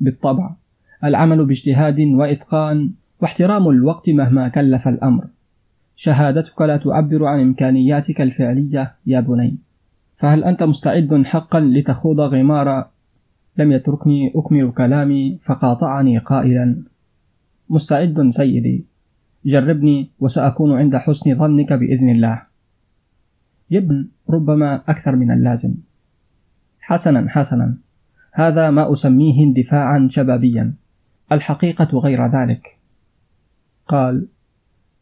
بالطبع العمل باجتهاد وإتقان واحترام الوقت مهما كلف الأمر. شهادتك لا تعبر عن إمكانياتك الفعلية يا بني. فهل أنت مستعد حقا لتخوض غمار؟ لم يتركني أكمل كلامي فقاطعني قائلا. مستعد سيدي. جربني وسأكون عند حسن ظنك بإذن الله. يبن ربما أكثر من اللازم. حسنا حسنا. هذا ما أسميه اندفاعا شبابيا. الحقيقة غير ذلك. قال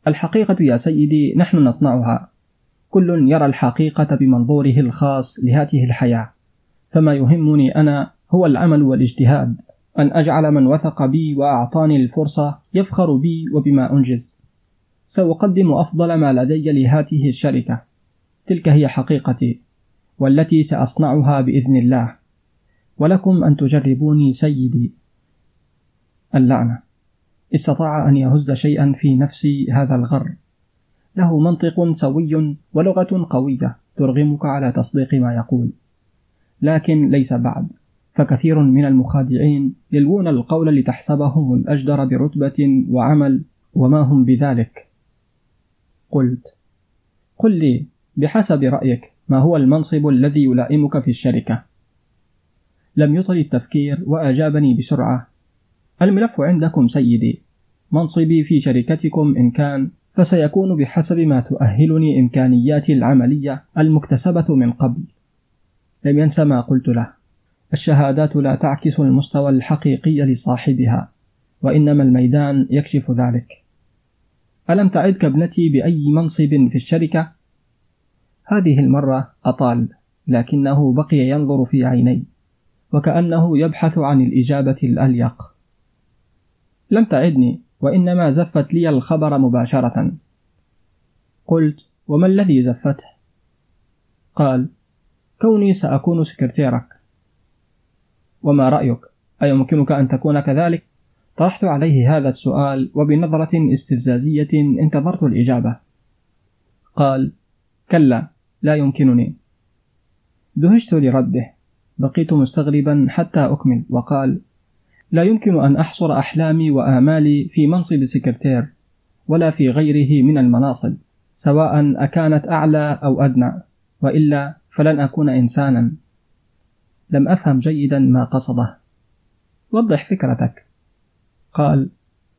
الحقيقة يا سيدي نحن نصنعها. كل يرى الحقيقة بمنظوره الخاص لهذه الحياة. فما يهمني أنا هو العمل والاجتهاد. أن أجعل من وثق بي وأعطاني الفرصة يفخر بي وبما أنجز. سأقدم أفضل ما لدي لهذه الشركة. تلك هي حقيقتي والتي سأصنعها بإذن الله. ولكم أن تجربوني سيدي اللعنة. استطاع أن يهز شيئا في نفسي هذا الغر. له منطق سوي ولغة قوية ترغمك على تصديق ما يقول. لكن ليس بعد فكثير من المخادعين يلوون القول لتحسبهم الأجدر برتبة وعمل وما هم بذلك؟ قلت قل لي بحسب رأيك ما هو المنصب الذي يلائمك في الشركة؟ لم يطل التفكير وأجابني بسرعة. الملف عندكم سيدي. منصبي في شركتكم إن كان فسيكون بحسب ما تؤهلني إمكانياتي العملية المكتسبة من قبل. لم ينس ما قلت له. الشهادات لا تعكس المستوى الحقيقي لصاحبها وإنما الميدان يكشف ذلك. ألم تعدك ابنتي بأي منصب في الشركة؟ هذه المرة أطال لكنه بقي ينظر في عيني وكأنه يبحث عن الإجابة الأليق. لم تعدني وإنما زفت لي الخبر مباشرة. قلت وما الذي زفته؟ قال كوني سأكون سكرتيرك. وما رأيك؟ أيمكنك أن تكون كذلك؟ طرحت عليه هذا السؤال وبنظرة استفزازية انتظرت الإجابة. قال كلا لا يمكنني. دهشت لرده. بقيت مستغربا حتى أكمل. وقال لا يمكن أن أحصر أحلامي وآمالي في منصب سكرتير ولا في غيره من المناصب سواء أكانت أعلى أو أدنى وإلا فلن أكون إنسانا. لم أفهم جيدا ما قصده. وضح فكرتك. قال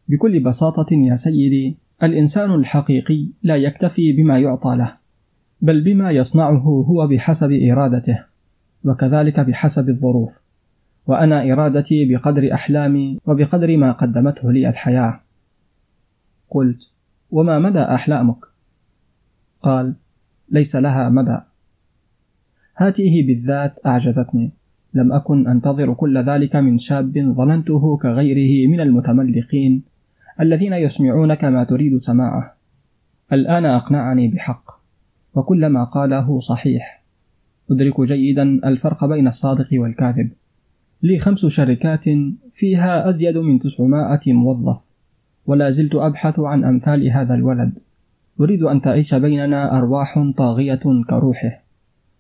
بكل بساطة يا سيدي الإنسان الحقيقي لا يكتفي بما يعطى له. بل بما يصنعه هو بحسب إرادته وكذلك بحسب الظروف وأنا إرادتي بقدر أحلامي وبقدر ما قدمته لي الحياة. قلت وما مدى أحلامك؟ قال ليس لها مدى. هاته بالذات أعجزتني. لم أكن أنتظر كل ذلك من شاب ظننته كغيره من المتملقين الذين يسمعونك ما تريد سماعه. الآن أقنعني بحق. وكل ما قاله صحيح. أدرك جيدا الفرق بين الصادق والكاذب. لي خمس شركات فيها أزيد من تسعمائة موظف ولا زلت أبحث عن أمثال هذا الولد. أريد أن تعيش بيننا أرواح طاغية كروحه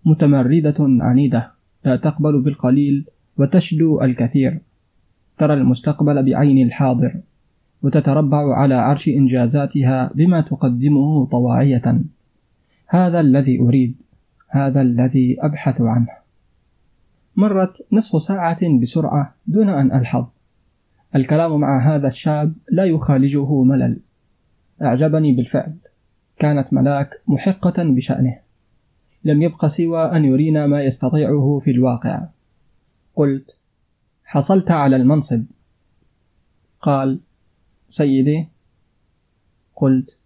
متمردة عنيدة لا تقبل بالقليل وتشدو الكثير. ترى المستقبل بعين الحاضر وتتربع على عرش إنجازاتها بما تقدمه طواعية. هذا الذي أريد هذا الذي أبحث عنه. مرت نصف ساعة بسرعة دون أن ألحظ. الكلام مع هذا الشاب لا يخالجه ملل. أعجبني بالفعل. كانت ملاك محقة بشأنه. لم يبق سوى أن يرينا ما يستطيعه في الواقع. قلت حصلت على المنصب. قال سيدي. قلت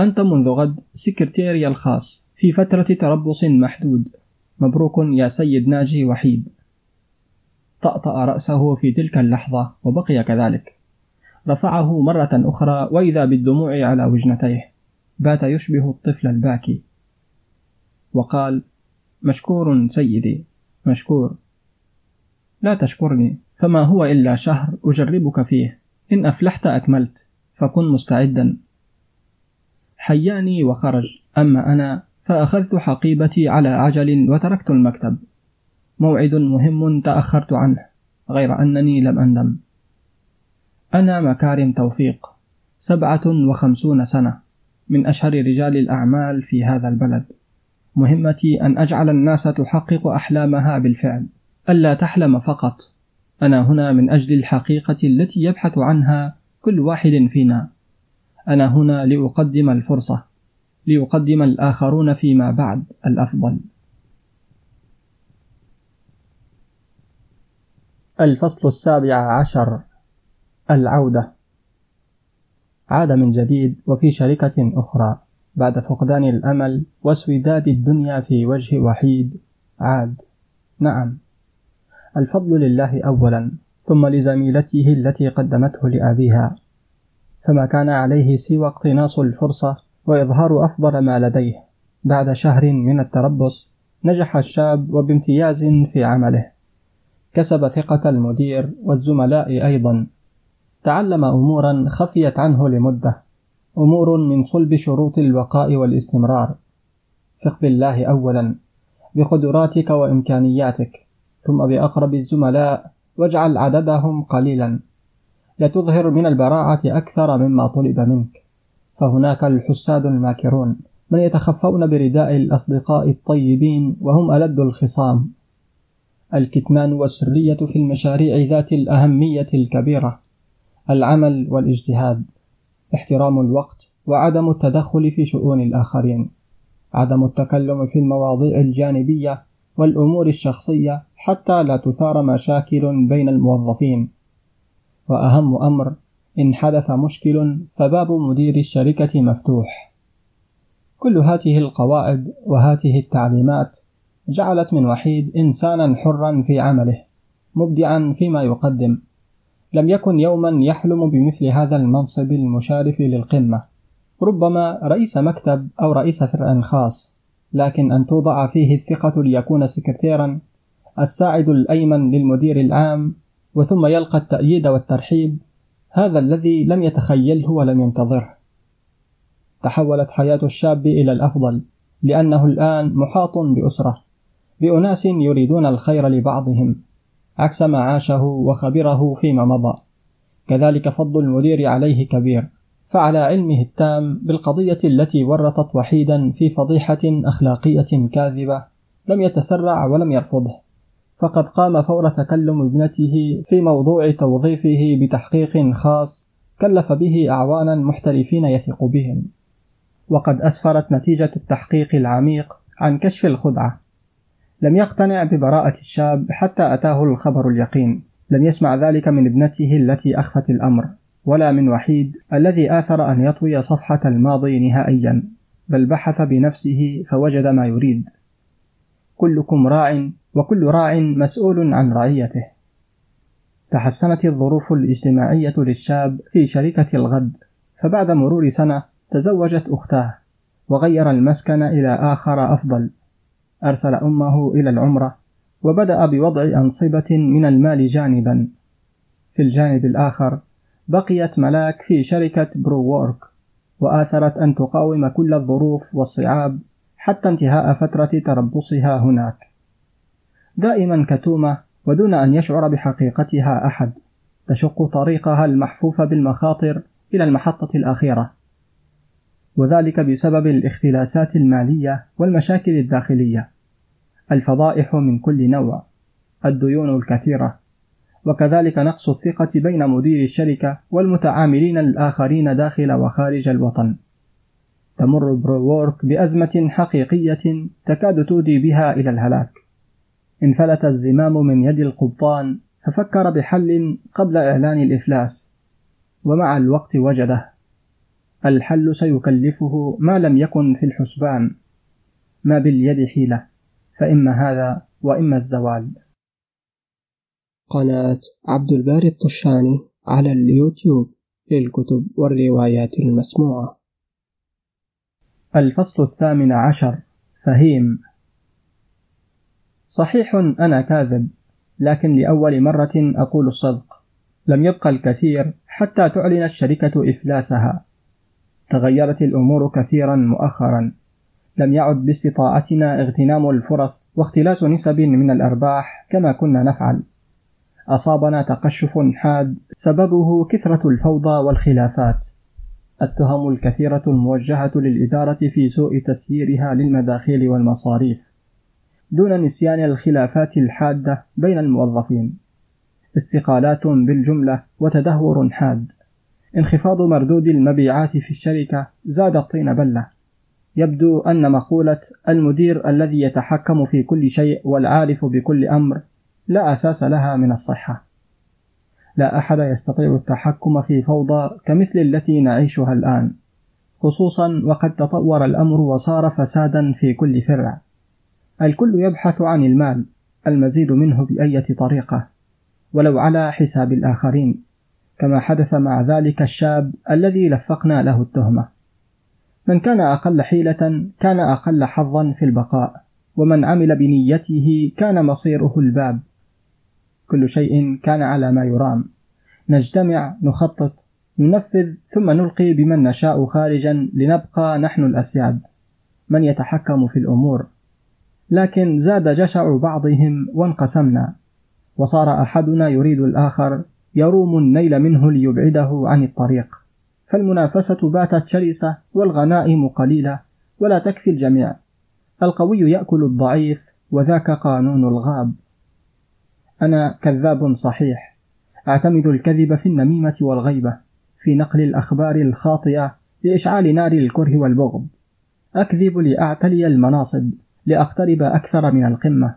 أنت منذ غد سكرتيري الخاص في فترة تربص محدود. مبروك يا سيد ناجي وحيد. طأطأ رأسه في تلك اللحظة وبقي كذلك. رفعه مرة أخرى وإذا بالدموع على وجنتيه. بات يشبه الطفل الباكي. وقال مشكور سيدي مشكور. لا تشكرني فما هو إلا شهر أجربك فيه. إن أفلحت أكملت فكن مستعدا. حياني وخرج. أما أنا فأخذت حقيبتي على عجل وتركت المكتب. موعد مهم تأخرت عنه غير أنني لم أندم. أنا مكارم توفيق سبعة وخمسون سنة من أشهر رجال الأعمال في هذا البلد. مهمتي أن أجعل الناس تحقق أحلامها بالفعل. ألا تحلم فقط. أنا هنا من أجل الحقيقة التي يبحث عنها كل واحد فينا. أنا هنا لأقدم الفرصة ليقدم الآخرون فيما بعد الأفضل. الفصل السابع عشر العودة. عاد من جديد وفي شركة أخرى. بعد فقدان الأمل واسوداد الدنيا في وجه وحيد عاد. نعم. الفضل لله أولا ثم لزميلته التي قدمته لأبيها. فما كان عليه سوى اقتناص الفرصة وإظهار أفضل ما لديه. بعد شهر من التربص نجح الشاب وبامتياز في عمله. كسب ثقة المدير والزملاء أيضا. تعلم أمورا خفيت عنه لمدة. أمور من صلب شروط البقاء والاستمرار. ثق بالله أولا. بقدراتك وإمكانياتك. ثم بأقرب الزملاء واجعل عددهم قليلا. لتظهر من البراعة أكثر مما طلب منك. فهناك الحساد الماكرون من يتخفون برداء الأصدقاء الطيبين وهم ألد الخصام. الكتمان والسرية في المشاريع ذات الأهمية الكبيرة. العمل والاجتهاد. احترام الوقت وعدم التدخل في شؤون الآخرين. عدم التكلم في المواضيع الجانبية والأمور الشخصية حتى لا تثار مشاكل بين الموظفين. وأهم أمر إن حدث مشكل فباب مدير الشركة مفتوح. كل هذه القواعد وهذه التعليمات جعلت من وحيد إنسانا حرا في عمله مبدعا فيما يقدم. لم يكن يوما يحلم بمثل هذا المنصب المشارف للقمة. ربما رئيس مكتب أو رئيس فرع خاص لكن أن توضع فيه الثقة ليكون سكرتيرا الساعد الأيمن للمدير العام وثم يلقى التأييد والترحيب. هذا الذي لم يتخيله ولم ينتظره. تحولت حياة الشاب إلى الأفضل لأنه الآن محاط بأسرة بأناس يريدون الخير لبعضهم عكس ما عاشه وخبره فيما مضى. كذلك فضل المدير عليه كبير فعلى علمه التام بالقضية التي ورطت وحيدا في فضيحة أخلاقية كاذبة لم يتسرع ولم يرفضه. فقد قام فور تكلم ابنته في موضوع توظيفه بتحقيق خاص كلف به أعوانا محترفين يثق بهم. وقد أسفرت نتيجة التحقيق العميق عن كشف الخدعة. لم يقتنع ببراءة الشاب حتى أتاه الخبر اليقين. لم يسمع ذلك من ابنته التي أخفت الأمر ولا من وحيد الذي آثر أن يطوي صفحة الماضي نهائيا بل بحث بنفسه فوجد ما يريد. كلكم راع وكل راع مسؤول عن رعيته. تحسنت الظروف الاجتماعية للشاب في شركة الغد فبعد مرور سنة تزوجت أختاه وغير المسكن إلى آخر أفضل. أرسل أمه إلى العمرة وبدأ بوضع أنصبة من المال جانبا. في الجانب الآخر بقيت ملاك في شركة Pro Work وآثرت أن تقاوم كل الظروف والصعاب حتى انتهاء فترة تربصها هناك. دائما كتومة ودون أن يشعر بحقيقتها أحد. تشق طريقها المحفوف بالمخاطر إلى المحطة الأخيرة. وذلك بسبب الاختلاسات المالية والمشاكل الداخلية. الفضائح من كل نوع. الديون الكثيرة. وكذلك نقص الثقة بين مدير الشركة والمتعاملين الآخرين داخل وخارج الوطن. تمر Pro Work بأزمة حقيقية تكاد تودي بها إلى الهلاك. انفلت الزمام من يد القبطان ففكر بحل قبل إعلان الإفلاس ومع الوقت وجده الحل سيكلفه ما لم يكن في الحسبان ما باليد حيلة فإما هذا وإما الزوال. قناة عبد الباري الطشاني على اليوتيوب للكتب والروايات المسموعة. الفصل الثامن عشر فهيم. صحيح أنا كاذب لكن لأول مرة أقول الصدق. لم يبقى الكثير حتى تعلن الشركة إفلاسها. تغيرت الأمور كثيرا مؤخرا. لم يعد باستطاعتنا اغتنام الفرص واختلاس نسب من الأرباح كما كنا نفعل. أصابنا تقشف حاد سببه كثرة الفوضى والخلافات. التهم الكثيرة الموجهة للإدارة في سوء تسييرها للمداخيل والمصاريف. دون نسيان الخلافات الحادة بين الموظفين. استقالات بالجملة وتدهور حاد. انخفاض مردود المبيعات في الشركة زاد الطين بلة. يبدو أن مقولة المدير الذي يتحكم في كل شيء والعارف بكل أمر لا أساس لها من الصحة. لا أحد يستطيع التحكم في فوضى كمثل التي نعيشها الآن خصوصا وقد تطور الأمر وصار فسادا في كل فرع. الكل يبحث عن المال المزيد منه بأية طريقة ولو على حساب الآخرين كما حدث مع ذلك الشاب الذي لفقنا له التهمة. من كان أقل حيلة كان أقل حظا في البقاء ومن عمل بنيته كان مصيره الباب. كل شيء كان على ما يرام. نجتمع نخطط ننفذ ثم نلقي بمن نشاء خارجا لنبقى نحن الأسياد. من يتحكم في الأمور؟ لكن زاد جشع بعضهم وانقسمنا وصار أحدنا يريد الآخر يروم النيل منه ليبعده عن الطريق. فالمنافسة باتت شرسة والغنائم قليلة ولا تكفي الجميع. القوي يأكل الضعيف وذاك قانون الغاب. أنا كذاب صحيح. أعتمد الكذب في النميمة والغيبة في نقل الأخبار الخاطئة لإشعال نار الكره والبغض. أكذب لأعتلي المناصب. لأقترب أكثر من القمة.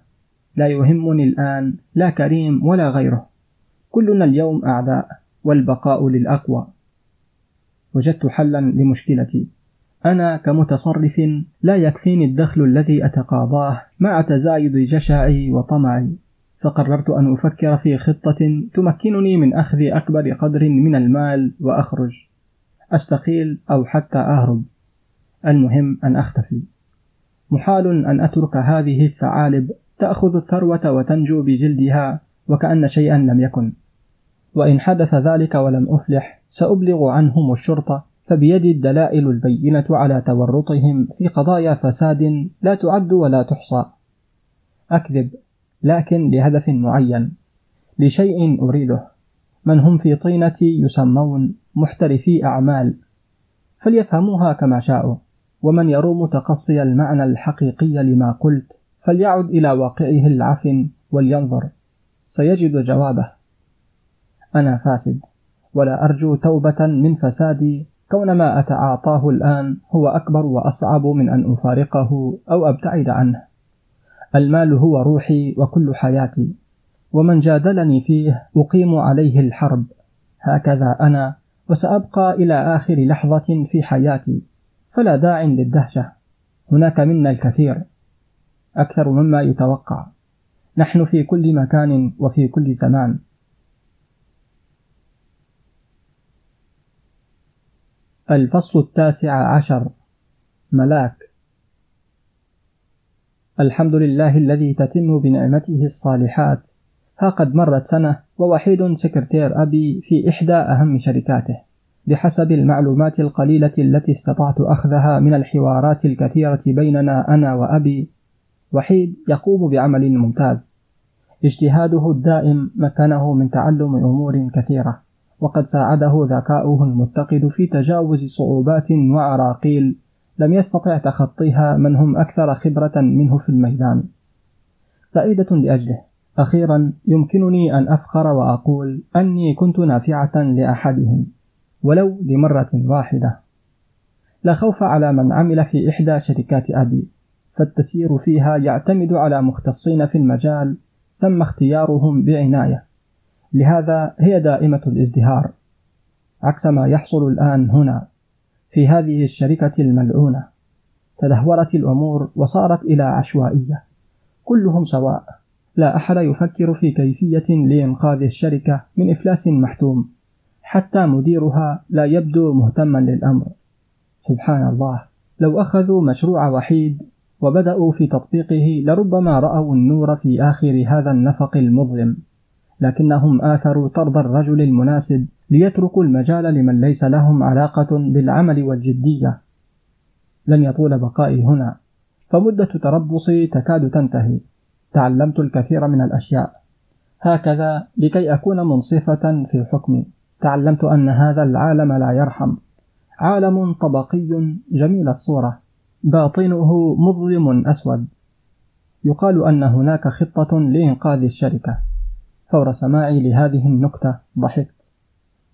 لا يهمني الآن لا كريم ولا غيره. كلنا اليوم أعداء والبقاء للأقوى. وجدت حلا لمشكلتي. أنا كمتصرف لا يكفيني الدخل الذي أتقاضاه مع تزايد جشعي وطمعي. فقررت أن أفكر في خطة تمكنني من أخذ أكبر قدر من المال وأخرج. أستقيل أو حتى أهرب. المهم أن أختفي. محال أن أترك هذه الثعالب تأخذ الثروة وتنجو بجلدها وكأن شيئا لم يكن. وإن حدث ذلك ولم أفلح سأبلغ عنهم الشرطة فبيدي الدلائل البينة على تورطهم في قضايا فساد لا تعد ولا تحصى. أكذب لكن لهدف معين لشيء أريده. من هم في طينتي يسمون محترفي أعمال. فليفهموها كما شاءوا. ومن يروم تقصي المعنى الحقيقي لما قلت فليعد إلى واقعه العفن ولينظر. سيجد جوابه. أنا فاسد ولا أرجو توبة من فسادي. كون ما أتعاطاه الآن هو أكبر وأصعب من أن أفارقه أو أبتعد عنه. المال هو روحي وكل حياتي ومن جادلني فيه أقيم عليه الحرب. هكذا أنا وسأبقى إلى آخر لحظة في حياتي. فلا داع للدهشة. هناك منا الكثير أكثر مما يتوقع. نحن في كل مكان وفي كل زمان. الفصل التاسع عشر. ملاك. الحمد لله الذي تتم بنعمته الصالحات. ها قد مرت سنة ووحيد سكرتير أبي في إحدى أهم شركاته. بحسب المعلومات القليلة التي استطعت أخذها من الحوارات الكثيرة بيننا أنا وأبي وحيد يقوم بعمل ممتاز. اجتهاده الدائم مكنه من تعلم أمور كثيرة وقد ساعده ذكاؤه المتقد في تجاوز صعوبات وعراقيل لم يستطع تخطيها من هم أكثر خبرة منه في الميدان. سعيدة لأجله. أخيرا يمكنني أن أفخر وأقول أني كنت نافعة لأحدهم. ولو لمرة واحدة. لا خوف على من عمل في إحدى شركات أبي فالتسيير فيها يعتمد على مختصين في المجال تم اختيارهم بعناية. لهذا هي دائمة الازدهار. عكس ما يحصل الآن هنا في هذه الشركة الملعونة. تدهورت الأمور وصارت إلى عشوائية. كلهم سواء. لا أحد يفكر في كيفية لإنقاذ الشركة من إفلاس محتوم. حتى مديرها لا يبدو مهتما للأمر. سبحان الله. لو أخذوا مشروع وحيد وبدأوا في تطبيقه لربما رأوا النور في آخر هذا النفق المظلم. لكنهم آثروا طرد الرجل المناسب ليتركوا المجال لمن ليس لهم علاقة بالعمل والجدية. لن يطول بقائي هنا. فمدة تربصي تكاد تنتهي. تعلمت الكثير من الأشياء. هكذا لكي أكون منصفة في حكمي تعلمت أن هذا العالم لا يرحم. عالم طبقي جميل الصورة. باطنه مظلم أسود. يقال أن هناك خطة لإنقاذ الشركة. فور سماعي لهذه النكتة ضحكت.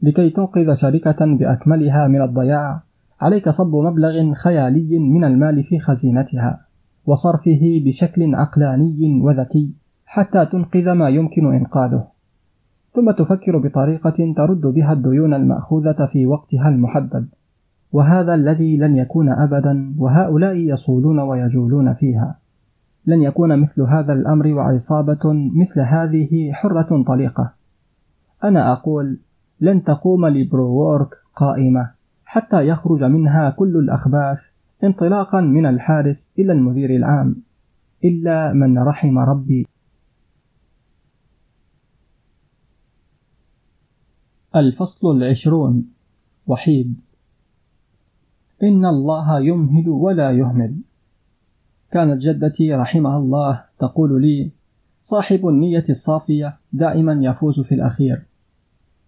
لكي تنقذ شركة بأكملها من الضياع عليك صب مبلغ خيالي من المال في خزينتها وصرفه بشكل عقلاني وذكي حتى تنقذ ما يمكن إنقاذه. ثم تفكر بطريقة ترد بها الديون المأخوذة في وقتها المحدد. وهذا الذي لن يكون أبدا وهؤلاء يصولون ويجولون فيها. لن يكون مثل هذا الأمر وعصابة مثل هذه حرة طليقة. أنا أقول لن تقوم لبروورك قائمة حتى يخرج منها كل الأخباث انطلاقا من الحارس إلى المدير العام إلا من رحم ربي. الفصل العشرون. وحيد. إن الله يمهل ولا يهمل. كانت جدتي رحمها الله تقول لي صاحب النية الصافية دائما يفوز في الأخير.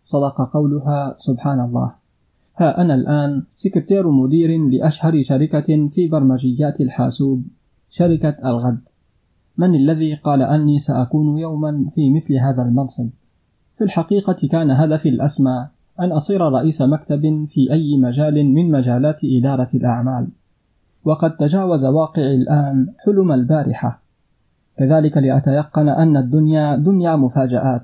صدق قولها سبحان الله ها أنا الآن سكرتير مدير لأشهر شركة في برمجيات الحاسوب شركة الغد. من الذي قال أني سأكون يوما في مثل هذا المنصب؟ في الحقيقة كان هدفي الأسمى أن أصير رئيس مكتب في أي مجال من مجالات إدارة الأعمال. وقد تجاوز واقعي الآن حلم البارحة. كذلك لأتيقن أن الدنيا دنيا مفاجآت.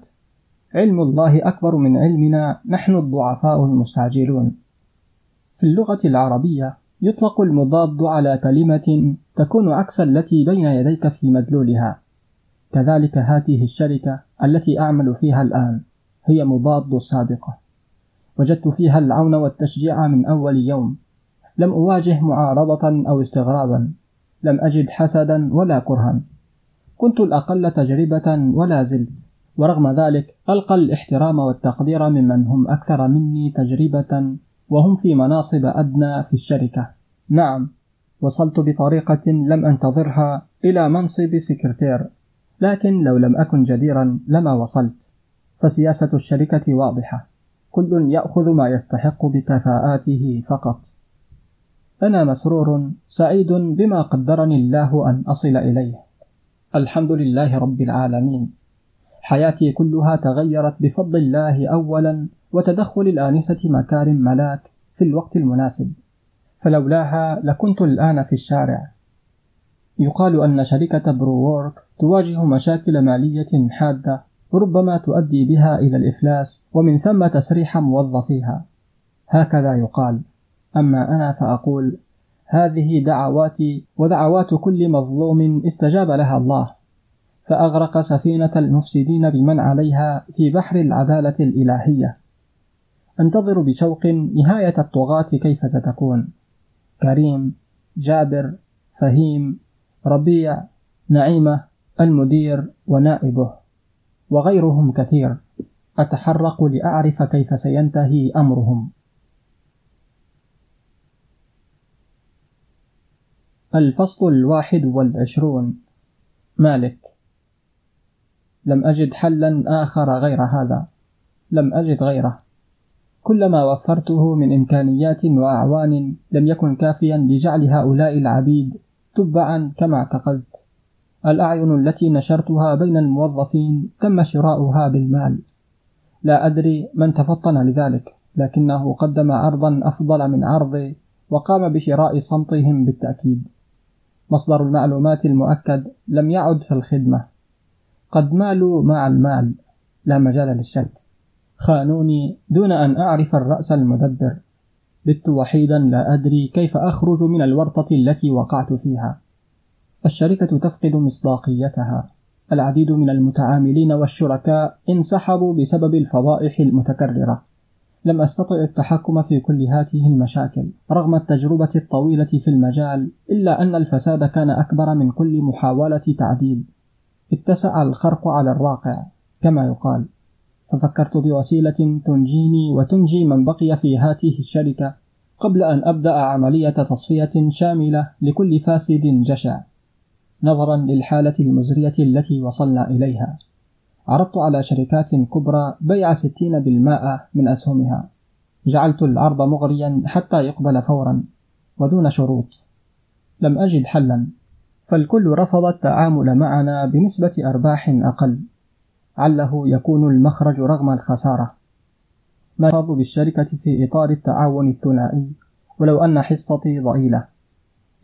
علم الله أكبر من علمنا نحن الضعفاء المستعجلون. في اللغة العربية يطلق المضاد على كلمة تكون عكس التي بين يديك في مدلولها. كذلك هذه الشركة التي أعمل فيها الآن هي مضاد السابقة وجدت فيها العون والتشجيع من أول يوم. لم أواجه معارضة أو استغرابا. لم أجد حسدا ولا كرها. كنت الأقل تجربة ولا زلت. ورغم ذلك ألقى الاحترام والتقدير ممن هم أكثر مني تجربة وهم في مناصب أدنى في الشركة. نعم وصلت بطريقة لم أنتظرها إلى منصب سكرتير. لكن لو لم أكن جديرا لما وصلت. فسياسة الشركة واضحة. كل يأخذ ما يستحق بكفاءاته فقط. أنا مسرور سعيد بما قدرني الله أن أصل إليه. الحمد لله رب العالمين. حياتي كلها تغيرت بفضل الله أولا وتدخل الآنسة مكارم ملاك في الوقت المناسب. فلولاها لكنت الآن في الشارع. يقال أن شركة Pro Work تواجه مشاكل مالية حادة ربما تؤدي بها إلى الإفلاس ومن ثم تسريح موظفيها. هكذا يقال. أما أنا فأقول هذه دعواتي ودعوات كل مظلوم استجاب لها الله. فأغرق سفينة المفسدين بمن عليها في بحر العدالة الإلهية. أنتظر بشوق نهاية الطغاة كيف ستكون. كريم جابر فهيم ربيع نعيمة المدير ونائبه وغيرهم كثير. أتحرق لأعرف كيف سينتهي أمرهم. الفصل الواحد والعشرون. مالك. لم أجد حلا آخر غير هذا. لم أجد غيره. كلما وفرته من إمكانيات وأعوان لم يكن كافيا لجعل هؤلاء العبيد تبعا كما اعتقدت. الأعين التي نشرتها بين الموظفين تم شراؤها بالمال. لا أدري من تفطن لذلك لكنه قدم عرضا أفضل من عرضي وقام بشراء صمتهم بالتأكيد. مصدر المعلومات المؤكد لم يعد في الخدمة. قد مالوا مع المال. لا مجال للشك. خانوني دون أن أعرف الرأس المدبر. بت وحيدا لا أدري كيف أخرج من الورطة التي وقعت فيها. الشركة تفقد مصداقيتها. العديد من المتعاملين والشركاء انسحبوا بسبب الفضائح المتكررة. لم أستطع التحكم في كل هذه المشاكل رغم التجربة الطويلة في المجال إلا أن الفساد كان أكبر من كل محاولة تعديل. اتسع الخرق على الراقع كما يقال. ففكرت بوسيلة تنجيني وتنجي من بقي في هذه الشركة قبل أن أبدأ عملية تصفية شاملة لكل فاسد جشع. نظرا للحالة المزرية التي وصلنا إليها. عرضت على شركات كبرى بيع ستين بالمائة من أسهمها. جعلت العرض مغريا حتى يقبل فورا ودون شروط. لم أجد حلا. فالكل رفض التعامل معنا بنسبة أرباح أقل. عله يكون المخرج رغم الخسارة. ما بالشركة في إطار التعاون الثنائي ولو أن حصتي ضئيلة.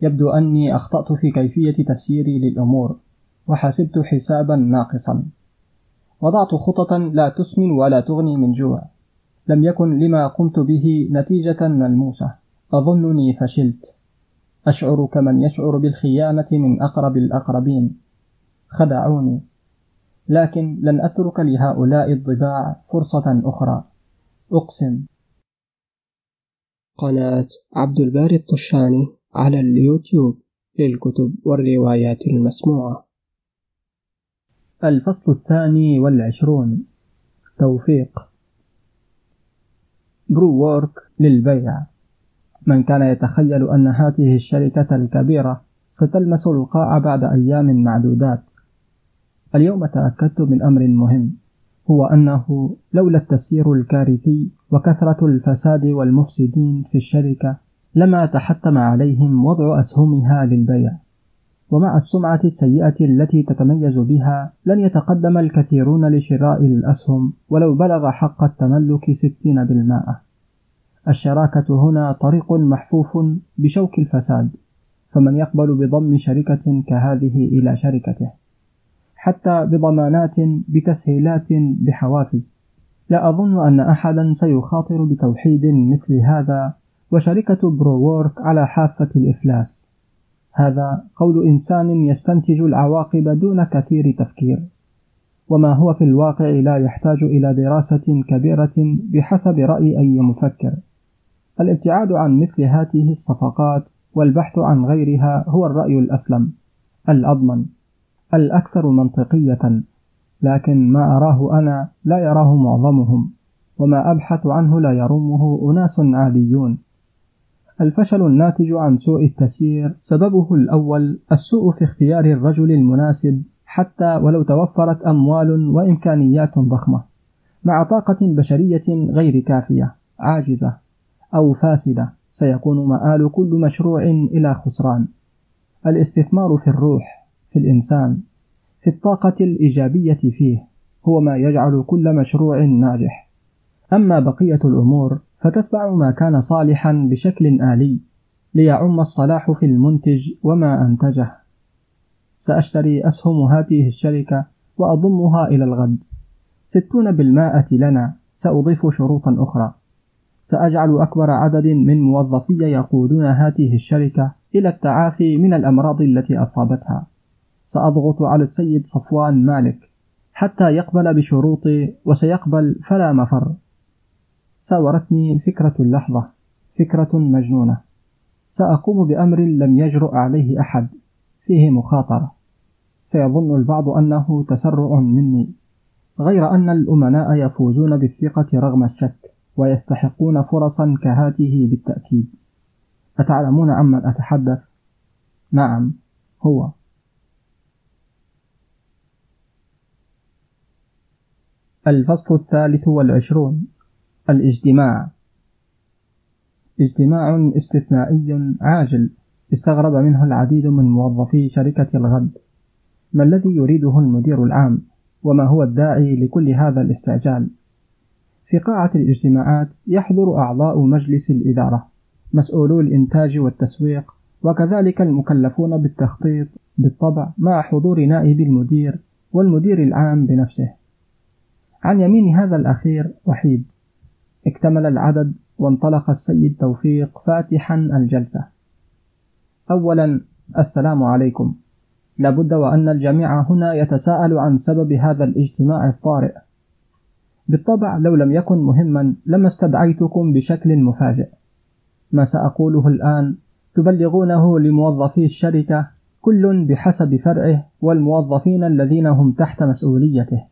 يبدو أني أخطأت في كيفية تسييري للأمور وحسبت حسابا ناقصا. وضعت خططا لا تسمن ولا تغني من جوع. لم يكن لما قمت به نتيجة ملموسة. أظنني فشلت. أشعر كمن يشعر بالخيانة من أقرب الأقربين. خدعوني. لكن لن أترك لهؤلاء الضباع فرصة أخرى. أقسم. قناة عبد الباري الطشاني. على اليوتيوب للكتب والروايات المسموعة. الفصل الثاني والعشرون. توفيق. Pro Work للبيع. من كان يتخيل أن هذه الشركة الكبيرة ستلمس القاع بعد أيام معدودات. اليوم تأكدت من أمر مهم هو أنه لولا التسيير الكارثي وكثرة الفساد والمفسدين في الشركة لما تحتم عليهم وضع أسهمها للبيع. ومع السمعة السيئة التي تتميز بها لن يتقدم الكثيرون لشراء الأسهم ولو بلغ حق التملك ستين بالمائة. الشراكة هنا طريق محفوف بشوك الفساد فمن يقبل بضم شركة كهذه إلى شركته. حتى بضمانات بتسهيلات بحوافز. لا أظن أن أحدا سيخاطر بتوحيد مثل هذا وشركة Pro Work على حافة الإفلاس. هذا قول إنسان يستنتج العواقب دون كثير تفكير. وما هو في الواقع لا يحتاج إلى دراسة كبيرة بحسب رأي أي مفكر. الابتعاد عن مثل هذه الصفقات والبحث عن غيرها هو الرأي الأسلم الأضمن الأكثر منطقية. لكن ما أراه أنا لا يراه معظمهم وما أبحث عنه لا يرمه أناس عاديون. الفشل الناتج عن سوء التسيير سببه الأول السوء في اختيار الرجل المناسب حتى ولو توفرت أموال وإمكانيات ضخمة مع طاقة بشرية غير كافية عاجزة أو فاسدة سيكون مآل كل مشروع إلى خسران. الاستثمار في الروح في الإنسان في الطاقة الإيجابية فيه هو ما يجعل كل مشروع ناجح. أما بقية الأمور فتتبع ما كان صالحا بشكل آلي ليعم الصلاح في المنتج وما أنتجه. سأشتري أسهم هذه الشركة وأضمها إلى الغد. ستون بالمائة لنا سأضيف شروطا أخرى. سأجعل أكبر عدد من موظفي يقودون هذه الشركة إلى التعافي من الأمراض التي أصابتها. سأضغط على السيد صفوان مالك حتى يقبل بشروطي وسيقبل فلا مفر. ساورتني فكرة اللحظة فكرة مجنونة. سأقوم بأمر لم يجرؤ عليه أحد فيه مخاطرة. سيظن البعض أنه تسرع مني. غير أن الأمناء يفوزون بالثقة رغم الشك ويستحقون فرصا كهذه بالتأكيد. أتعلمون عمن أتحدث؟ نعم هو. الفصل الثالث والعشرون. الاجتماع. اجتماع استثنائي عاجل. استغرب منه العديد من موظفي شركة الغد. ما الذي يريده المدير العام؟ وما هو الداعي لكل هذا الاستعجال؟ في قاعة الاجتماعات يحضر أعضاء مجلس الإدارة مسؤولو الإنتاج والتسويق وكذلك المكلفون بالتخطيط بالطبع مع حضور نائب المدير والمدير العام بنفسه. عن يمين هذا الأخير وحيد. اكتمل العدد وانطلق السيد توفيق فاتحا الجلسة. أولا السلام عليكم. لابد وأن الجميع هنا يتساءل عن سبب هذا الاجتماع الطارئ. بالطبع لو لم يكن مهما لما استدعيتكم بشكل مفاجئ. ما سأقوله الآن تبلغونه لموظفي الشركة كل بحسب فرعه والموظفين الذين هم تحت مسؤوليته.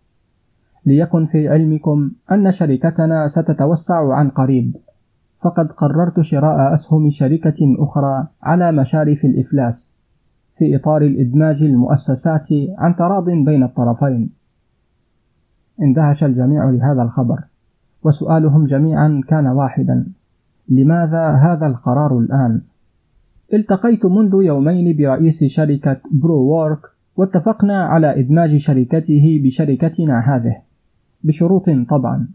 ليكن في علمكم أن شركتنا ستتوسع عن قريب. فقد قررت شراء أسهم شركة أخرى على مشارف الإفلاس في إطار الإدماج المؤسسات عن تراض بين الطرفين. اندهش الجميع لهذا الخبر وسؤالهم جميعا كان واحدا لماذا هذا القرار الآن؟ التقيت منذ يومين برئيس شركة Pro Work واتفقنا على إدماج شركته بشركتنا هذه. بشروط طبعا.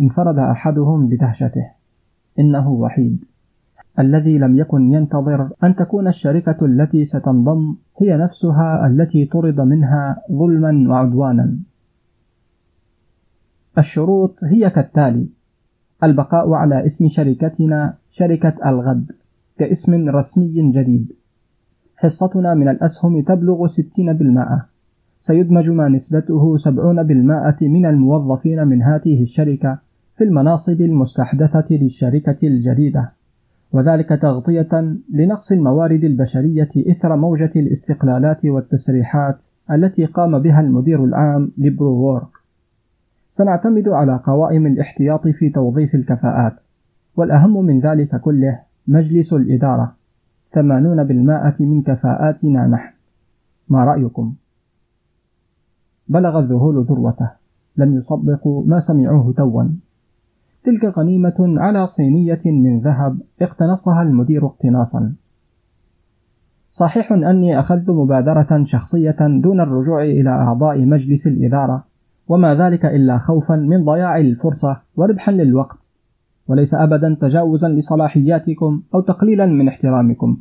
انفرد أحدهم بدهشته. إنه وحيد. الذي لم يكن ينتظر أن تكون الشركة التي ستنضم هي نفسها التي طرد منها ظلما وعدوانا. الشروط هي كالتالي البقاء على اسم شركتنا شركة الغد كاسم رسمي جديد. حصتنا من الأسهم تبلغ ستين بالمائة سيدمج ما نسبته سبعون بالمائة من الموظفين من هذه الشركة في المناصب المستحدثة للشركة الجديدة. وذلك تغطية لنقص الموارد البشرية إثر موجة الاستقلالات والتسريحات التي قام بها المدير العام لبروورك سنعتمد على قوائم الاحتياط في توظيف الكفاءات والأهم من ذلك كله مجلس الإدارة. ثمانون بالمائة من كفاءاتنا نحن. ما رأيكم؟ بلغ الذهول ذروته. لم يصدقوا ما سمعوه توا. تلك غنيمة على صينية من ذهب اقتنصها المدير اقتناصا. صحيح أني أخذت مبادرة شخصية دون الرجوع إلى أعضاء مجلس الإدارة وما ذلك إلا خوفا من ضياع الفرصة وربحا للوقت. وليس أبدا تجاوزا لصلاحياتكم أو تقليلا من احترامكم.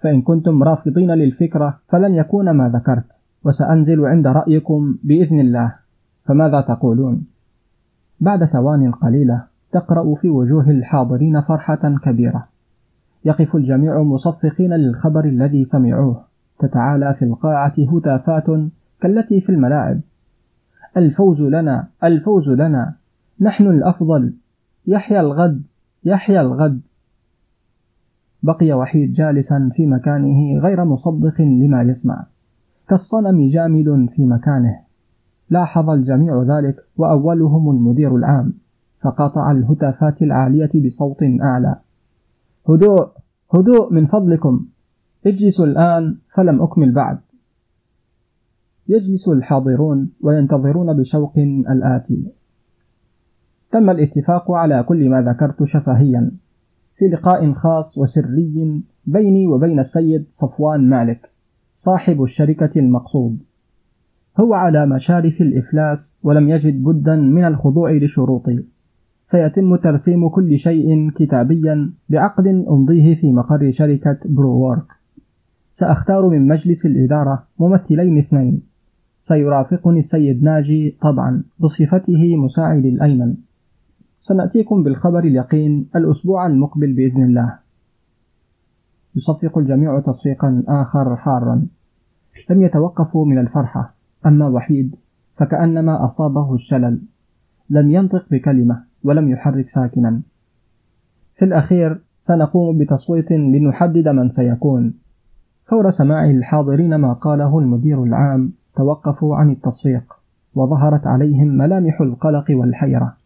فإن كنتم رافضين للفكرة فلن يكون ما ذكرت. وسأنزل عند رأيكم بإذن الله. فماذا تقولون؟ بعد ثوان قليلة تقرأ في وجوه الحاضرين فرحة كبيرة. يقف الجميع مصفقين للخبر الذي سمعوه. تتعالى في القاعة هتافات كالتي في الملاعب. الفوز لنا الفوز لنا. نحن الأفضل. يحيى الغد يحيى الغد. بقي وحيد جالسا في مكانه غير مصدق لما يسمع. كالصنم جامد في مكانه. لاحظ الجميع ذلك وأولهم المدير العام فقطع الهتافات العالية بصوت أعلى. هدوء هدوء من فضلكم. اجلسوا الآن فلم أكمل بعد. يجلس الحاضرون وينتظرون بشوق الآتي. تم الاتفاق على كل ما ذكرت شفهيا في لقاء خاص وسري بيني وبين السيد صفوان مالك. صاحب الشركة المقصود. هو على مشارف الإفلاس ولم يجد بدا من الخضوع لشروطي سيتم ترسيم كل شيء كتابيا بعقد أمضيه في مقر شركة بروورك سأختار من مجلس الإدارة ممثلين اثنين. سيرافقني السيد ناجي طبعا بصفته مساعد الأيمن. سنأتيكم بالخبر اليقين الأسبوع المقبل بإذن الله. يصفق الجميع تصفيقا آخر حارا. لم يتوقفوا من الفرحة. أما وحيد فكأنما أصابه الشلل. لم ينطق بكلمة ولم يحرك ساكنا. في الأخير سنقوم بتصويت لنحدد من سيكون. فور سماع الحاضرين ما قاله المدير العام توقفوا عن التصفيق وظهرت عليهم ملامح القلق والحيرة.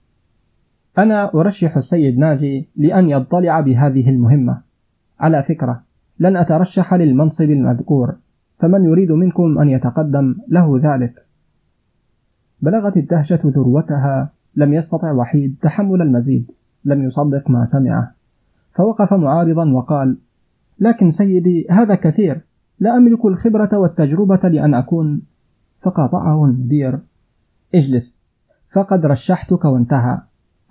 أنا أرشح السيد ناجي لأن يضطلع بهذه المهمة. على فكرة لن أترشح للمنصب المذكور. فمن يريد منكم أن يتقدم له ذلك. بلغت الدهشة ذروتها لم يستطع وحيد تحمل المزيد لم يصدق ما سمعه. فوقف معارضا وقال لكن سيدي هذا كثير لا أملك الخبرة والتجربة لأن أكون فقاطعه المدير. اجلس. فقد رشحتك وانتهى.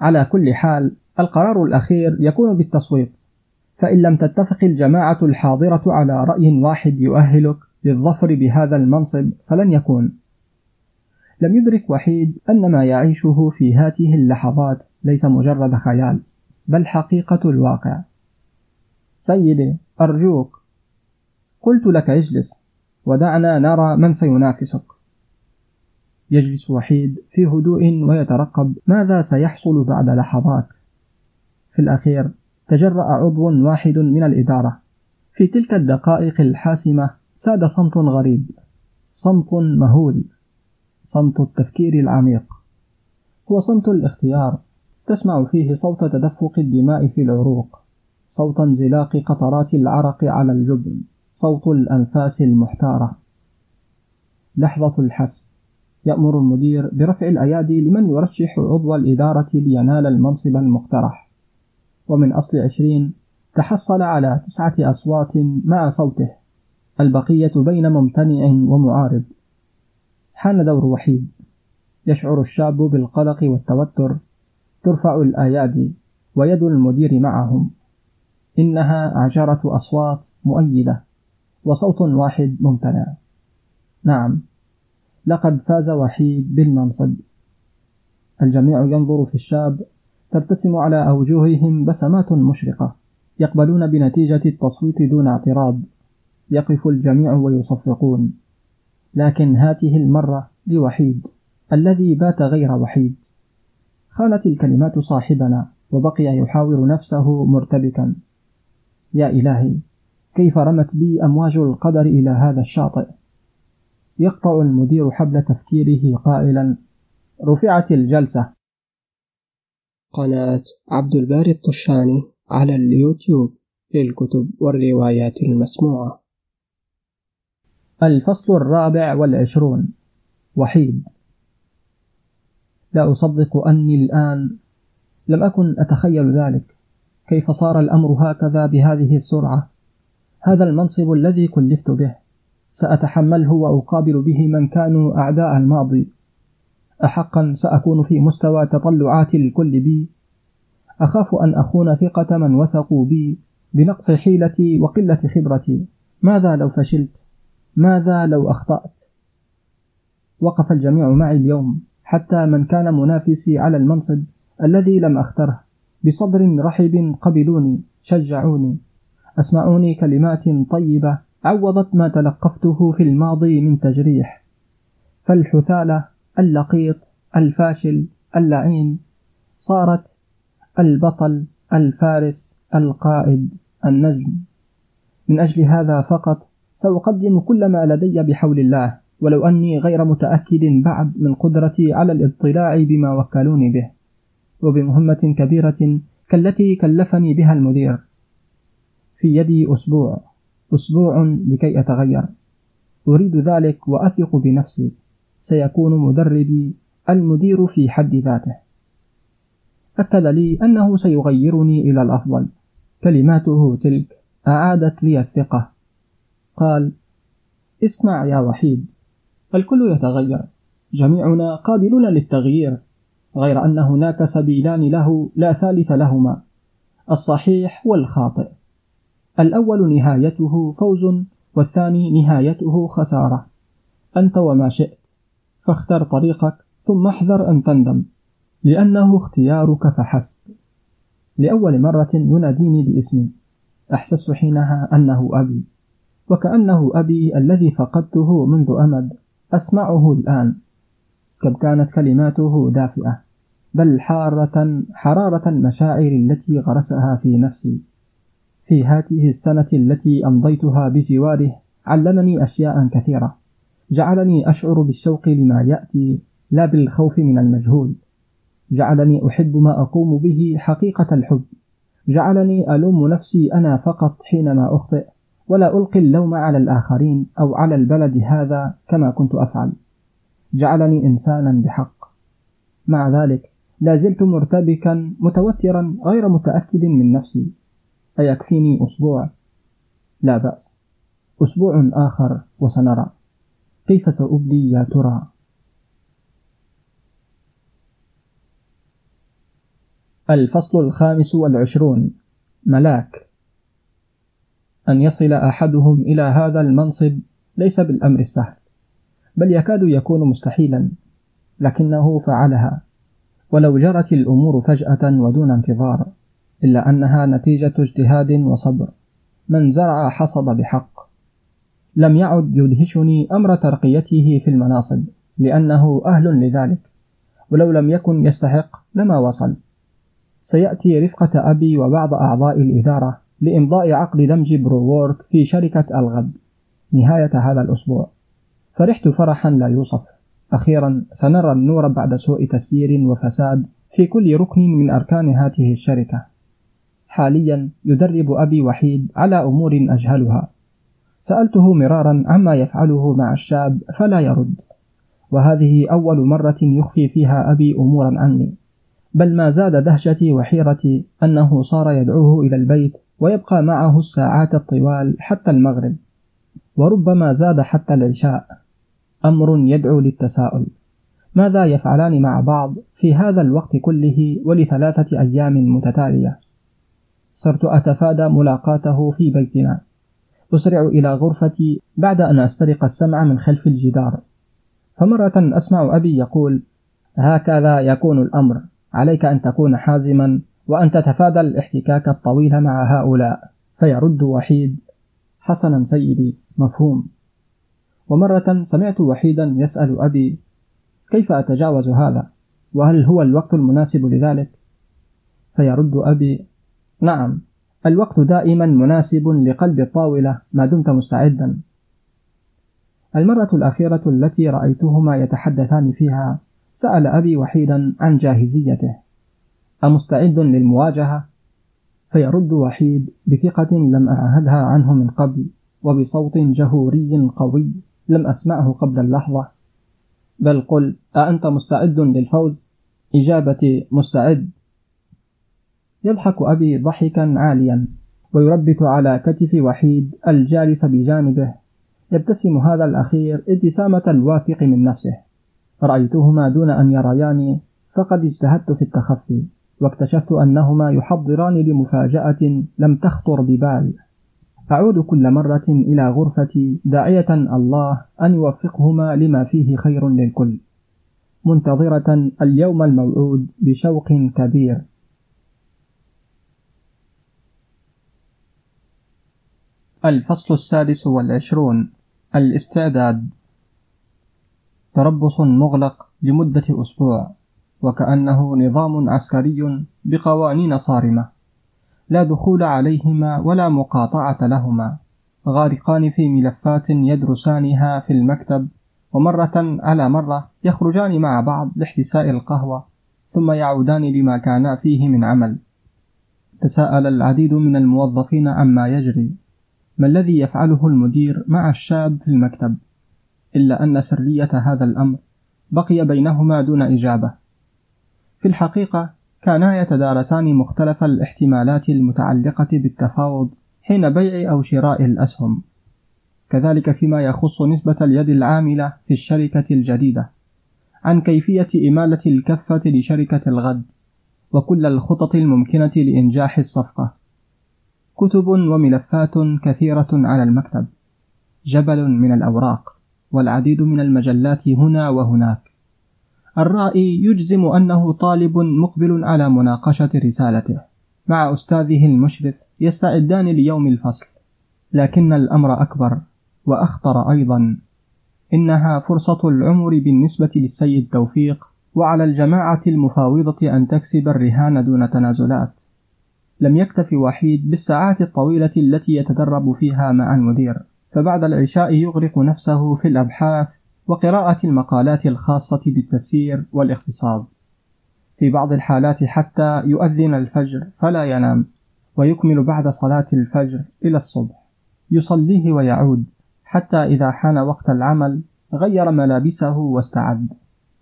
على كل حال القرار الأخير يكون بالتصويت. فإن لم تتفق الجماعة الحاضرة على رأي واحد يؤهلك للظفر بهذا المنصب فلن يكون. لم يدرك وحيد أن ما يعيشه في هذه اللحظات ليس مجرد خيال بل حقيقة الواقع. سيدي أرجوك. قلت لك اجلس ودعنا نرى من سينافسك. يجلس وحيد في هدوء ويترقب ماذا سيحصل بعد لحظات. في الأخير تجرأ عضو واحد من الإدارة في تلك الدقائق الحاسمة ساد صمت غريب. صمت مهول. صمت التفكير العميق. هو صمت الاختيار. تسمع فيه صوت تدفق الدماء في العروق. صوت انزلاق قطرات العرق على الجبن. صوت الأنفاس المحتارة. لحظة الحسم. يأمر المدير برفع الأيادي لمن يرشح عضو الإدارة لينال المنصب المقترح. ومن أصل عشرين تحصل على تسعة أصوات مع صوته. البقية بين ممتنع ومعارض. حان دور وحيد. يشعر الشاب بالقلق والتوتر. ترفع الأيادي ويد المدير معهم. إنها عشرة أصوات مؤيدة. وصوت واحد ممتنع. نعم. لقد فاز وحيد بالمنصب. الجميع ينظر في الشاب ترتسم على أوجههم بسمات مشرقة. يقبلون بنتيجة التصويت دون اعتراض. يقف الجميع ويصفقون. لكن هذه المرة لوحيد الذي بات غير وحيد. خانت الكلمات صاحبنا وبقي يحاور نفسه مرتبكا. يا إلهي كيف رمت بي أمواج القدر إلى هذا الشاطئ؟ يقطع المدير حبل تفكيره قائلا رفعت الجلسة. قناة عبد الباري الطشاني على اليوتيوب للكتب والروايات المسموعة. الفصل الرابع والعشرون. وحيد. لا أصدق أني الآن لم أكن أتخيل ذلك. كيف صار الأمر هكذا بهذه السرعة؟ هذا المنصب الذي كلفت به. سأتحمله وأقابل به من كانوا أعداء الماضي. أحقا سأكون في مستوى تطلعات الكل بي. أخاف أن أخون ثقة من وثقوا بي بنقص حيلتي وقلة خبرتي. ماذا لو فشلت؟ ماذا لو أخطأت؟ وقف الجميع معي اليوم حتى من كان منافسي على المنصب الذي لم أختره. بصدر رحب قبلوني شجعوني. أسمعوني كلمات طيبة. عوضت ما تلقفته في الماضي من تجريح. فالحثالة اللقيط الفاشل اللعين. صارت البطل الفارس القائد النجم. من أجل هذا فقط سأقدم كل ما لدي بحول الله ولو أني غير متأكد بعد من قدرتي على الاطلاع بما وكلوني به وبمهمة كبيرة كالتي كلفني بها المدير. في يدي أسبوع أسبوع لكي أتغير. أريد ذلك وأثق بنفسي. سيكون مدربي المدير في حد ذاته. أكد لي أنه سيغيرني إلى الأفضل. كلماته تلك أعادت لي الثقة. قال اسمع يا وحيد الكل يتغير جميعنا قابلون للتغيير غير أن هناك سبيلان له لا ثالث لهما الصحيح والخاطئ. الأول نهايته فوز والثاني نهايته خسارة. أنت وما شئت فاختر طريقك ثم احذر أن تندم لأنه اختيارك فحسب. لأول مرة يناديني باسمي أحسست حينها أنه أبي. وكأنه أبي الذي فقدته منذ أمد. أسمعه الآن. كم كانت كلماته دافئة. بل حارة حرارة المشاعر التي غرسها في نفسي. في هذه السنة التي أمضيتها بجواره علمني أشياء كثيرة. جعلني أشعر بالشوق لما يأتي لا بالخوف من المجهول. جعلني أحب ما أقوم به حقيقة الحب. جعلني ألوم نفسي أنا فقط حينما أخطئ. ولا ألقي اللوم على الآخرين أو على البلد هذا كما كنت أفعل. جعلني إنسانا بحق. مع ذلك لا زلت مرتبكا متوترا غير متأكد من نفسي. أيكفيني أسبوع؟ لا بأس. أسبوع آخر وسنرى. كيف سأبدي يا ترى؟ الفصل الخامس والعشرون. ملاك. أن يصل أحدهم إلى هذا المنصب ليس بالأمر السهل بل يكاد يكون مستحيلا لكنه فعلها. ولو جرت الأمور فجأة ودون انتظار إلا أنها نتيجة اجتهاد وصبر. من زرع حصد بحق. لم يعد يدهشني أمر ترقيته في المناصب لأنه أهل لذلك. ولو لم يكن يستحق لما وصل. سيأتي رفقة أبي وبعض أعضاء الإدارة لإمضاء عقد دمج بروورك في شركة الغد نهاية هذا الأسبوع. فرحت فرحا لا يوصف. أخيرا سنرى النور بعد سوء تسيير وفساد في كل ركن من أركان هذه الشركة. حاليا يدرب أبي وحيد على أمور أجهلها. سألته مرارا عما يفعله مع الشاب فلا يرد. وهذه أول مرة يخفي فيها أبي أمورا عني. بل ما زاد دهشتي وحيرتي أنه صار يدعوه إلى البيت ويبقى معه الساعات الطوال حتى المغرب وربما زاد حتى العشاء. أمر يدعو للتساؤل. ماذا يفعلان مع بعض في هذا الوقت كله ولثلاثة أيام متتالية؟ صرت أتفادى ملاقاته في بيتنا. أسرع إلى غرفتي بعد أن أسترق السمع من خلف الجدار. فمرة أسمع أبي يقول هكذا يكون الأمر. عليك أن تكون حازما وأن تتفادى الاحتكاك الطويل مع هؤلاء فيرد وحيد حسنا سيدي مفهوم. ومرة سمعت وحيدا يسأل أبي كيف أتجاوز هذا؟ وهل هو الوقت المناسب لذلك؟ فيرد أبي نعم الوقت دائما مناسب لقلب الطاولة ما دمت مستعدا. المرة الأخيرة التي رأيتهما يتحدثان فيها سأل أبي وحيدا عن جاهزيته. أمستعد للمواجهة؟ فيرد وحيد بثقة لم أعهدها عنه من قبل وبصوت جهوري قوي لم أسمعه قبل اللحظة. بل قل أأنت مستعد للفوز؟ إجابتي مستعد. يضحك أبي ضحكا عاليا ويربت على كتف وحيد الجالس بجانبه. يبتسم هذا الأخير ابتسامة الواثق من نفسه. رأيتهما دون أن يرياني فقد اجتهدت في التخفي. واكتشفت أنهما يحضران لمفاجأة لم تخطر ببال. أعود كل مرة إلى غرفتي داعية الله أن يوفقهما لما فيه خير للكل. منتظرة اليوم الموعود بشوق كبير. الفصل السادس والعشرون. الاستعداد. تربص مغلق لمدة أسبوع. وكأنه نظام عسكري بقوانين صارمة. لا دخول عليهما ولا مقاطعة لهما. غارقان في ملفات يدرسانها في المكتب ومرة على مرة يخرجان مع بعض لاحتساء القهوة ثم يعودان لما كانا فيه من عمل. تساءل العديد من الموظفين عما يجري. ما الذي يفعله المدير مع الشاب في المكتب؟ إلا أن سرية هذا الأمر بقي بينهما دون إجابة. في الحقيقة كانا يتدارسان مختلف الاحتمالات المتعلقة بالتفاوض حين بيع أو شراء الأسهم. كذلك فيما يخص نسبة اليد العاملة في الشركة الجديدة عن كيفية إمالة الكفة لشركة الغد وكل الخطط الممكنة لإنجاح الصفقة. كتب وملفات كثيرة على المكتب. جبل من الأوراق والعديد من المجلات هنا وهناك. الرائي يجزم أنه طالب مقبل على مناقشة رسالته. مع أستاذه المشرف يستعدان ليوم الفصل. لكن الأمر أكبر وأخطر أيضا. إنها فرصة العمر بالنسبة للسيد توفيق وعلى الجماعة المفاوضة أن تكسب الرهان دون تنازلات. لم يكتف وحيد بالساعات الطويلة التي يتدرب فيها مع المدير. فبعد العشاء يغرق نفسه في الأبحاث وقراءة المقالات الخاصة بالتسيير والاقتصاد في بعض الحالات حتى يؤذن الفجر فلا ينام ويكمل بعد صلاة الفجر إلى الصبح. يصليه ويعود حتى إذا حان وقت العمل غير ملابسه واستعد.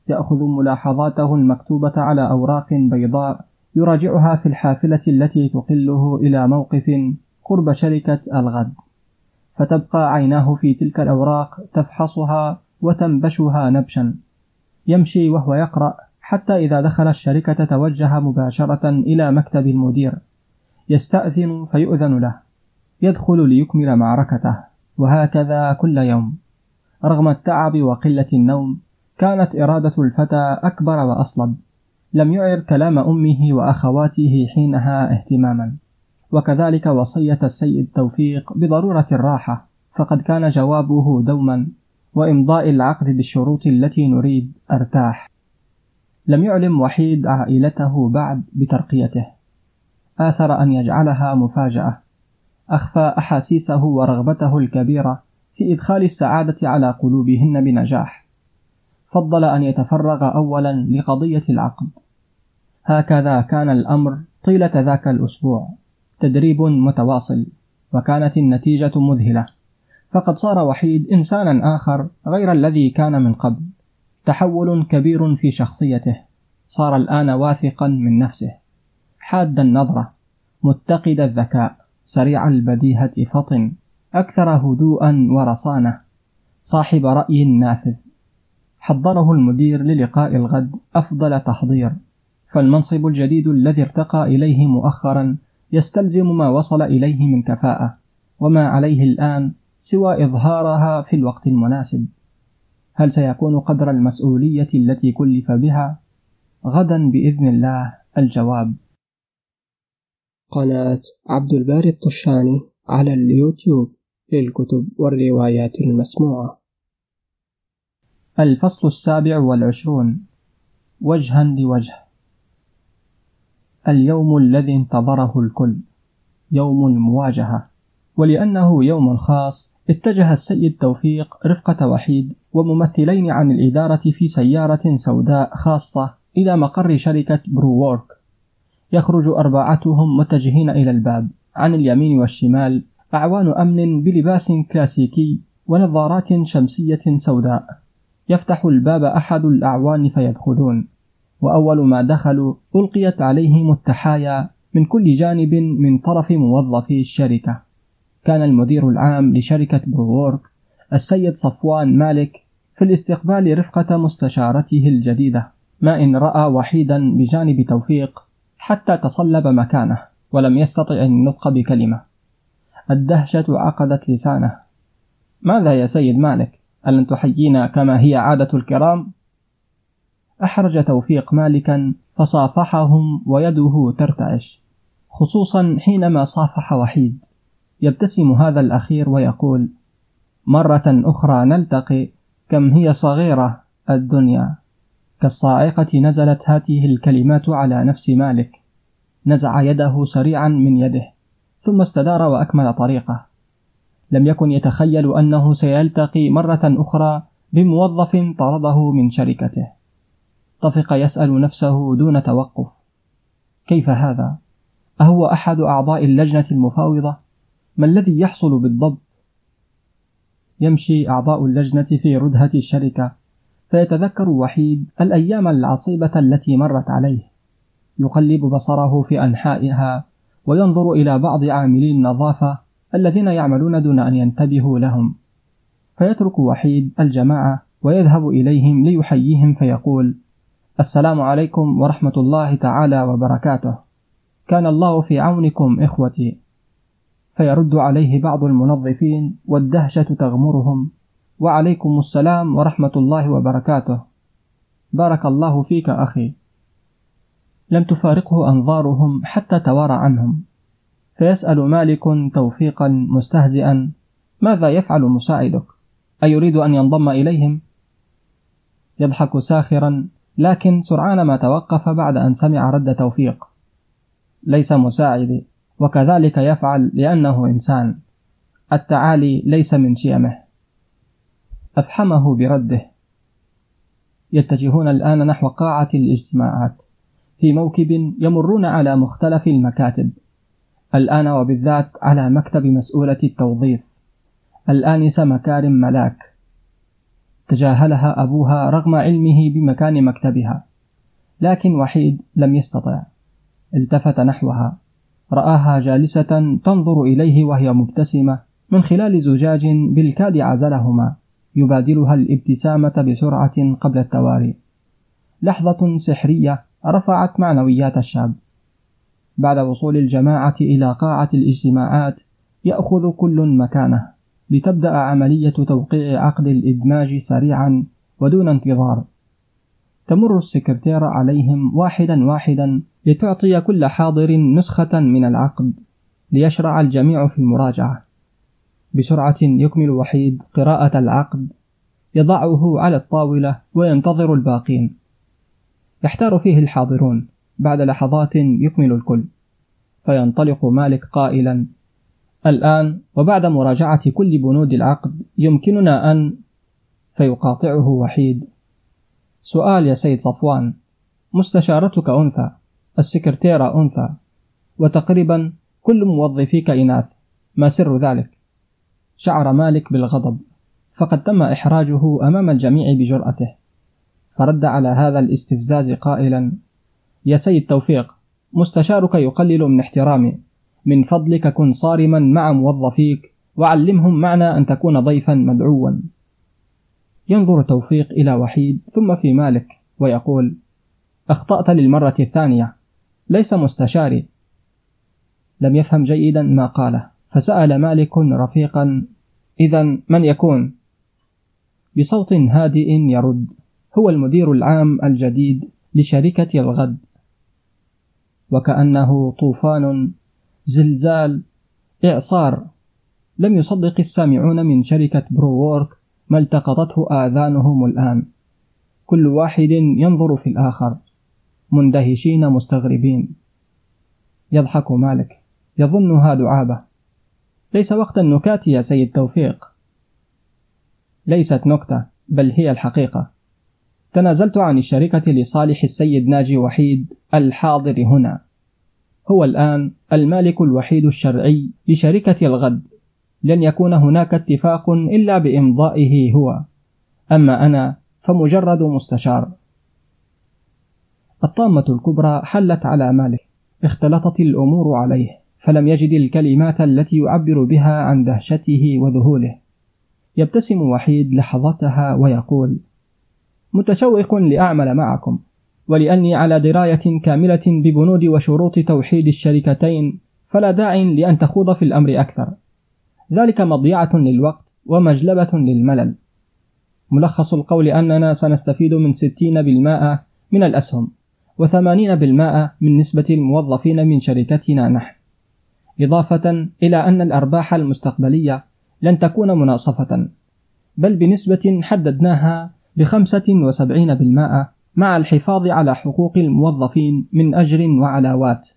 يأخذ ملاحظاته المكتوبة على أوراق بيضاء يراجعها في الحافلة التي تقله إلى موقف قرب شركة الغد. فتبقى عيناه في تلك الأوراق تفحصها وتنبشها نبشا. يمشي وهو يقرأ حتى إذا دخل الشركة توجه مباشرة إلى مكتب المدير. يستأذن فيؤذن له. يدخل ليكمل معركته. وهكذا كل يوم. رغم التعب وقلة النوم كانت إرادة الفتى أكبر وأصلب. لم يعر كلام أمه وأخواته حينها اهتماما. وكذلك وصية السيد توفيق بضرورة الراحة. فقد كان جوابه دوما. وإمضاء العقد بالشروط التي نريد أرتاح. لم يعلم وحيد عائلته بعد بترقيته. آثر أن يجعلها مفاجأة. أخفى أحاسيسه ورغبته الكبيرة في إدخال السعادة على قلوبهن بنجاح. فضل أن يتفرغ أولا لقضية العقد. هكذا كان الأمر طيلة ذاك الأسبوع. تدريب متواصل وكانت النتيجة مذهلة. فقد صار وحيد إنسانا آخر غير الذي كان من قبل. تحول كبير في شخصيته. صار الآن واثقا من نفسه. حاد النظرة. متقد الذكاء. سريع البديهة فطن. أكثر هدوءا ورصانة. صاحب رأي نافذ. حضره المدير للقاء الغد. أفضل تحضير. فالمنصب الجديد الذي ارتقى إليه مؤخرا يستلزم ما وصل إليه من كفاءة. وما عليه الآن سوى إظهارها في الوقت المناسب. هل سيكون قدر المسؤولية التي كلف بها؟ غدا بإذن الله. الجواب. قناة عبد الباري الطشاني على اليوتيوب للكتب والروايات المسموعة. الفصل السابع والعشرون. وجها لوجه. اليوم الذي انتظره الكل. يوم المواجهة. ولأنه يوم خاص اتجه السيد توفيق رفقة وحيد وممثلين عن الإدارة في سيارة سوداء خاصة إلى مقر شركة بروورك يخرج أربعتهم متجهين إلى الباب. عن اليمين والشمال أعوان أمن بلباس كلاسيكي ونظارات شمسية سوداء. يفتح الباب أحد الأعوان فيدخلون. وأول ما دخلوا ألقيت عليهم التحايا من كل جانب من طرف موظفي الشركة. كان المدير العام لشركة بروورك السيد صفوان مالك في الاستقبال رفقة مستشارته الجديدة ما إن رأى وحيدا بجانب توفيق حتى تصلب مكانه ولم يستطع النطق بكلمة. الدهشة عقدت لسانه. ماذا يا سيد مالك؟ ألن تحيينا كما هي عادة الكرام؟ أحرج توفيق مالكا فصافحهم ويده ترتعش خصوصا حينما صافح وحيد. يبتسم هذا الأخير ويقول مرة أخرى نلتقي كم هي صغيرة الدنيا كالصاعقة نزلت هذه الكلمات على نفس مالك نزع يده سريعا من يده ثم استدار وأكمل طريقه لم يكن يتخيل أنه سيلتقي مرة أخرى بموظف طرده من شركته طفق يسأل نفسه دون توقف كيف هذا؟ أهو أحد أعضاء اللجنة المفاوضة؟ ما الذي يحصل بالضبط؟ يمشي أعضاء اللجنة في ردهة الشركة فيتذكر وحيد الأيام العصيبة التي مرت عليه. يقلب بصره في أنحائها وينظر إلى بعض عاملي النظافة الذين يعملون دون أن ينتبهوا لهم. فيترك وحيد الجماعة ويذهب إليهم ليحييهم فيقول السلام عليكم ورحمة الله تعالى وبركاته. كان الله في عونكم إخوتي. فيرد عليه بعض المنظفين والدهشة تغمرهم. وعليكم السلام ورحمة الله وبركاته. بارك الله فيك أخي. لم تفارقه أنظارهم حتى توارى عنهم. فيسأل مالك توفيقا مستهزئا ماذا يفعل مساعدك؟ أيريد أن ينضم إليهم؟ يضحك ساخرا لكن سرعان ما توقف بعد أن سمع رد توفيق. ليس مساعدي. وكذلك يفعل لأنه إنسان. التعالي ليس من شيمه. أفحمه برده. يتجهون الآن نحو قاعة الاجتماعات. في موكب يمرون على مختلف المكاتب. الآن وبالذات على مكتب مسؤولة التوظيف. الآنسة مكارم ملاك. تجاهلها أبوها رغم علمه بمكان مكتبها. لكن وحيد لم يستطع. التفت نحوها. رآها جالسة تنظر إليه وهي مبتسمة من خلال زجاج بالكاد عزلهما يبادلها الابتسامة بسرعة قبل التواري. لحظة سحرية رفعت معنويات الشاب. بعد وصول الجماعة إلى قاعة الاجتماعات يأخذ كل مكانه لتبدأ عملية توقيع عقد الإدماج سريعا ودون انتظار. تمر السكرتيرة عليهم واحدا واحدا لتعطي كل حاضر نسخة من العقد ليشرع الجميع في المراجعة. بسرعة يكمل وحيد قراءة العقد. يضعه على الطاولة وينتظر الباقين. يحتار فيه الحاضرون. بعد لحظات يكمل الكل. فينطلق مالك قائلا الآن وبعد مراجعة كل بنود العقد يمكننا أن فيقاطعه وحيد. سؤال يا سيد صفوان مستشارتك أنثى؟ السكرتيرة أنثى وتقريبا كل موظفيك إناث ما سر ذلك؟ شعر مالك بالغضب فقد تم إحراجه أمام الجميع بجرأته. فرد على هذا الاستفزاز قائلا يا سيد توفيق مستشارك يقلل من احترامي. من فضلك كن صارما مع موظفيك وعلمهم معنى أن تكون ضيفا مدعوا. ينظر توفيق إلى وحيد ثم في مالك ويقول أخطأت للمرة الثانية. ليس مستشاري. لم يفهم جيدا ما قاله. فسأل مالك رفيقا إذا من يكون؟ بصوت هادئ يرد. هو المدير العام الجديد لشركة الغد. وكأنه طوفان زلزال إعصار. لم يصدق السامعون من شركة بروورك ما التقطته آذانهم الآن. كل واحد ينظر في الآخر. مندهشين مستغربين. يضحك مالك. يظنها دعابة ليس وقت النكات يا سيد توفيق. ليست نكتة بل هي الحقيقة. تنازلت عن الشركة لصالح السيد ناجي وحيد الحاضر هنا. هو الآن المالك الوحيد الشرعي لشركة الغد. لن يكون هناك اتفاق إلا بإمضائه هو. أما أنا فمجرد مستشار. الطامة الكبرى حلت على مالك اختلطت الأمور عليه فلم يجد الكلمات التي يعبر بها عن دهشته وذهوله. يبتسم وحيد لحظتها ويقول متشوق لأعمل معكم ولأني على دراية كاملة ببنود وشروط توحيد الشركتين فلا داع لأن تخوض في الأمر أكثر. ذلك مضيعة للوقت ومجلبة للملل. ملخص القول أننا سنستفيد من ستين بالمائة من الأسهم. وثمانين بالمائة من نسبة الموظفين من شركتنا نحن. إضافة إلى أن الأرباح المستقبلية لن تكون مناصفة بل بنسبة حددناها وسبعين بالمائة مع الحفاظ على حقوق الموظفين من أجر وعلاوات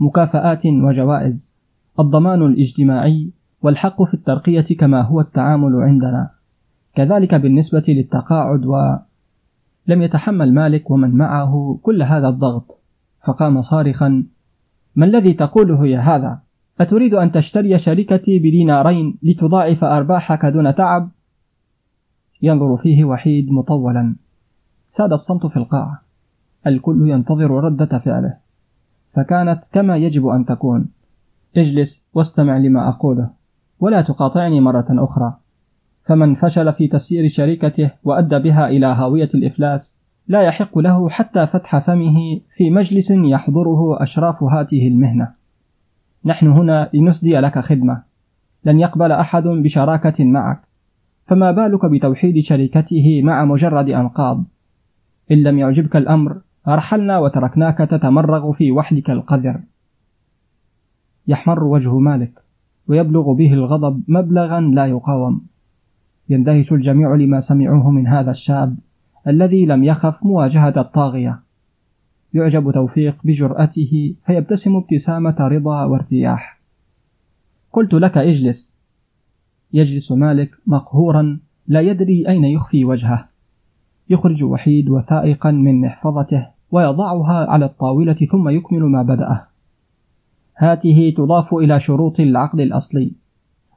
مكافآت وجوائز الضمان الاجتماعي والحق في الترقية كما هو التعامل عندنا. كذلك بالنسبة للتقاعد و لم يتحمل مالك ومن معه كل هذا الضغط. فقام صارخا ما الذي تقوله يا هذا؟ أتريد أن تشتري شركتي بدينارين لتضاعف أرباحك دون تعب؟ ينظر فيه وحيد مطولا. ساد الصمت في القاعة الكل ينتظر ردة فعله. فكانت كما يجب أن تكون. اجلس واستمع لما أقوله ولا تقاطعني مرة أخرى. فمن فشل في تسيير شركته وأدى بها إلى هاوية الإفلاس لا يحق له حتى فتح فمه في مجلس يحضره أشراف هاته المهنة. نحن هنا لنسدي لك خدمة. لن يقبل أحد بشراكة معك. فما بالك بتوحيد شركته مع مجرد أنقاض؟ إن لم يعجبك الأمر أرحلنا وتركناك تتمرغ في وحلك القذر. يحمر وجه مالك ويبلغ به الغضب مبلغا لا يقاوم. يندهش الجميع لما سمعوه من هذا الشاب الذي لم يخف مواجهة الطاغية. يعجب توفيق بجرأته فيبتسم ابتسامة رضا وارتياح. قلت لك اجلس. يجلس مالك مقهورا لا يدري أين يخفي وجهه. يخرج وحيد وثائقا من محفظته ويضعها على الطاولة ثم يكمل ما بدأه. هاته تضاف إلى شروط العقد الأصلي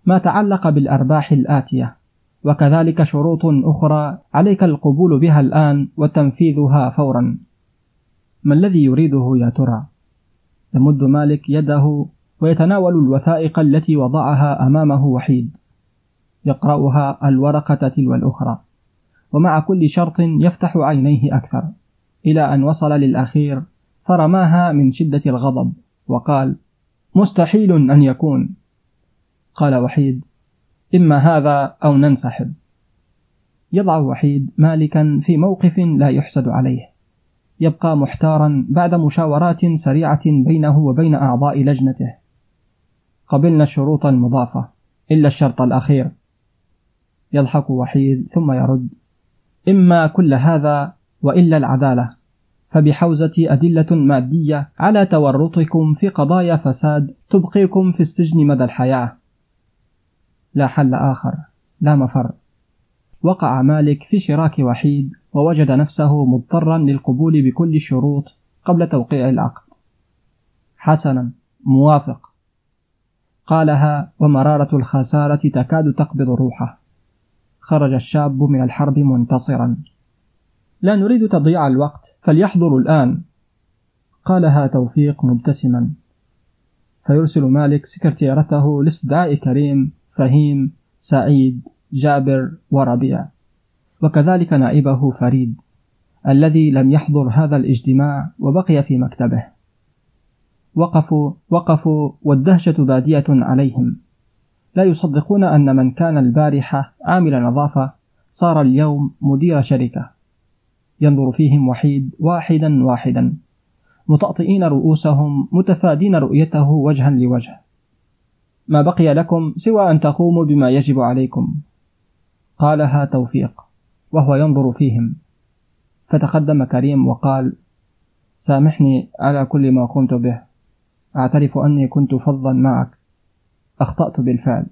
ما تعلق بالأرباح الآتية. وكذلك شروط أخرى عليك القبول بها الآن وتنفيذها فورا. ما الذي يريده يا ترى؟ يمد مالك يده ويتناول الوثائق التي وضعها أمامه وحيد. يقرأها الورقة تلو الأخرى. ومع كل شرط يفتح عينيه أكثر. إلى أن وصل للأخير فرماها من شدة الغضب وقال مستحيل أن يكون. قال وحيد إما هذا أو ننسحب. يضع وحيد مالكا في موقف لا يحسد عليه. يبقى محتارا بعد مشاورات سريعة بينه وبين أعضاء لجنته. قبلنا الشروط المضافة إلا الشرط الأخير. يضحك وحيد ثم يرد إما كل هذا وإلا العدالة. فبحوزة أدلة مادية على تورطكم في قضايا فساد تبقيكم في السجن مدى الحياة. لا حل آخر لا مفر. وقع مالك في شراك وحيد ووجد نفسه مضطرا للقبول بكل الشروط قبل توقيع العقد. حسنا موافق. قالها ومرارة الخسارة تكاد تقبض روحه. خرج الشاب من الحرب منتصرا. لا نريد تضييع الوقت فليحضروا الآن. قالها توفيق مبتسما. فيرسل مالك سكرتيرته لاستدعاء كريم فهيم سعيد جابر وربيع. وكذلك نائبه فريد الذي لم يحضر هذا الاجتماع وبقي في مكتبه. وقفوا وقفوا والدهشة بادية عليهم. لا يصدقون أن من كان البارحة عامل نظافة صار اليوم مدير شركة. ينظر فيهم وحيد واحدا واحدا. مطأطئين رؤوسهم متفادين رؤيته وجها لوجه. ما بقي لكم سوى أن تقوموا بما يجب عليكم. قالها توفيق وهو ينظر فيهم. فتقدم كريم وقال سامحني على كل ما قمت به. أعترف أني كنت فظا معك. أخطأت بالفعل.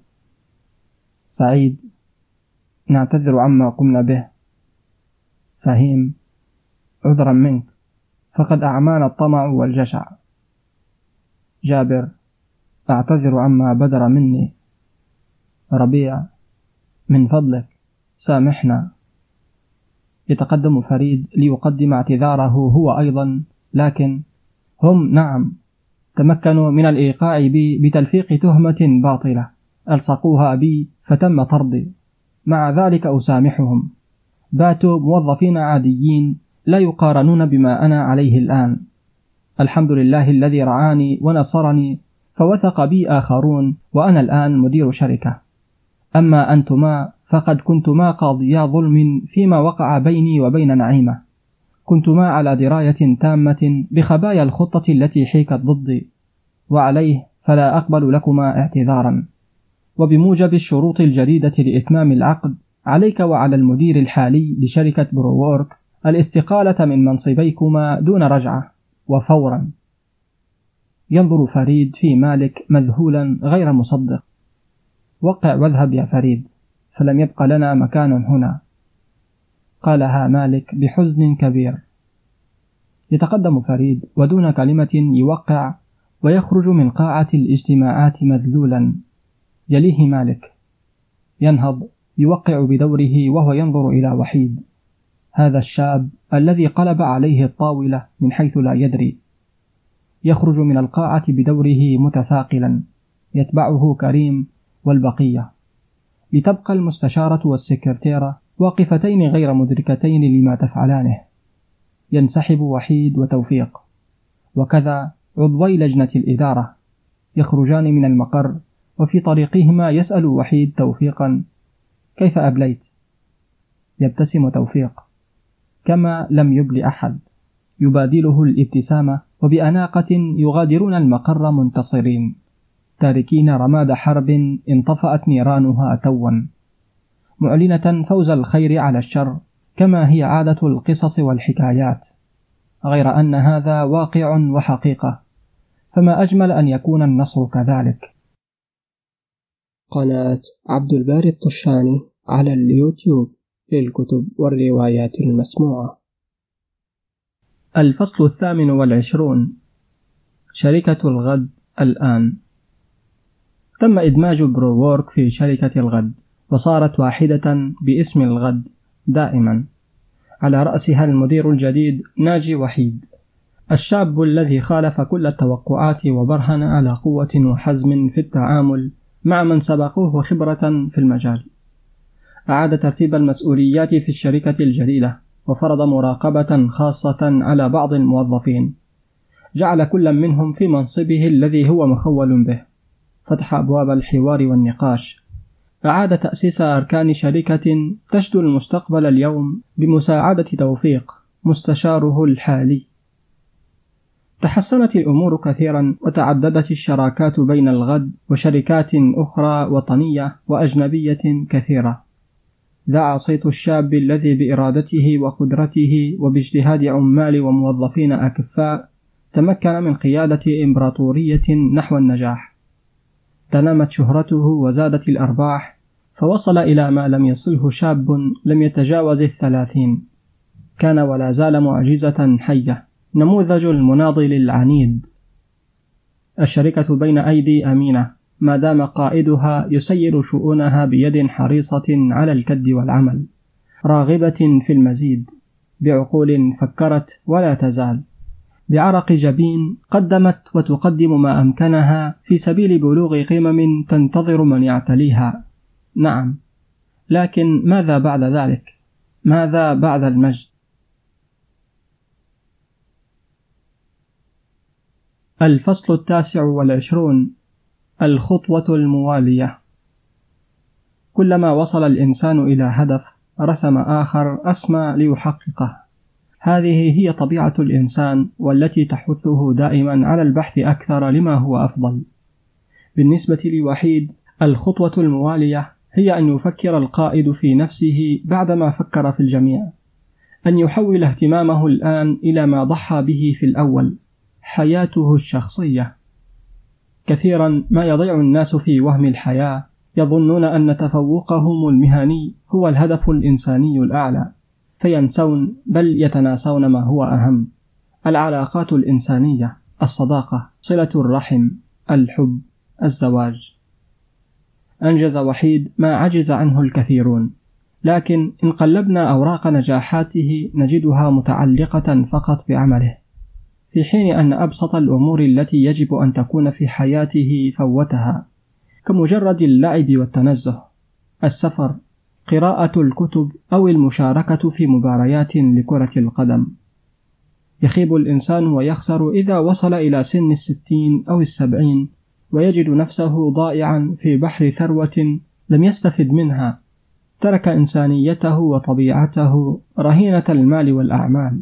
سعيد نعتذر عما قمنا به. فهيم عذرا منك فقد أعمانا الطمع والجشع. جابر أعتذر عما بدر مني. ربيع من فضلك سامحنا. يتقدم فريد ليقدم اعتذاره هو أيضا لكن هم نعم تمكنوا من الإيقاع بي بتلفيق تهمة باطلة. ألصقوها بي فتم طردي. مع ذلك أسامحهم. باتوا موظفين عاديين لا يقارنون بما أنا عليه الآن. الحمد لله الذي رعاني ونصرني فوثق بي آخرون وأنا الآن مدير شركة. أما أنتما فقد كنتما قاضيا ظلم فيما وقع بيني وبين نعيمة. كنتما على دراية تامة بخبايا الخطة التي حيكت ضدي وعليه فلا أقبل لكما اعتذارا. وبموجب الشروط الجديدة لإتمام العقد عليك وعلى المدير الحالي لشركة بروورك الاستقالة من منصبيكما دون رجعة وفورا. ينظر فريد في مالك مذهولا غير مصدق. وقع واذهب يا فريد فلم يبق لنا مكان هنا. قالها مالك بحزن كبير. يتقدم فريد ودون كلمة يوقع ويخرج من قاعة الاجتماعات مذلولا. يليه مالك. ينهض يوقع بدوره وهو ينظر إلى وحيد. هذا الشاب الذي قلب عليه الطاولة من حيث لا يدري. يخرج من القاعة بدوره متثاقلا يتبعه كريم والبقية. لتبقى المستشارة والسكرتيرة واقفتين غير مدركتين لما تفعلانه. ينسحب وحيد وتوفيق. وكذا عضوي لجنة الإدارة يخرجان من المقر وفي طريقهما يسأل وحيد توفيقا كيف أبليت؟ يبتسم توفيق. كما لم يبل أحد. يبادله الابتسامة وبأناقة يغادرون المقر منتصرين. تاركين رماد حرب انطفأت نيرانها توا معلنة فوز الخير على الشر كما هي عادة القصص والحكايات. غير أن هذا واقع وحقيقة فما أجمل أن يكون النصر كذلك. قناة عبد الباري الطشاني على اليوتيوب للكتب والروايات المسموعة. الفصل الثامن والعشرون. شركة الغد الآن. تم إدماج بروورك في شركة الغد وصارت واحدة باسم الغد دائما. على رأسها المدير الجديد ناجي وحيد. الشاب الذي خالف كل التوقعات وبرهن على قوة وحزم في التعامل مع من سبقوه خبرة في المجال. أعاد ترتيب المسؤوليات في الشركة الجليلة وفرض مراقبة خاصة على بعض الموظفين. جعل كل منهم في منصبه الذي هو مخول به. فتح أبواب الحوار والنقاش. أعاد تأسيس أركان شركة تشدو المستقبل اليوم بمساعدة توفيق مستشاره الحالي. تحسنت الأمور كثيرا وتعددت الشراكات بين الغد وشركات أخرى وطنية وأجنبية كثيرة. ذاع صيت الشاب الذي بإرادته وقدرته وباجتهاد عمال وموظفين أكفاء تمكن من قيادة إمبراطورية نحو النجاح. تنامت شهرته وزادت الأرباح فوصل إلى ما لم يصله شاب لم يتجاوز الثلاثين. كان ولا زال معجزة حية نموذج المناضل العنيد. الشركة بين أيدي أمينة. ما دام قائدها يسير شؤونها بيد حريصة على الكد والعمل راغبة في المزيد بعقول فكرت ولا تزال بعرق جبين قدمت وتقدم ما أمكنها في سبيل بلوغ قمم تنتظر من يعتليها. نعم لكن ماذا بعد ذلك؟ ماذا بعد المجد؟ الفصل التاسع والعشرون. الخطوة الموالية. كلما وصل الإنسان إلى هدف رسم آخر أسمى ليحققه. هذه هي طبيعة الإنسان والتي تحثه دائما على البحث أكثر لما هو أفضل. بالنسبة لوحيد الخطوة الموالية هي أن يفكر القائد في نفسه بعدما فكر في الجميع. أن يحول اهتمامه الآن إلى ما ضحى به في الأول حياته الشخصية. كثيرا ما يضيع الناس في وهم الحياة. يظنون أن تفوقهم المهني هو الهدف الإنساني الأعلى. فينسون بل يتناسون ما هو أهم. العلاقات الإنسانية الصداقة صلة الرحم الحب الزواج. أنجز وحيد ما عجز عنه الكثيرون. لكن إن قلبنا أوراق نجاحاته نجدها متعلقة فقط بعمله. في حين أن أبسط الأمور التي يجب أن تكون في حياته فوتها كمجرد اللعب والتنزه السفر قراءة الكتب أو المشاركة في مباريات لكرة القدم. يخيب الإنسان ويخسر إذا وصل إلى سن الستين أو السبعين ويجد نفسه ضائعا في بحر ثروة لم يستفد منها. ترك إنسانيته وطبيعته رهينة المال والأعمال.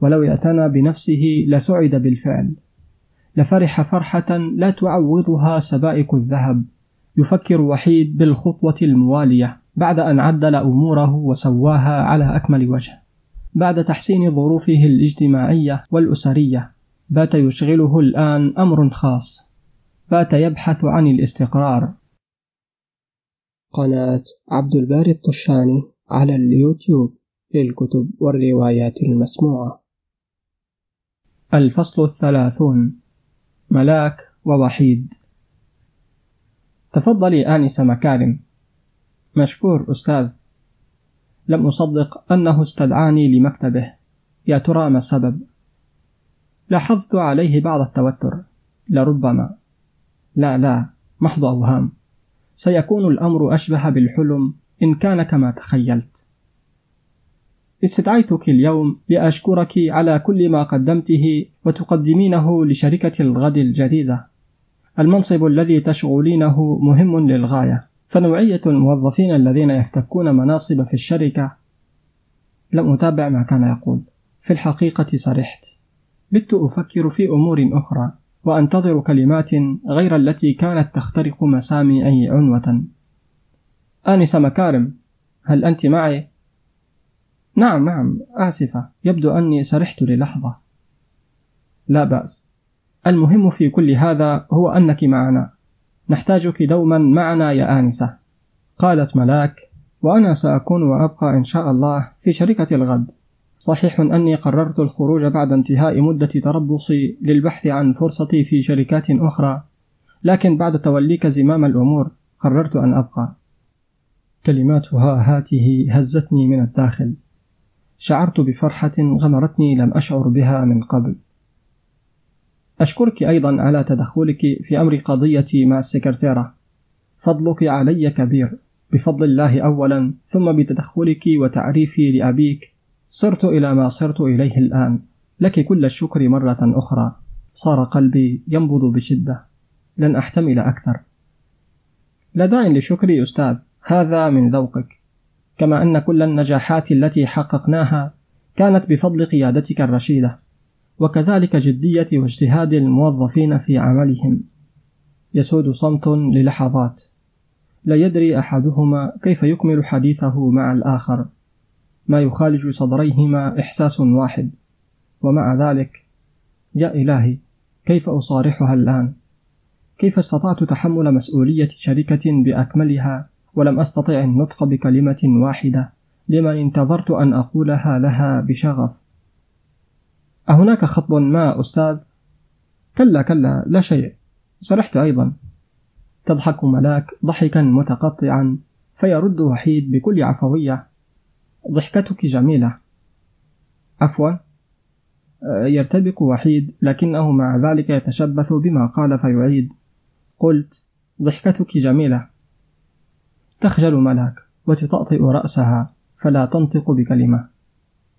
ولو اعتنى بنفسه لسعد بالفعل. لفرح فرحة لا تعوضها سبائك الذهب. يفكر وحيد بالخطوة الموالية بعد أن عدل أموره وسواها على أكمل وجه. بعد تحسين ظروفه الاجتماعية والأسرية بات يشغله الآن أمر خاص. بات يبحث عن الاستقرار. قناة عبد الباري الطشاني على اليوتيوب للكتب والروايات المسموعة. الفصل الثلاثون. ملاك ووحيد. تفضلي آنسة مكارم. مشكور أستاذ. لم أصدق أنه استدعاني لمكتبه. يا ترى ما السبب؟ لاحظت عليه بعض التوتر. لربما. لا لا. محض أوهام. سيكون الأمر أشبه بالحلم إن كان كما تخيلت. استدعيتك اليوم لأشكرك على كل ما قدمته وتقدمينه لشركة الغد الجديدة. المنصب الذي تشغلينه مهم للغاية. فنوعية الموظفين الذين يفتكون مناصب في الشركة. لم أتابع ما كان يقول. في الحقيقة سرحت بت أفكر في أمور أخرى وأنتظر كلمات غير التي كانت تخترق مسامي أي عنوة. آنسة مكارم هل أنت معي؟ نعم نعم آسفة. يبدو أني سرحت للحظة. لا بأس. المهم في كل هذا هو أنك معنا. نحتاجك دوما معنا يا آنسة. قالت ملاك وأنا سأكون وأبقى إن شاء الله في شركة الغد. صحيح أني قررت الخروج بعد انتهاء مدة تربصي للبحث عن فرصتي في شركات أخرى لكن بعد توليك زمام الأمور قررت أن أبقى. كلماتها هاته هزتني من الداخل. شعرت بفرحة غمرتني لم أشعر بها من قبل. أشكرك أيضا على تدخلك في أمر قضيتي مع السكرتيرة. فضلك علي كبير. بفضل الله أولا ثم بتدخلك وتعريفي لأبيك صرت إلى ما صرت إليه الآن. لك كل الشكر مرة أخرى. صار قلبي ينبض بشدة. لن أحتمل أكثر. لا داعي لشكري أستاذ. هذا من ذوقك. كما أن كل النجاحات التي حققناها كانت بفضل قيادتك الرشيدة وكذلك جدية واجتهاد الموظفين في عملهم. يسود صمت للحظات. لا يدري أحدهما كيف يكمل حديثه مع الآخر. ما يخالج صدريهما إحساس واحد. ومع ذلك يا إلهي كيف أصارحها الآن؟ كيف استطعت تحمل مسؤولية شركة بأكملها ولم أستطع النطق بكلمة واحدة. لمن انتظرت أن أقولها لها بشغف. أهناك خطب ما أستاذ؟ كلا كلا لا شيء. سرحت أيضا. تضحك ملاك ضحكا متقطعا فيرد وحيد بكل عفوية. ضحكتك جميلة. عفوا. يرتبك وحيد لكنه مع ذلك يتشبث بما قال فيعيد. قلت ضحكتك جميلة. تخجل ملاك وتطأطئ رأسها فلا تنطق بكلمة.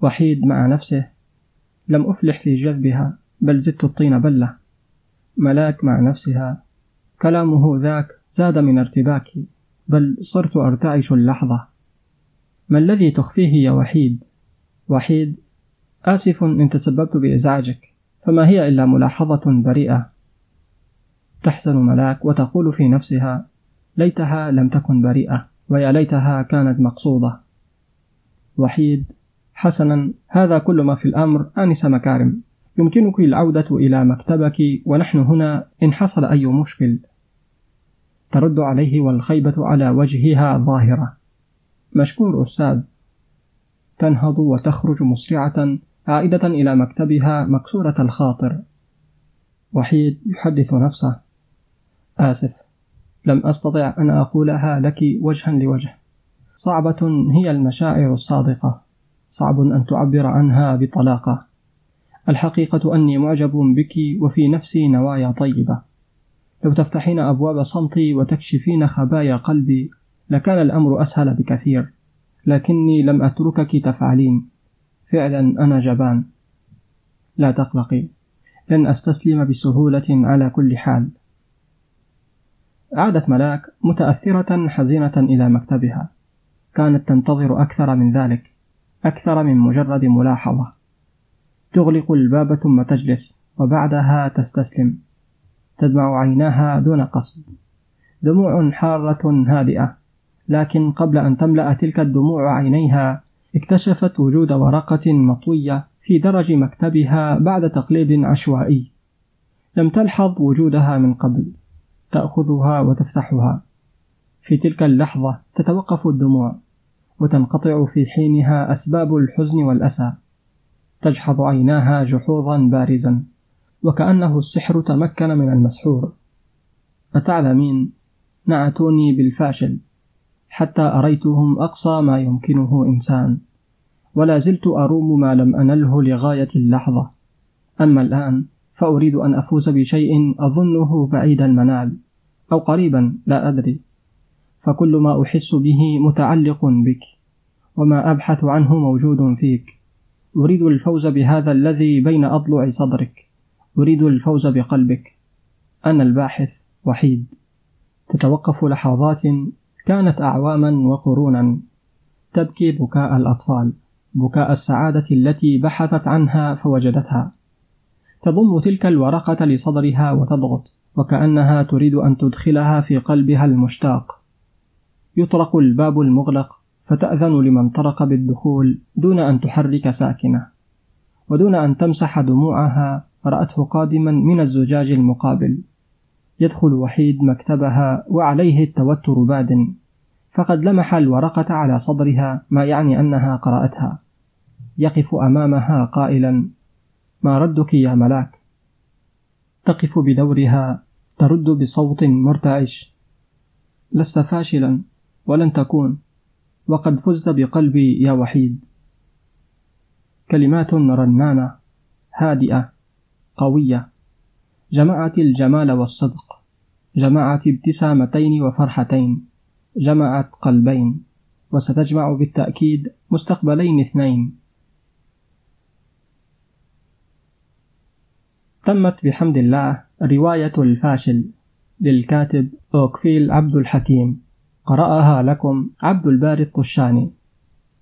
وحيد مع نفسه لم أفلح في جذبها بل زدت الطين بلة. ملاك مع نفسها كلامه ذاك زاد من ارتباكي بل صرت أرتعش اللحظة. ما الذي تخفيه يا وحيد؟ وحيد آسف إن تسببت بإزعاجك فما هي إلا ملاحظة بريئة. تحزن ملاك وتقول في نفسها ليتها لم تكن بريئة ويا ليتها كانت مقصودة. وحيد حسنا هذا كل ما في الأمر آنس مكارم. يمكنك العودة إلى مكتبك ونحن هنا إن حصل أي مشكل. ترد عليه والخيبة على وجهها ظاهرة. مشكور أستاذ تنهض وتخرج مسرعة عائدة إلى مكتبها مكسورة الخاطر. وحيد يحدث نفسه. آسف. لم أستطع أن أقولها لك وجها لوجه. صعبة هي المشاعر الصادقة. صعب أن تعبر عنها بطلاقة. الحقيقة أني معجب بك وفي نفسي نوايا طيبة. لو تفتحين أبواب صمتي وتكشفين خبايا قلبي لكان الأمر أسهل بكثير. لكني لم أتركك تفعلين. فعلا أنا جبان. لا تقلقي. لن أستسلم بسهولة على كل حال. عادت ملاك متأثرة حزينة إلى مكتبها. كانت تنتظر أكثر من ذلك أكثر من مجرد ملاحظة. تغلق الباب ثم تجلس وبعدها تستسلم. تدمع عيناها دون قصد. دموع حارة هادئة لكن قبل أن تملأ تلك الدموع عينيها اكتشفت وجود ورقة مطوية في درج مكتبها بعد تقليب عشوائي. لم تلحظ وجودها من قبل. تأخذها وتفتحها. في تلك اللحظة تتوقف الدموع وتنقطع في حينها أسباب الحزن والأسى. تجحظ عيناها جحوظا بارزا وكأنه السحر تمكن من المسحور. أتعلمين؟ نعتوني بالفاشل. حتى أريتهم أقصى ما يمكنه إنسان. ولا زلت أروم ما لم أنله لغاية اللحظة. أما الآن فأريد أن أفوز بشيء أظنه بعيد المنال أو قريبا لا أدري. فكل ما أحس به متعلق بك وما أبحث عنه موجود فيك. أريد الفوز بهذا الذي بين أضلع صدرك. أريد الفوز بقلبك. أنا الباحث وحيد. تتوقف لحظات كانت أعواما وقرونا. تبكي بكاء الأطفال بكاء السعادة التي بحثت عنها فوجدتها. تضم تلك الورقة لصدرها وتضغط وكأنها تريد أن تدخلها في قلبها المشتاق. يطرق الباب المغلق فتأذن لمن طرق بالدخول دون أن تحرك ساكنة ودون أن تمسح دموعها رأته قادما من الزجاج المقابل. يدخل وحيد مكتبها وعليه التوتر باد. فقد لمح الورقة على صدرها ما يعني أنها قرأتها. يقف أمامها قائلا ما ردك يا ملاك؟ تقف بدورها ترد بصوت مرتعش. لست فاشلا ولن تكون. وقد فزت بقلبي يا وحيد. كلمات رنانة هادئة قوية. جمعت الجمال والصدق. جمعت ابتسامتين وفرحتين. جمعت قلبين. وستجمع بالتأكيد مستقبلين اثنين. تمت بحمد الله رواية الفاشل للكاتب أوكفيل عبد الحكيم. قرأها لكم عبد الباري الطشاني